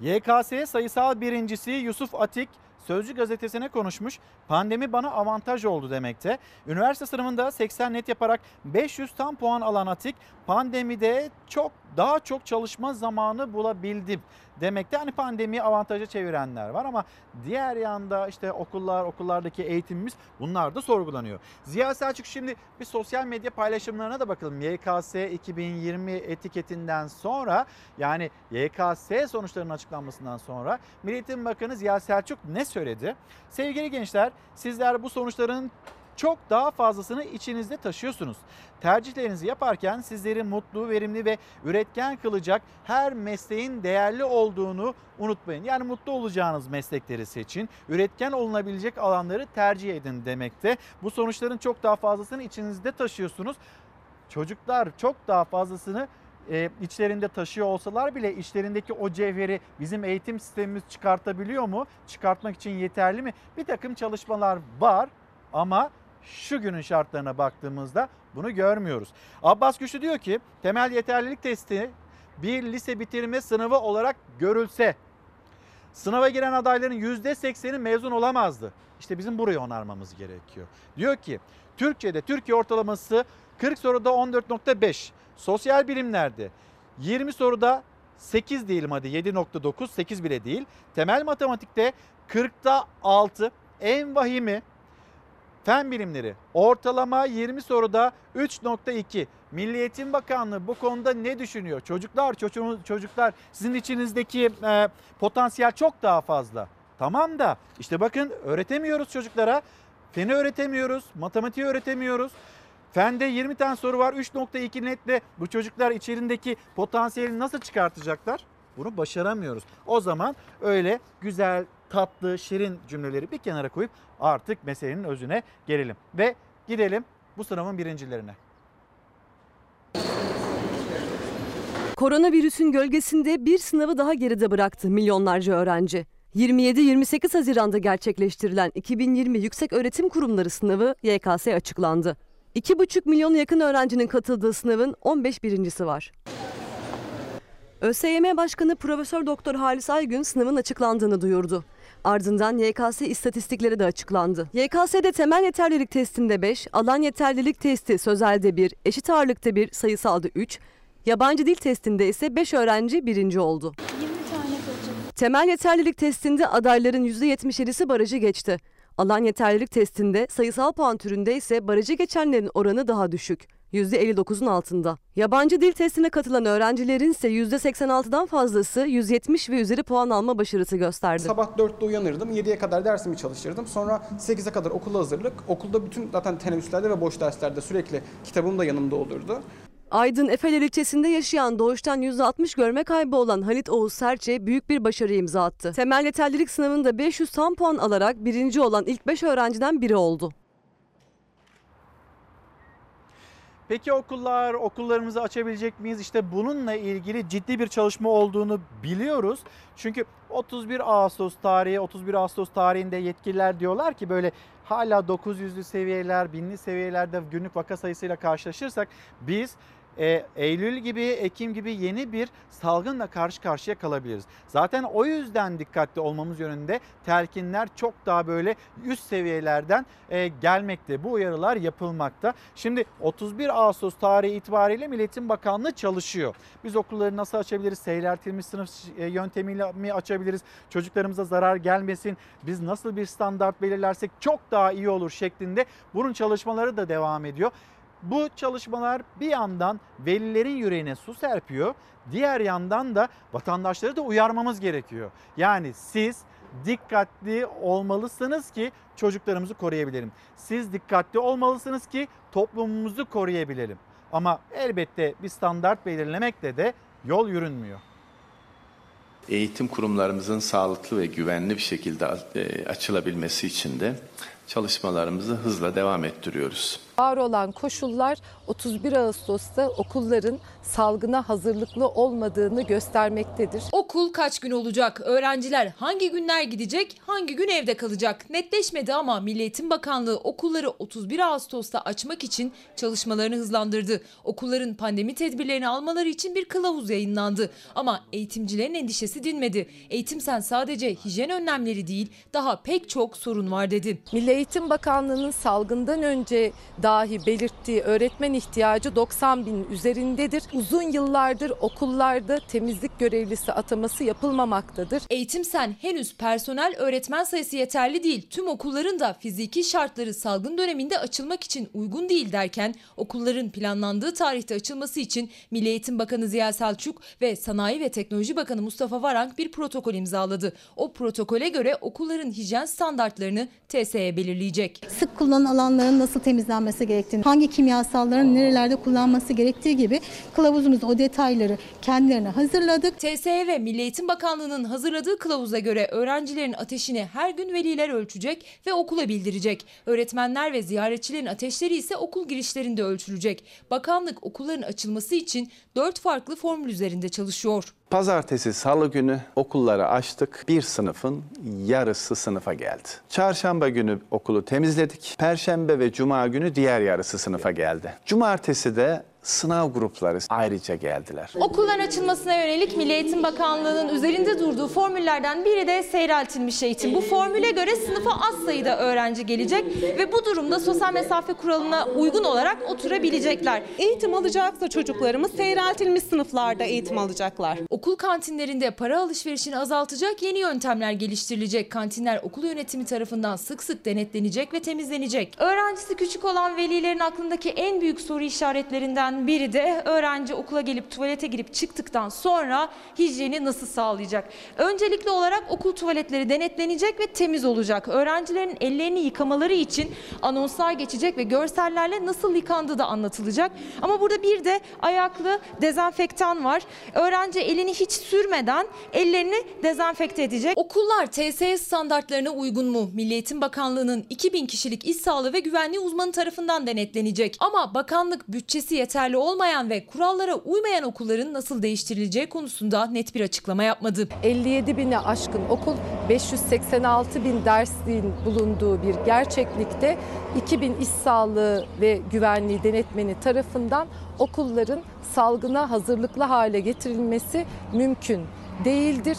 YKS sayısal birincisi Yusuf Atik Sözcü gazetesine konuşmuş. Pandemi bana avantaj oldu demekte. Üniversite sınavında 80 net yaparak 500 tam puan alan Atik pandemide çok daha çok çalışma zamanı bulabildim demekte. Hani pandemiyi avantaja çevirenler var ama diğer yanda işte okullar, okullardaki eğitimimiz bunlar da sorgulanıyor. Ziya Selçuk şimdi bir sosyal medya paylaşımlarına da bakalım. YKS 2020 etiketinden sonra yani YKS sonuçlarının açıklanmasından sonra Milli Eğitim Bakanı Ziya Selçuk ne söyledi? Sevgili gençler sizler bu sonuçların çok daha fazlasını içinizde taşıyorsunuz. Tercihlerinizi yaparken sizleri mutlu, verimli ve üretken kılacak her mesleğin değerli olduğunu unutmayın. Yani mutlu olacağınız meslekleri seçin, üretken olunabilecek alanları tercih edin demekte. Bu sonuçların çok daha fazlasını içinizde taşıyorsunuz. Çocuklar çok daha fazlasını e, içlerinde taşıyor olsalar bile içlerindeki o cevheri bizim eğitim sistemimiz çıkartabiliyor mu? Çıkartmak için yeterli mi? Bir takım çalışmalar var ama şu günün şartlarına baktığımızda bunu görmüyoruz. Abbas Güçlü diyor ki temel yeterlilik testi bir lise bitirme sınavı olarak görülse sınava giren adayların %80'i mezun olamazdı. İşte bizim burayı onarmamız gerekiyor. Diyor ki Türkçe'de Türkiye ortalaması 40 soruda 14.5. Sosyal bilimlerde 20 soruda 8 diyelim hadi 7.9 8 bile değil. Temel matematikte 40'ta 6 en vahimi Fen bilimleri ortalama 20 soruda 3.2. Milli Eğitim Bakanlığı bu konuda ne düşünüyor? Çocuklar, çocuklar sizin içinizdeki e, potansiyel çok daha fazla. Tamam da işte bakın öğretemiyoruz çocuklara. Feni öğretemiyoruz, matematiği öğretemiyoruz. Fende 20 tane soru var. 3.2 netle bu çocuklar içerindeki potansiyeli nasıl çıkartacaklar? Bunu başaramıyoruz. O zaman öyle güzel, tatlı, şirin cümleleri bir kenara koyup artık meselenin özüne gelelim. Ve gidelim bu sınavın birincilerine. Koronavirüsün gölgesinde bir sınavı daha geride bıraktı milyonlarca öğrenci. 27-28 Haziran'da gerçekleştirilen 2020 Yüksek Öğretim Kurumları sınavı YKS açıklandı. 2,5 milyon yakın öğrencinin katıldığı sınavın 15 birincisi var. ÖSYM Başkanı Profesör Doktor Halis Aygün sınavın açıklandığını duyurdu. Ardından YKS istatistikleri de açıklandı. YKS'de temel yeterlilik testinde 5, alan yeterlilik testi sözelde 1, eşit ağırlıkta 1, sayısalda 3, yabancı dil testinde ise 5 öğrenci birinci oldu. Temel yeterlilik testinde adayların %77'si barajı geçti. Alan yeterlilik testinde sayısal puan türünde ise barajı geçenlerin oranı daha düşük. %59'un altında. Yabancı dil testine katılan öğrencilerin ise %86'dan fazlası 170 ve üzeri puan alma başarısı gösterdi. Sabah 4'te uyanırdım, 7'ye kadar dersimi çalıştırdım. Sonra 8'e kadar okula hazırlık. Okulda bütün zaten teneffüslerde ve boş derslerde sürekli kitabım da yanımda olurdu. Aydın Efeler ilçesinde yaşayan doğuştan %60 görme kaybı olan Halit Oğuz Serçe büyük bir başarı imza attı. Temel yeterlilik sınavında 500 tam puan alarak birinci olan ilk 5 öğrenciden biri oldu. Peki okullar, okullarımızı açabilecek miyiz? İşte bununla ilgili ciddi bir çalışma olduğunu biliyoruz. Çünkü 31 Ağustos tarihi, 31 Ağustos tarihinde yetkililer diyorlar ki böyle hala 900'lü seviyeler, binli seviyelerde günlük vaka sayısıyla karşılaşırsak biz e, Eylül gibi, Ekim gibi yeni bir salgınla karşı karşıya kalabiliriz. Zaten o yüzden dikkatli olmamız yönünde telkinler çok daha böyle üst seviyelerden e, gelmekte. Bu uyarılar yapılmakta. Şimdi 31 Ağustos tarihi itibariyle Milletin Bakanlığı çalışıyor. Biz okulları nasıl açabiliriz? Seyreltilmiş sınıf e, yöntemiyle mi açabiliriz? Çocuklarımıza zarar gelmesin. Biz nasıl bir standart belirlersek çok daha iyi olur şeklinde bunun çalışmaları da devam ediyor. Bu çalışmalar bir yandan velilerin yüreğine su serpiyor. Diğer yandan da vatandaşları da uyarmamız gerekiyor. Yani siz dikkatli olmalısınız ki çocuklarımızı koruyabilelim. Siz dikkatli olmalısınız ki toplumumuzu koruyabilelim. Ama elbette bir standart belirlemekle de yol yürünmüyor. Eğitim kurumlarımızın sağlıklı ve güvenli bir şekilde e, açılabilmesi için de çalışmalarımızı hızla devam ettiriyoruz. Var olan koşullar 31 Ağustos'ta okulların salgına hazırlıklı olmadığını göstermektedir. Okul kaç gün olacak? Öğrenciler hangi günler gidecek? Hangi gün evde kalacak? Netleşmedi ama Milli Eğitim Bakanlığı okulları 31 Ağustos'ta açmak için çalışmalarını hızlandırdı. Okulların pandemi tedbirlerini almaları için bir kılavuz yayınlandı. Ama eğitimcilerin endişesi dinmedi. Eğitim sen sadece hijyen önlemleri değil, daha pek çok sorun var dedi. Milli Eğitim Bakanlığı'nın salgından önce dahi belirttiği öğretmen ihtiyacı 90 bin üzerindedir. Uzun yıllardır okullarda temizlik görevlisi ataması yapılmamaktadır. Eğitim sen henüz personel öğretmen sayısı yeterli değil. Tüm okulların da fiziki şartları salgın döneminde açılmak için uygun değil derken okulların planlandığı tarihte açılması için Milli Eğitim Bakanı Ziya Selçuk ve Sanayi ve Teknoloji Bakanı Mustafa Varank bir protokol imzaladı. O protokole göre okulların hijyen standartlarını TSE belirleyecek. Sık kullanılan alanların nasıl temizlenmesi gerektiğini, hangi kimyasalların nerelerde kullanması gerektiği gibi kılavuzumuzda o detayları kendilerine hazırladık. TSE ve Milli Eğitim Bakanlığı'nın hazırladığı kılavuza göre öğrencilerin ateşini her gün veliler ölçecek ve okula bildirecek. Öğretmenler ve ziyaretçilerin ateşleri ise okul girişlerinde ölçülecek. Bakanlık okulların açılması için 4 farklı formül üzerinde çalışıyor. Pazartesi, salı günü okulları açtık. Bir sınıfın yarısı sınıfa geldi. Çarşamba günü okulu temizledik. Perşembe ve cuma günü diğer yarısı sınıfa geldi. Cumartesi de sınav grupları ayrıca geldiler. Okulların açılmasına yönelik Milli Eğitim Bakanlığı'nın üzerinde durduğu formüllerden biri de seyreltilmiş eğitim. Bu formüle göre sınıfa az sayıda öğrenci gelecek ve bu durumda sosyal mesafe kuralına uygun olarak oturabilecekler. Eğitim alacaksa çocuklarımız seyreltilmiş sınıflarda eğitim alacaklar. Okul kantinlerinde para alışverişini azaltacak yeni yöntemler geliştirilecek. Kantinler okul yönetimi tarafından sık sık denetlenecek ve temizlenecek. Öğrencisi küçük olan velilerin aklındaki en büyük soru işaretlerinden biri de öğrenci okula gelip tuvalete girip çıktıktan sonra hijyeni nasıl sağlayacak? Öncelikli olarak okul tuvaletleri denetlenecek ve temiz olacak. Öğrencilerin ellerini yıkamaları için anonslar geçecek ve görsellerle nasıl yıkandığı da anlatılacak. Ama burada bir de ayaklı dezenfektan var. Öğrenci elini hiç sürmeden ellerini dezenfekte edecek. Okullar TSS standartlarına uygun mu? Milli Eğitim Bakanlığı'nın 2000 kişilik iş sağlığı ve güvenliği uzmanı tarafından denetlenecek. Ama bakanlık bütçesi yeterli olmayan ve kurallara uymayan okulların nasıl değiştirileceği konusunda net bir açıklama yapmadı. 57 bine aşkın okul 586 bin dersliğin bulunduğu bir gerçeklikte 2000 iş sağlığı ve güvenliği denetmeni tarafından okulların salgına hazırlıklı hale getirilmesi mümkün değildir.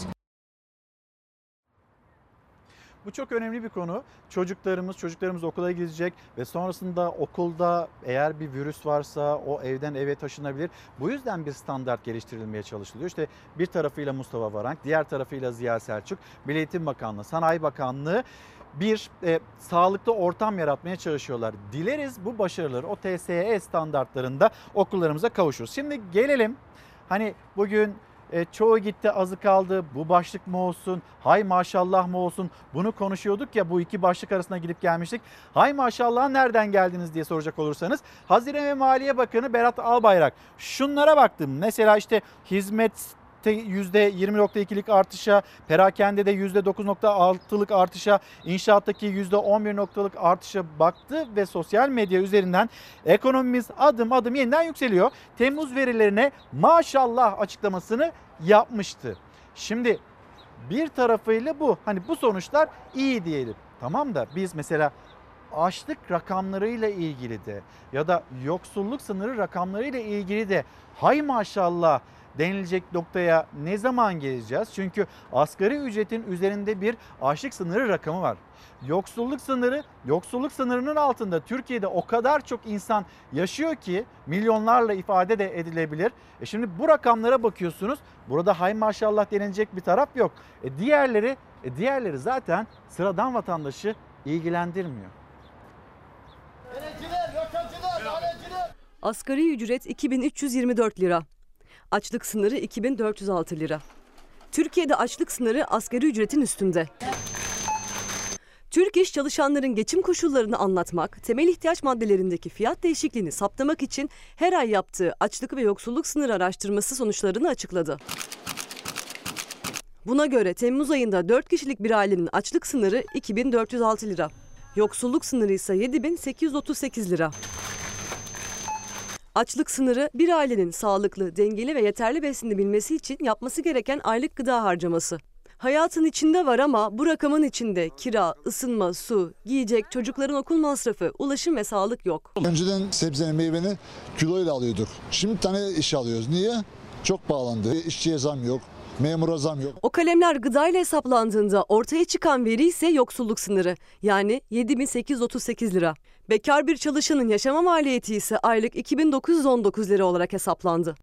Bu çok önemli bir konu. Çocuklarımız, çocuklarımız okula gidecek ve sonrasında okulda eğer bir virüs varsa o evden eve taşınabilir. Bu yüzden bir standart geliştirilmeye çalışılıyor. İşte bir tarafıyla Mustafa Varank, diğer tarafıyla Ziya Selçuk, Milli Eğitim Bakanlığı, Sanayi Bakanlığı bir e, sağlıklı ortam yaratmaya çalışıyorlar. Dileriz bu başarıları o TSE standartlarında okullarımıza kavuşuruz. Şimdi gelelim hani bugün e, çoğu gitti azı kaldı. Bu başlık mı olsun? Hay maşallah mı olsun? Bunu konuşuyorduk ya bu iki başlık arasında gidip gelmiştik. Hay maşallah nereden geldiniz diye soracak olursanız Hazine ve Maliye Bakanı Berat Albayrak. Şunlara baktım. Mesela işte hizmet %20.2'lik artışa, perakendede %9.6'lık artışa, inşaattaki %11.lık artışa baktı ve sosyal medya üzerinden ekonomimiz adım adım yeniden yükseliyor. Temmuz verilerine maşallah açıklamasını yapmıştı. Şimdi bir tarafıyla bu. Hani bu sonuçlar iyi diyelim. Tamam da biz mesela açlık rakamlarıyla ilgili de ya da yoksulluk sınırı rakamlarıyla ilgili de hay maşallah denilecek noktaya ne zaman geleceğiz? Çünkü asgari ücretin üzerinde bir açlık sınırı rakamı var. Yoksulluk sınırı, yoksulluk sınırının altında Türkiye'de o kadar çok insan yaşıyor ki milyonlarla ifade de edilebilir. E şimdi bu rakamlara bakıyorsunuz. Burada hay maşallah denilecek bir taraf yok. E diğerleri, e diğerleri zaten sıradan vatandaşı ilgilendirmiyor. Asgari ücret 2324 lira. Açlık sınırı 2406 lira. Türkiye'de açlık sınırı asgari ücretin üstünde. Türk İş çalışanların geçim koşullarını anlatmak, temel ihtiyaç maddelerindeki fiyat değişikliğini saptamak için her ay yaptığı açlık ve yoksulluk sınırı araştırması sonuçlarını açıkladı. Buna göre Temmuz ayında 4 kişilik bir ailenin açlık sınırı 2406 lira. Yoksulluk sınırı ise 7838 lira. Açlık sınırı bir ailenin sağlıklı, dengeli ve yeterli beslenebilmesi için yapması gereken aylık gıda harcaması. Hayatın içinde var ama bu rakamın içinde kira, ısınma, su, giyecek, çocukların okul masrafı, ulaşım ve sağlık yok. Önceden sebzenin meyvenin kiloyla alıyorduk. Şimdi tane iş alıyoruz. Niye? Çok bağlandı. İşçiye zam yok. Memura zam yok. O kalemler gıdayla hesaplandığında ortaya çıkan veri ise yoksulluk sınırı yani 7838 lira. Bekar bir çalışanın yaşama maliyeti ise aylık 2919 lira olarak hesaplandı.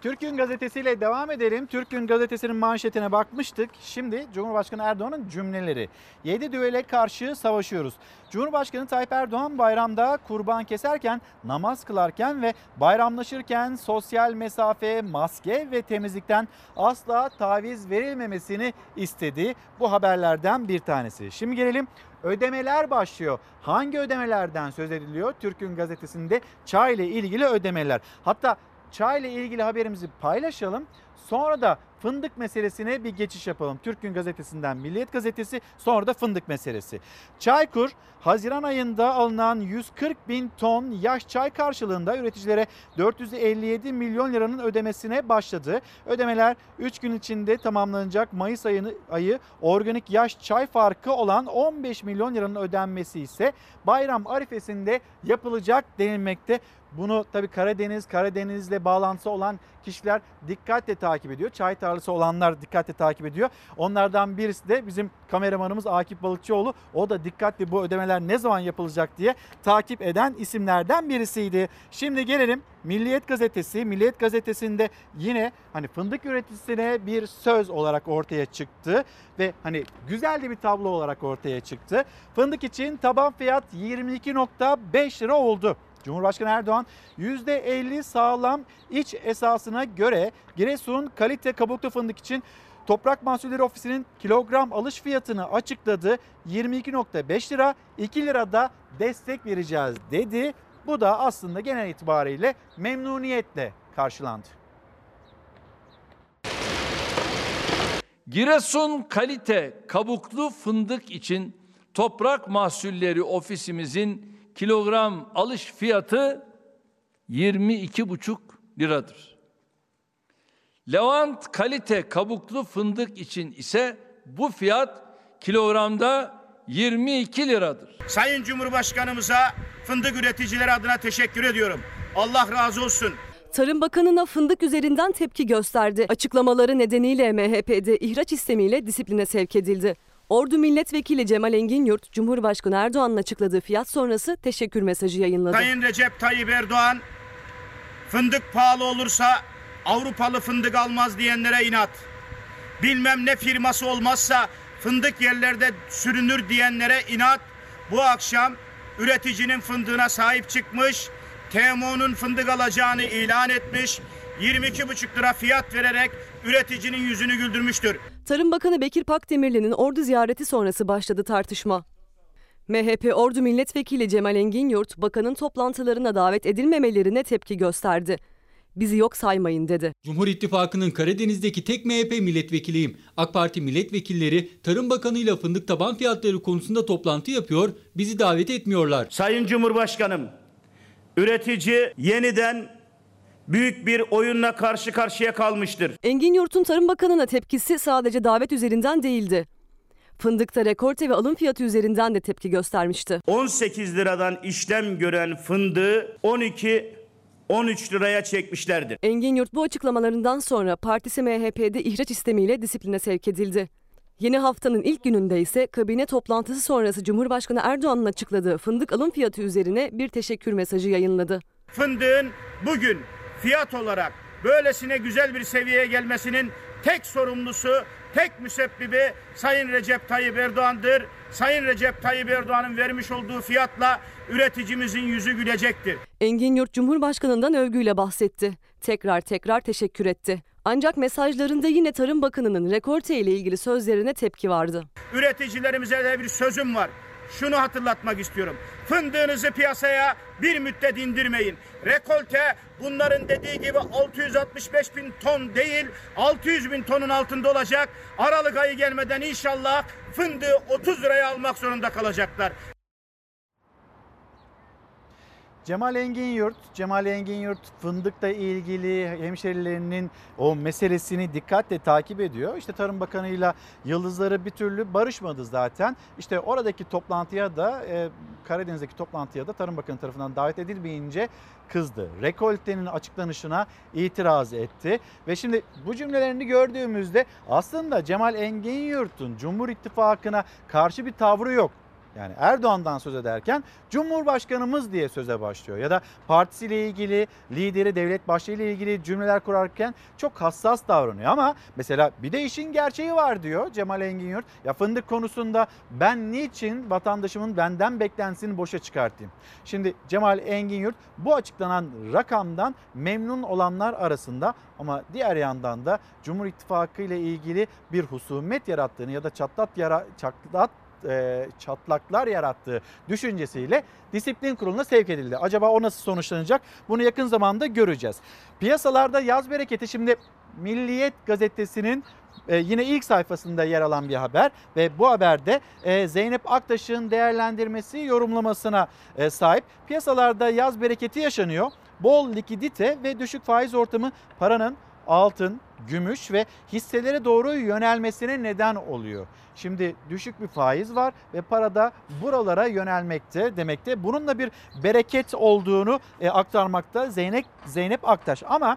Türk Gün Gazetesi devam edelim. Türk Gün Gazetesi'nin manşetine bakmıştık. Şimdi Cumhurbaşkanı Erdoğan'ın cümleleri. 7 düele karşı savaşıyoruz. Cumhurbaşkanı Tayyip Erdoğan bayramda kurban keserken, namaz kılarken ve bayramlaşırken sosyal mesafe, maske ve temizlikten asla taviz verilmemesini istedi. Bu haberlerden bir tanesi. Şimdi gelelim ödemeler başlıyor. Hangi ödemelerden söz ediliyor? Türk Gün Gazetesi'nde çay ile ilgili ödemeler. Hatta çay ile ilgili haberimizi paylaşalım. Sonra da fındık meselesine bir geçiş yapalım. Türk Gün Gazetesi'nden Milliyet Gazetesi sonra da fındık meselesi. Çaykur Haziran ayında alınan 140 bin ton yaş çay karşılığında üreticilere 457 milyon liranın ödemesine başladı. Ödemeler 3 gün içinde tamamlanacak Mayıs ayını, ayı organik yaş çay farkı olan 15 milyon liranın ödenmesi ise bayram arifesinde yapılacak denilmekte. Bunu tabi Karadeniz, Karadeniz'le bağlantısı olan kişiler dikkatle takip ediyor. Çay tarlası olanlar dikkatle takip ediyor. Onlardan birisi de bizim kameramanımız Akif Balıkçıoğlu. O da dikkatli bu ödemeler ne zaman yapılacak diye takip eden isimlerden birisiydi. Şimdi gelelim Milliyet Gazetesi. Milliyet Gazetesi'nde yine hani fındık üreticisine bir söz olarak ortaya çıktı ve hani güzel de bir tablo olarak ortaya çıktı. Fındık için taban fiyat 22.5 lira oldu. Cumhurbaşkanı Erdoğan %50 sağlam iç esasına göre Giresun kalite kabuklu fındık için Toprak Mahsulleri Ofisi'nin kilogram alış fiyatını açıkladı. 22.5 lira 2 lirada destek vereceğiz dedi. Bu da aslında genel itibariyle memnuniyetle karşılandı. Giresun kalite kabuklu fındık için Toprak Mahsulleri Ofisimizin kilogram alış fiyatı 22,5 liradır. Levant kalite kabuklu fındık için ise bu fiyat kilogramda 22 liradır. Sayın Cumhurbaşkanımıza fındık üreticileri adına teşekkür ediyorum. Allah razı olsun. Tarım Bakanı'na fındık üzerinden tepki gösterdi. Açıklamaları nedeniyle MHP'de ihraç istemiyle disipline sevk edildi. Ordu Milletvekili Cemal Engin Yurt, Cumhurbaşkanı Erdoğan'ın açıkladığı fiyat sonrası teşekkür mesajı yayınladı. Sayın Recep Tayyip Erdoğan fındık pahalı olursa Avrupalı fındık almaz diyenlere inat. Bilmem ne firması olmazsa fındık yerlerde sürünür diyenlere inat. Bu akşam üreticinin fındığına sahip çıkmış, TMO'nun fındık alacağını ilan etmiş, 22,5 lira fiyat vererek üreticinin yüzünü güldürmüştür. Tarım Bakanı Bekir Pakdemirli'nin ordu ziyareti sonrası başladı tartışma. MHP Ordu Milletvekili Cemal Engin Yurt, bakanın toplantılarına davet edilmemelerine tepki gösterdi. Bizi yok saymayın dedi. Cumhur İttifakı'nın Karadeniz'deki tek MHP milletvekiliyim. AK Parti milletvekilleri Tarım Bakanı ile fındık taban fiyatları konusunda toplantı yapıyor, bizi davet etmiyorlar. Sayın Cumhurbaşkanım, üretici yeniden büyük bir oyunla karşı karşıya kalmıştır. Engin Yurt'un Tarım Bakanı'na tepkisi sadece davet üzerinden değildi. Fındıkta rekorte ve alım fiyatı üzerinden de tepki göstermişti. 18 liradan işlem gören fındığı 12 13 liraya çekmişlerdir. Engin Yurt bu açıklamalarından sonra partisi MHP'de ihraç istemiyle disipline sevk edildi. Yeni haftanın ilk gününde ise kabine toplantısı sonrası Cumhurbaşkanı Erdoğan'ın açıkladığı fındık alım fiyatı üzerine bir teşekkür mesajı yayınladı. Fındığın bugün fiyat olarak böylesine güzel bir seviyeye gelmesinin tek sorumlusu, tek müsebbibi Sayın Recep Tayyip Erdoğan'dır. Sayın Recep Tayyip Erdoğan'ın vermiş olduğu fiyatla üreticimizin yüzü gülecektir. Engin Yurt Cumhurbaşkanı'ndan övgüyle bahsetti. Tekrar tekrar teşekkür etti. Ancak mesajlarında yine Tarım Bakanı'nın rekorte ile ilgili sözlerine tepki vardı. Üreticilerimize de bir sözüm var. şunu hatırlatmak istiyorum. Fındığınızı piyasaya bir müddet indirmeyin. Rekolte bunların dediği gibi 665 bin ton değil 600 bin tonun altında olacak. Aralık ayı gelmeden inşallah fındığı 30 liraya almak zorunda kalacaklar. Cemal Engin Yurt, Cemal Engin Yurt fındıkla ilgili hemşerilerinin o meselesini dikkatle takip ediyor. İşte Tarım Bakanı'yla yıldızları bir türlü barışmadı zaten. İşte oradaki toplantıya da e, Karadeniz'deki toplantıya da Tarım Bakanı tarafından davet edilmeyince kızdı. Rekoltenin açıklanışına itiraz etti. Ve şimdi bu cümlelerini gördüğümüzde aslında Cemal Engin Yurt'un Cumhur İttifakı'na karşı bir tavrı yok. Yani Erdoğan'dan söz ederken Cumhurbaşkanımız diye söze başlıyor. Ya da partisiyle ilgili, lideri Devlet ile ilgili cümleler kurarken çok hassas davranıyor. Ama mesela bir de işin gerçeği var diyor Cemal Engin Yurt. Ya fındık konusunda ben niçin vatandaşımın benden beklentisini boşa çıkartayım? Şimdi Cemal Engin Yurt bu açıklanan rakamdan memnun olanlar arasında ama diğer yandan da Cumhur İttifakı ile ilgili bir husumet yarattığını ya da çatlat yara, çatlat e, çatlaklar yarattığı düşüncesiyle disiplin kuruluna sevk edildi. Acaba o nasıl sonuçlanacak? Bunu yakın zamanda göreceğiz. Piyasalarda yaz bereketi şimdi Milliyet gazetesinin e, yine ilk sayfasında yer alan bir haber ve bu haberde e, Zeynep Aktaş'ın değerlendirmesi yorumlamasına sahip. Piyasalarda yaz bereketi yaşanıyor. Bol likidite ve düşük faiz ortamı paranın altın, gümüş ve hisselere doğru yönelmesine neden oluyor. Şimdi düşük bir faiz var ve para da buralara yönelmekte demekte. Bununla bir bereket olduğunu e, aktarmakta Zeynep Zeynep Aktaş. Ama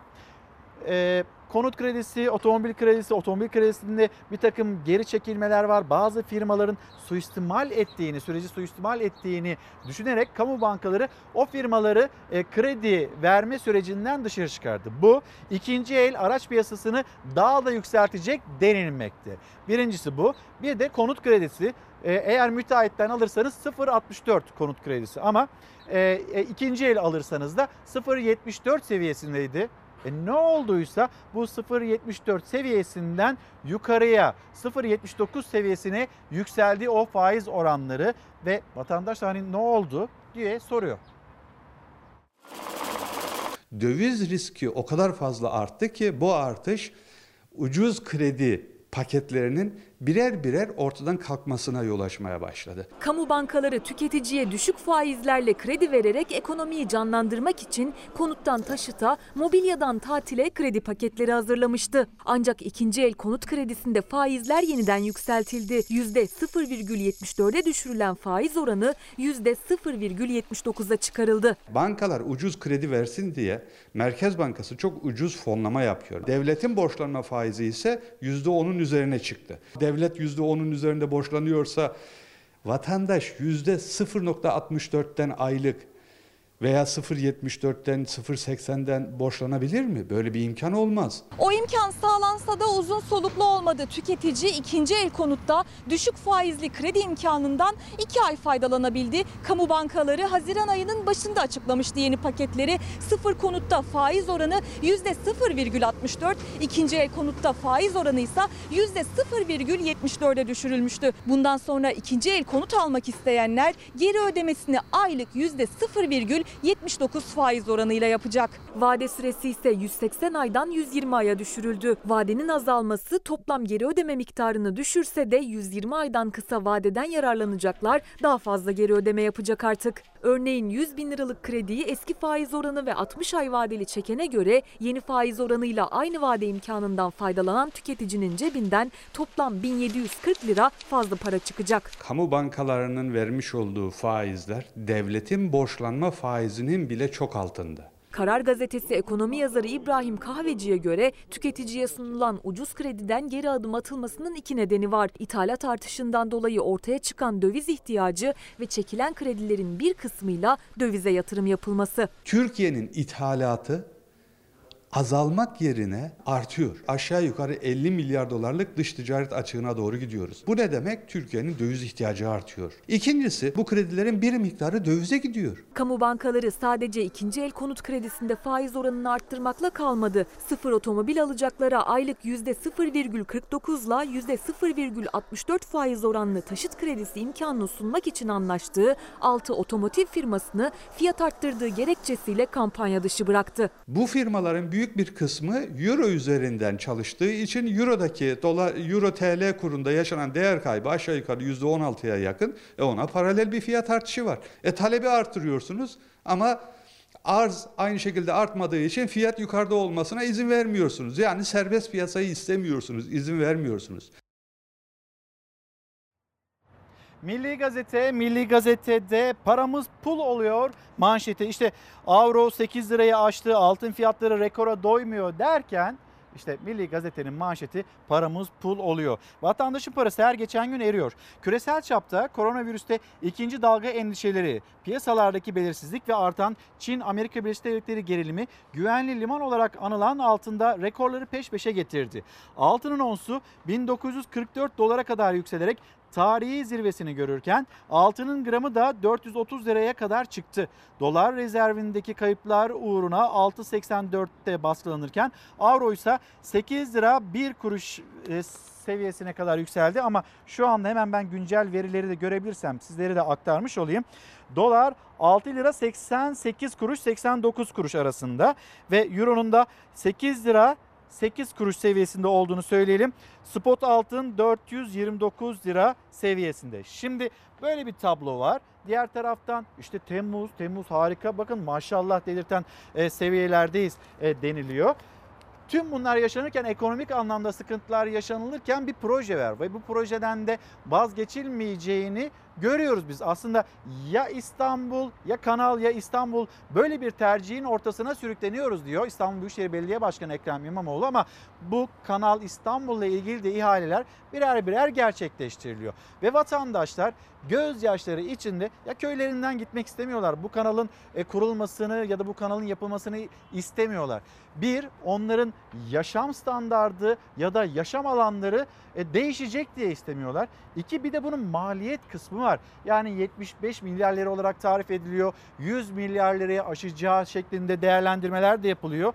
e, konut kredisi, otomobil kredisi, otomobil kredisinde bir takım geri çekilmeler var. Bazı firmaların suistimal ettiğini, süreci suistimal ettiğini düşünerek kamu bankaları o firmaları e, kredi verme sürecinden dışarı çıkardı. Bu ikinci el araç piyasasını daha da yükseltecek denilmekte. Birincisi bu. Bir de konut kredisi. E, eğer müteahhitten alırsanız 0.64 konut kredisi ama e, e, ikinci el alırsanız da 0.74 seviyesindeydi. E ne olduysa bu 0.74 seviyesinden yukarıya 0.79 seviyesine yükseldi o faiz oranları ve vatandaş hani ne oldu diye soruyor. Döviz riski o kadar fazla arttı ki bu artış ucuz kredi paketlerinin birer birer ortadan kalkmasına yol açmaya başladı. Kamu bankaları tüketiciye düşük faizlerle kredi vererek ekonomiyi canlandırmak için konuttan taşıta, mobilyadan tatile kredi paketleri hazırlamıştı. Ancak ikinci el konut kredisinde faizler yeniden yükseltildi. %0,74'e düşürülen faiz oranı %0,79'a çıkarıldı. Bankalar ucuz kredi versin diye Merkez Bankası çok ucuz fonlama yapıyor. Devletin borçlanma faizi ise %10'un üzerine çıktı. Devlet %10'un üzerinde borçlanıyorsa vatandaş %0.64'ten aylık veya 0.74'ten 0.80'den borçlanabilir mi? Böyle bir imkan olmaz. O imkan sağlansa da uzun soluklu olmadı. Tüketici ikinci el konutta düşük faizli kredi imkanından 2 ay faydalanabildi. Kamu bankaları Haziran ayının başında açıklamıştı yeni paketleri. Sıfır konutta faiz oranı %0,64, ikinci el konutta faiz oranı ise %0,74'e düşürülmüştü. Bundan sonra ikinci el konut almak isteyenler geri ödemesini aylık %0,79 faiz oranıyla yapacak. Vade süresi ise 180 aydan 120 aya düşürüldü. Vadenin azalması toplam geri ödeme miktarını düşürse de 120 aydan kısa vadeden yararlanacaklar daha fazla geri ödeme yapacak artık. Örneğin 100 bin liralık krediyi eski faiz oranı ve 60 ay vadeli çekene göre yeni faiz oranıyla aynı vade imkanından faydalanan tüketicinin cebinden toplam 1740 lira fazla para çıkacak. Kamu bankalarının vermiş olduğu faizler devletin borçlanma faizinin bile çok altında. Karar Gazetesi ekonomi yazarı İbrahim Kahveci'ye göre tüketiciye sunulan ucuz krediden geri adım atılmasının iki nedeni var. İthalat artışından dolayı ortaya çıkan döviz ihtiyacı ve çekilen kredilerin bir kısmıyla dövize yatırım yapılması. Türkiye'nin ithalatı azalmak yerine artıyor. Aşağı yukarı 50 milyar dolarlık dış ticaret açığına doğru gidiyoruz. Bu ne demek? Türkiye'nin döviz ihtiyacı artıyor. İkincisi bu kredilerin bir miktarı dövize gidiyor. Kamu bankaları sadece ikinci el konut kredisinde faiz oranını arttırmakla kalmadı. Sıfır otomobil alacaklara aylık %0,49 ile %0,64 faiz oranlı taşıt kredisi imkanını sunmak için anlaştığı 6 otomotiv firmasını fiyat arttırdığı gerekçesiyle kampanya dışı bıraktı. Bu firmaların büyük bir kısmı euro üzerinden çalıştığı için eurodaki dolar euro TL kurunda yaşanan değer kaybı aşağı yukarı %16'ya yakın. E ona paralel bir fiyat artışı var. E talebi artırıyorsunuz ama arz aynı şekilde artmadığı için fiyat yukarıda olmasına izin vermiyorsunuz. Yani serbest piyasayı istemiyorsunuz, izin vermiyorsunuz. Milli Gazete, Milli Gazete'de paramız pul oluyor manşeti. İşte avro 8 lirayı aştı, altın fiyatları rekora doymuyor derken işte Milli Gazete'nin manşeti paramız pul oluyor. Vatandaşın parası her geçen gün eriyor. Küresel çapta koronavirüste ikinci dalga endişeleri, piyasalardaki belirsizlik ve artan Çin-Amerika Birleşik Devletleri gerilimi güvenli liman olarak anılan altında rekorları peş peşe getirdi. Altının onsu 1944 dolara kadar yükselerek tarihi zirvesini görürken altının gramı da 430 liraya kadar çıktı. Dolar rezervindeki kayıplar uğruna 6.84'te baskılanırken avro ise 8 lira 1 kuruş e, seviyesine kadar yükseldi ama şu anda hemen ben güncel verileri de görebilirsem sizlere de aktarmış olayım. Dolar 6 lira 88 kuruş 89 kuruş arasında ve euronun da 8 lira 8 kuruş seviyesinde olduğunu söyleyelim. Spot altın 429 lira seviyesinde. Şimdi böyle bir tablo var. Diğer taraftan işte Temmuz, Temmuz harika bakın maşallah delirten e, seviyelerdeyiz e, deniliyor. Tüm bunlar yaşanırken ekonomik anlamda sıkıntılar yaşanılırken bir proje var ve bu projeden de vazgeçilmeyeceğini görüyoruz biz. Aslında ya İstanbul ya Kanal ya İstanbul böyle bir tercihin ortasına sürükleniyoruz diyor İstanbul Büyükşehir Belediye Başkanı Ekrem İmamoğlu ama bu Kanal İstanbul'la ilgili de ihaleler birer birer gerçekleştiriliyor. Ve vatandaşlar gözyaşları içinde ya köylerinden gitmek istemiyorlar. Bu kanalın e, kurulmasını ya da bu kanalın yapılmasını istemiyorlar. Bir, onların yaşam standardı ya da yaşam alanları e, değişecek diye istemiyorlar. İki, bir de bunun maliyet kısmı var. Yani 75 milyar lira olarak tarif ediliyor. 100 milyar liraya aşacağı şeklinde değerlendirmeler de yapılıyor.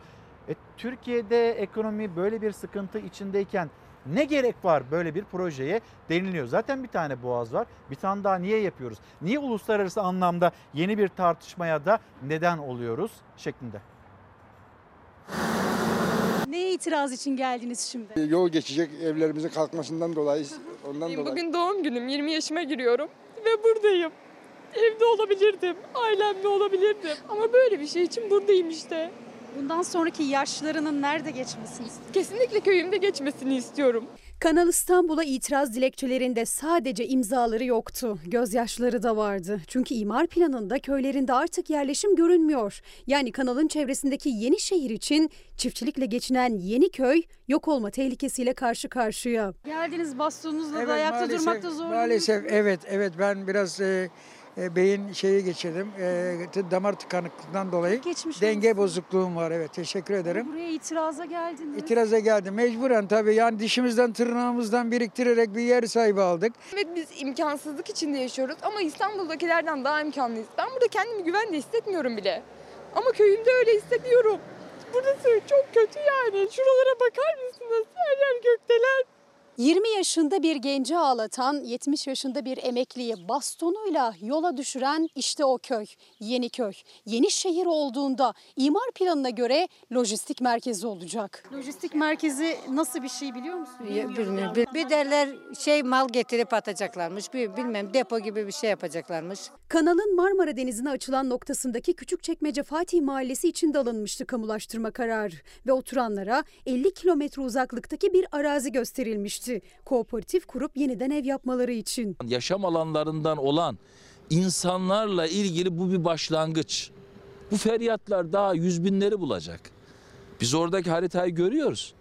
E, Türkiye'de ekonomi böyle bir sıkıntı içindeyken ne gerek var böyle bir projeye deniliyor. Zaten bir tane boğaz var. Bir tane daha niye yapıyoruz? Niye uluslararası anlamda yeni bir tartışmaya da neden oluyoruz şeklinde. Neye itiraz için geldiniz şimdi? Yol geçecek evlerimizin kalkmasından dolayı ondan dolayı. Bugün doğum günüm 20 yaşıma giriyorum ve buradayım. Evde olabilirdim, ailemle olabilirdim ama böyle bir şey için buradayım işte. Bundan sonraki yaşlarının nerede geçmesini istiyorsunuz? Kesinlikle köyümde geçmesini istiyorum. Kanal İstanbul'a itiraz dilekçelerinde sadece imzaları yoktu. Gözyaşları da vardı. Çünkü imar planında köylerinde artık yerleşim görünmüyor. Yani kanalın çevresindeki yeni şehir için çiftçilikle geçinen yeni köy yok olma tehlikesiyle karşı karşıya. Geldiniz bastonunuzla Evet, da ayakta maalesef- durmakta zorlanıyorsunuz. Maalesef evet evet ben biraz e, e, beyin şeyi geçirdim. E, damar tıkanıklığından dolayı Geçmiş denge bozukluğum var evet teşekkür ederim. Buraya itiraza geldiniz. İtiraza geldim mecburen tabii yani dişimizden tırnağımızdan biriktirerek bir yer sahibi aldık. Evet biz imkansızlık içinde yaşıyoruz ama İstanbul'dakilerden daha imkanlıyız. Ben burada kendimi güvende hissetmiyorum bile. Ama köyümde öyle hissediyorum. Burası çok kötü yani. Şuralara bakar mısınız? Her yer gökdeler. 20 yaşında bir genci ağlatan, 70 yaşında bir emekliyi bastonuyla yola düşüren işte o köy, Yeniköy. Yeni şehir olduğunda imar planına göre lojistik merkezi olacak. Lojistik merkezi nasıl bir şey biliyor musunuz? Bilmiyorum. Bir, bir derler şey mal getirip atacaklarmış. Bir, bilmem depo gibi bir şey yapacaklarmış. Kanalın Marmara Denizi'ne açılan noktasındaki Küçükçekmece Fatih Mahallesi içinde alınmıştı kamulaştırma kararı ve oturanlara 50 kilometre uzaklıktaki bir arazi gösterilmişti. Kooperatif kurup yeniden ev yapmaları için. yaşam alanlarından olan insanlarla ilgili bu bir başlangıç. Bu feryatlar daha yüz binleri bulacak. Biz oradaki haritayı görüyoruz.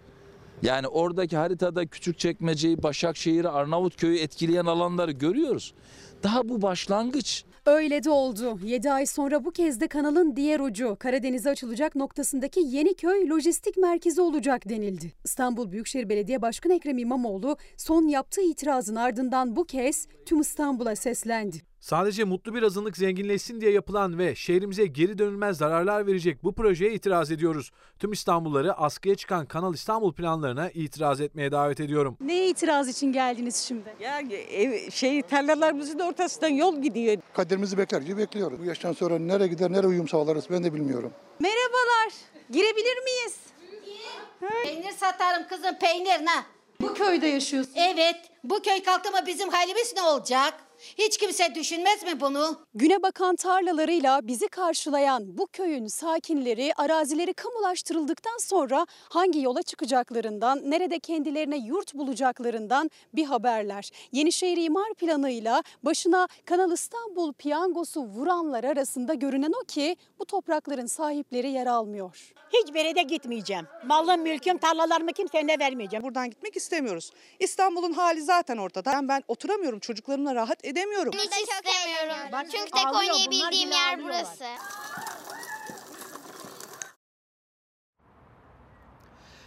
Yani oradaki haritada Küçükçekmece'yi, Başakşehir'i, Arnavutköy'ü etkileyen alanları görüyoruz. Daha bu başlangıç. Öyle de oldu. 7 ay sonra bu kez de kanalın diğer ucu Karadeniz'e açılacak noktasındaki Yeniköy Lojistik Merkezi olacak denildi. İstanbul Büyükşehir Belediye Başkanı Ekrem İmamoğlu son yaptığı itirazın ardından bu kez tüm İstanbul'a seslendi. Sadece mutlu bir azınlık zenginleşsin diye yapılan ve şehrimize geri dönülmez zararlar verecek bu projeye itiraz ediyoruz. Tüm İstanbulluları askıya çıkan Kanal İstanbul planlarına itiraz etmeye davet ediyorum. Neye itiraz için geldiniz şimdi? Yani ev, şey tarlalarımızın ortasından yol gidiyor. Kaderimizi bekler gibi bekliyoruz. Bu yaştan sonra nereye gider, nereye uyum sağlarız ben de bilmiyorum. Merhabalar. Girebilir miyiz? Peynir satarım kızım peynir ne? Bu köyde yaşıyorsun. Evet bu köy kalktı mı bizim halimiz ne olacak? Hiç kimse düşünmez mi bunu? Güne bakan tarlalarıyla bizi karşılayan bu köyün sakinleri arazileri kamulaştırıldıktan sonra hangi yola çıkacaklarından, nerede kendilerine yurt bulacaklarından bir haberler. Yenişehir imar planıyla başına Kanal İstanbul piyangosu vuranlar arasında görünen o ki bu toprakların sahipleri yer almıyor. Hiçbir yere de gitmeyeceğim. Malım, mülküm, tarlalarımı kimseye vermeyeceğim. Buradan gitmek istemiyoruz. İstanbul'un hali zaten ortada. Ben, ben oturamıyorum, çocuklarımla rahat edemiyorum. Hiç istemiyorum. Çünkü tek ağlıyor, oynayabildiğim yer ağlıyorlar. burası.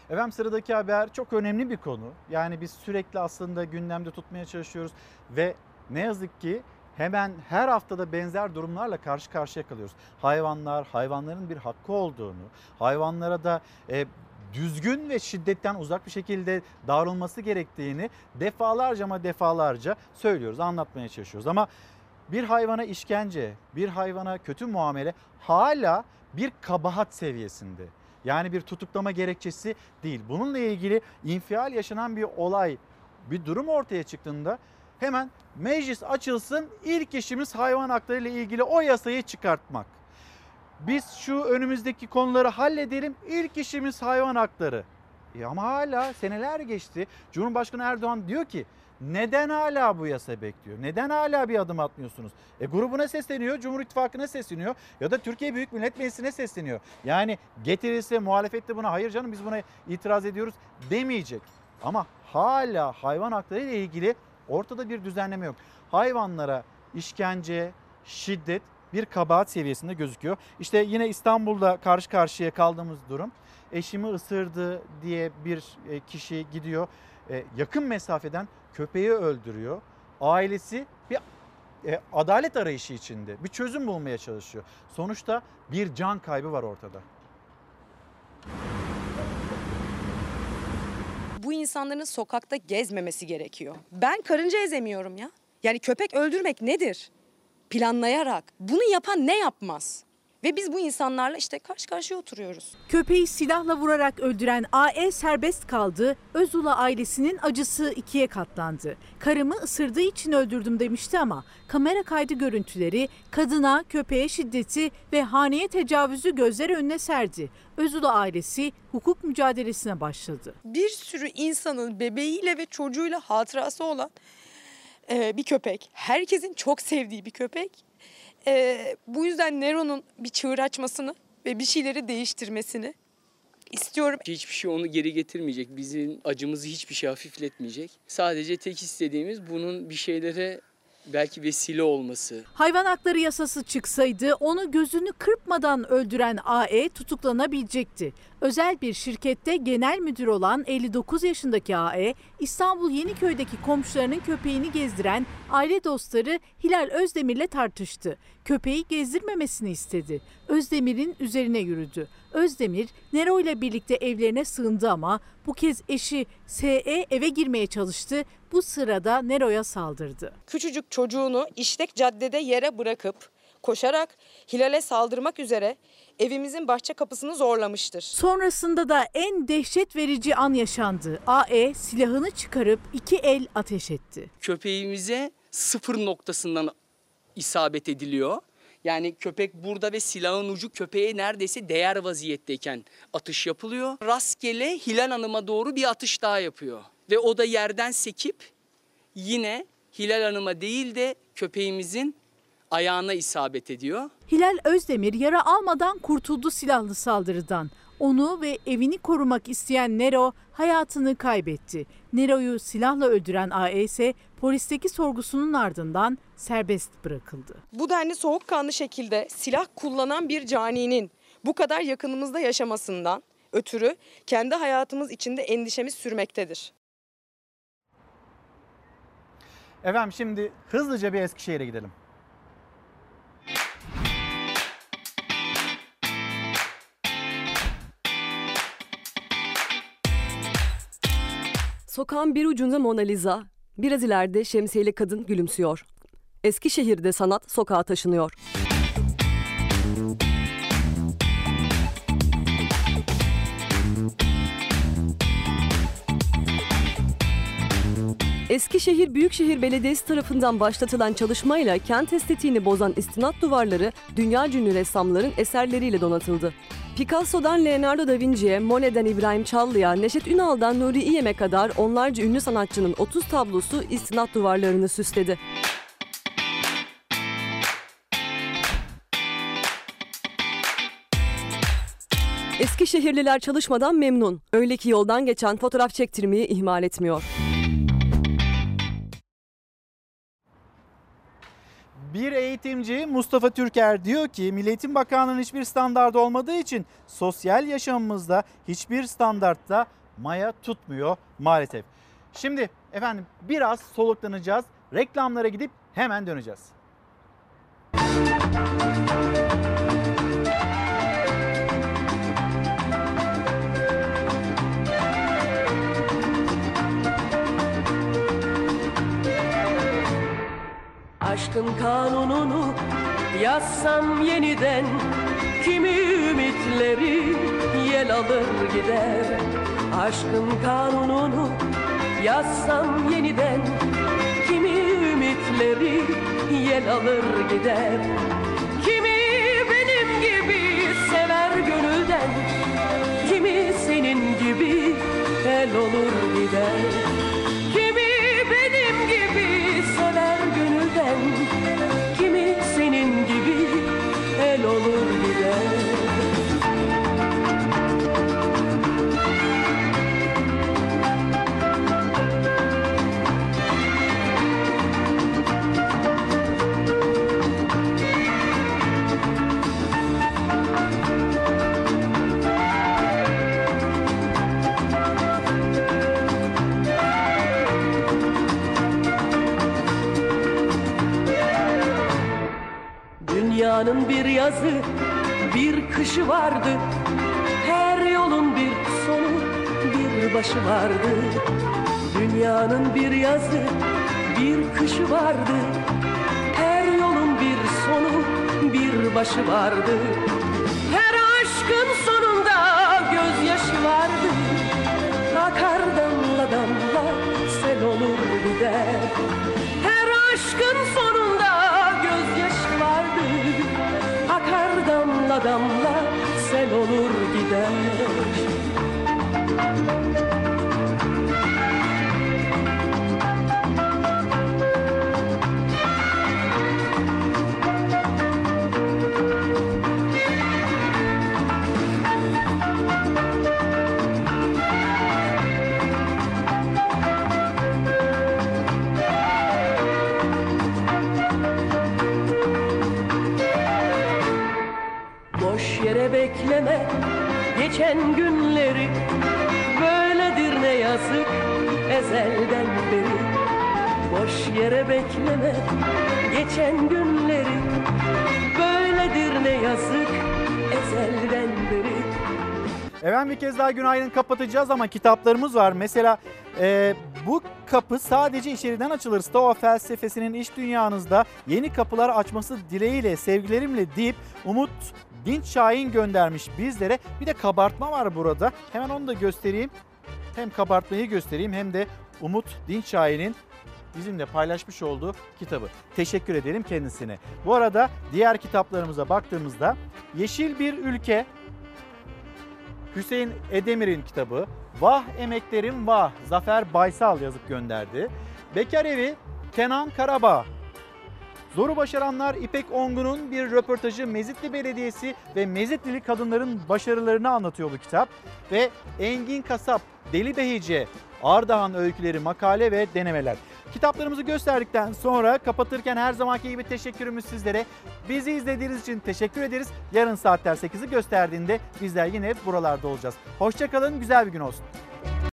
Efendim sıradaki haber çok önemli bir konu. Yani biz sürekli aslında gündemde tutmaya çalışıyoruz ve ne yazık ki hemen her haftada benzer durumlarla karşı karşıya kalıyoruz. Hayvanlar, hayvanların bir hakkı olduğunu, hayvanlara da e, düzgün ve şiddetten uzak bir şekilde davranılması gerektiğini defalarca ama defalarca söylüyoruz, anlatmaya çalışıyoruz. Ama bir hayvana işkence, bir hayvana kötü muamele hala bir kabahat seviyesinde. Yani bir tutuklama gerekçesi değil. Bununla ilgili infial yaşanan bir olay, bir durum ortaya çıktığında hemen meclis açılsın ilk işimiz hayvan hakları ile ilgili o yasayı çıkartmak. Biz şu önümüzdeki konuları halledelim ilk işimiz hayvan hakları. E ama hala seneler geçti. Cumhurbaşkanı Erdoğan diyor ki neden hala bu yasa bekliyor? Neden hala bir adım atmıyorsunuz? E grubuna sesleniyor, Cumhur İttifakı'na sesleniyor ya da Türkiye Büyük Millet Meclisi'ne sesleniyor. Yani getirirse muhalefette buna hayır canım biz buna itiraz ediyoruz demeyecek. Ama hala hayvan hakları ile ilgili ortada bir düzenleme yok. Hayvanlara işkence, şiddet bir kabahat seviyesinde gözüküyor. İşte yine İstanbul'da karşı karşıya kaldığımız durum. Eşimi ısırdı diye bir e, kişi gidiyor e, yakın mesafeden köpeği öldürüyor. Ailesi bir e, adalet arayışı içinde bir çözüm bulmaya çalışıyor. Sonuçta bir can kaybı var ortada. Bu insanların sokakta gezmemesi gerekiyor. Ben karınca ezemiyorum ya. Yani köpek öldürmek nedir? Planlayarak. Bunu yapan ne yapmaz? Ve biz bu insanlarla işte karşı karşıya oturuyoruz. Köpeği silahla vurarak öldüren AE serbest kaldı. Özula ailesinin acısı ikiye katlandı. Karımı ısırdığı için öldürdüm demişti ama kamera kaydı görüntüleri kadına, köpeğe şiddeti ve haneye tecavüzü gözler önüne serdi. Özula ailesi hukuk mücadelesine başladı. Bir sürü insanın bebeğiyle ve çocuğuyla hatırası olan e, bir köpek. Herkesin çok sevdiği bir köpek. E, bu yüzden Nero'nun bir çığır açmasını ve bir şeyleri değiştirmesini istiyorum. Hiçbir şey onu geri getirmeyecek. Bizim acımızı hiçbir şey hafifletmeyecek. Sadece tek istediğimiz bunun bir şeylere belki vesile olması. Hayvan hakları yasası çıksaydı onu gözünü kırpmadan öldüren AE tutuklanabilecekti. Özel bir şirkette genel müdür olan 59 yaşındaki AE, İstanbul Yeniköy'deki komşularının köpeğini gezdiren aile dostları Hilal Özdemir'le tartıştı. Köpeği gezdirmemesini istedi. Özdemir'in üzerine yürüdü. Özdemir, Nero ile birlikte evlerine sığındı ama bu kez eşi SE eve girmeye çalıştı. Bu sırada Nero'ya saldırdı. Küçücük çocuğunu işlek caddede yere bırakıp koşarak Hilal'e saldırmak üzere evimizin bahçe kapısını zorlamıştır. Sonrasında da en dehşet verici an yaşandı. AE silahını çıkarıp iki el ateş etti. Köpeğimize sıfır noktasından isabet ediliyor. Yani köpek burada ve silahın ucu köpeğe neredeyse değer vaziyetteyken atış yapılıyor. Rastgele Hilal Hanım'a doğru bir atış daha yapıyor. Ve o da yerden sekip yine Hilal Hanım'a değil de köpeğimizin ayağına isabet ediyor. Hilal Özdemir yara almadan kurtuldu silahlı saldırıdan. Onu ve evini korumak isteyen Nero hayatını kaybetti. Nero'yu silahla öldüren AE ise polisteki sorgusunun ardından serbest bırakıldı. Bu denli soğukkanlı şekilde silah kullanan bir caninin bu kadar yakınımızda yaşamasından ötürü kendi hayatımız içinde endişemiz sürmektedir. Efendim şimdi hızlıca bir Eskişehir'e gidelim. Sokağın bir ucunda Mona Lisa, biraz ileride şemsiyeli kadın gülümsüyor. Eskişehir'de sanat sokağa taşınıyor. Eskişehir Büyükşehir Belediyesi tarafından başlatılan çalışmayla kent estetiğini bozan istinat duvarları dünya ünlü ressamların eserleriyle donatıldı. Picasso'dan Leonardo da Vinci'ye, Monet'den İbrahim Çallı'ya, Neşet Ünal'dan Nuri İyem'e kadar onlarca ünlü sanatçının 30 tablosu istinat duvarlarını süsledi. Eskişehirliler çalışmadan memnun. Öyle ki yoldan geçen fotoğraf çektirmeyi ihmal etmiyor. Bir eğitimci Mustafa Türker diyor ki Milli Eğitim Bakanlığı'nın hiçbir standardı olmadığı için sosyal yaşamımızda hiçbir standartta maya tutmuyor maalesef. Şimdi efendim biraz soluklanacağız. Reklamlara gidip hemen döneceğiz. Aşkın kanununu yazsam yeniden Kimi ümitleri yel alır gider. Aşkın kanununu yazsam yeniden Kimi ümitleri yel alır gider. Kimi benim gibi sever gönülden Kimi senin gibi el olur gider Dünyanın bir yazı, bir kışı vardı. Her yolun bir sonu, bir başı vardı. Dünyanın bir yazı, bir kışı vardı. Her yolun bir sonu, bir başı vardı. Akar damla damla sel olur gider. Geçen günleri Böyledir ne yazık ezelden beri Boş yere bekleme geçen günleri Böyledir ne yazık ezelden beri Efendim bir kez daha günaydın kapatacağız ama kitaplarımız var. Mesela e, bu kapı sadece içeriden açılır. Stoa felsefesinin iç dünyanızda yeni kapılar açması dileğiyle, sevgilerimle deyip Umut Dinç Şahin göndermiş bizlere. Bir de kabartma var burada. Hemen onu da göstereyim. Hem kabartmayı göstereyim hem de Umut Dinç Şahin'in bizimle paylaşmış olduğu kitabı. Teşekkür ederim kendisine. Bu arada diğer kitaplarımıza baktığımızda Yeşil Bir Ülke Hüseyin Edemir'in kitabı Vah Emeklerim Vah Zafer Baysal yazıp gönderdi. Bekar Evi Kenan Karabağ Zoru Başaranlar İpek Ongun'un bir röportajı Mezitli Belediyesi ve Mezitlili kadınların başarılarını anlatıyor bu kitap. Ve Engin Kasap, Deli Behice, Ardahan öyküleri, makale ve denemeler. Kitaplarımızı gösterdikten sonra kapatırken her zamanki gibi teşekkürümüz sizlere. Bizi izlediğiniz için teşekkür ederiz. Yarın saatler 8'i gösterdiğinde bizler yine buralarda olacağız. Hoşçakalın, güzel bir gün olsun.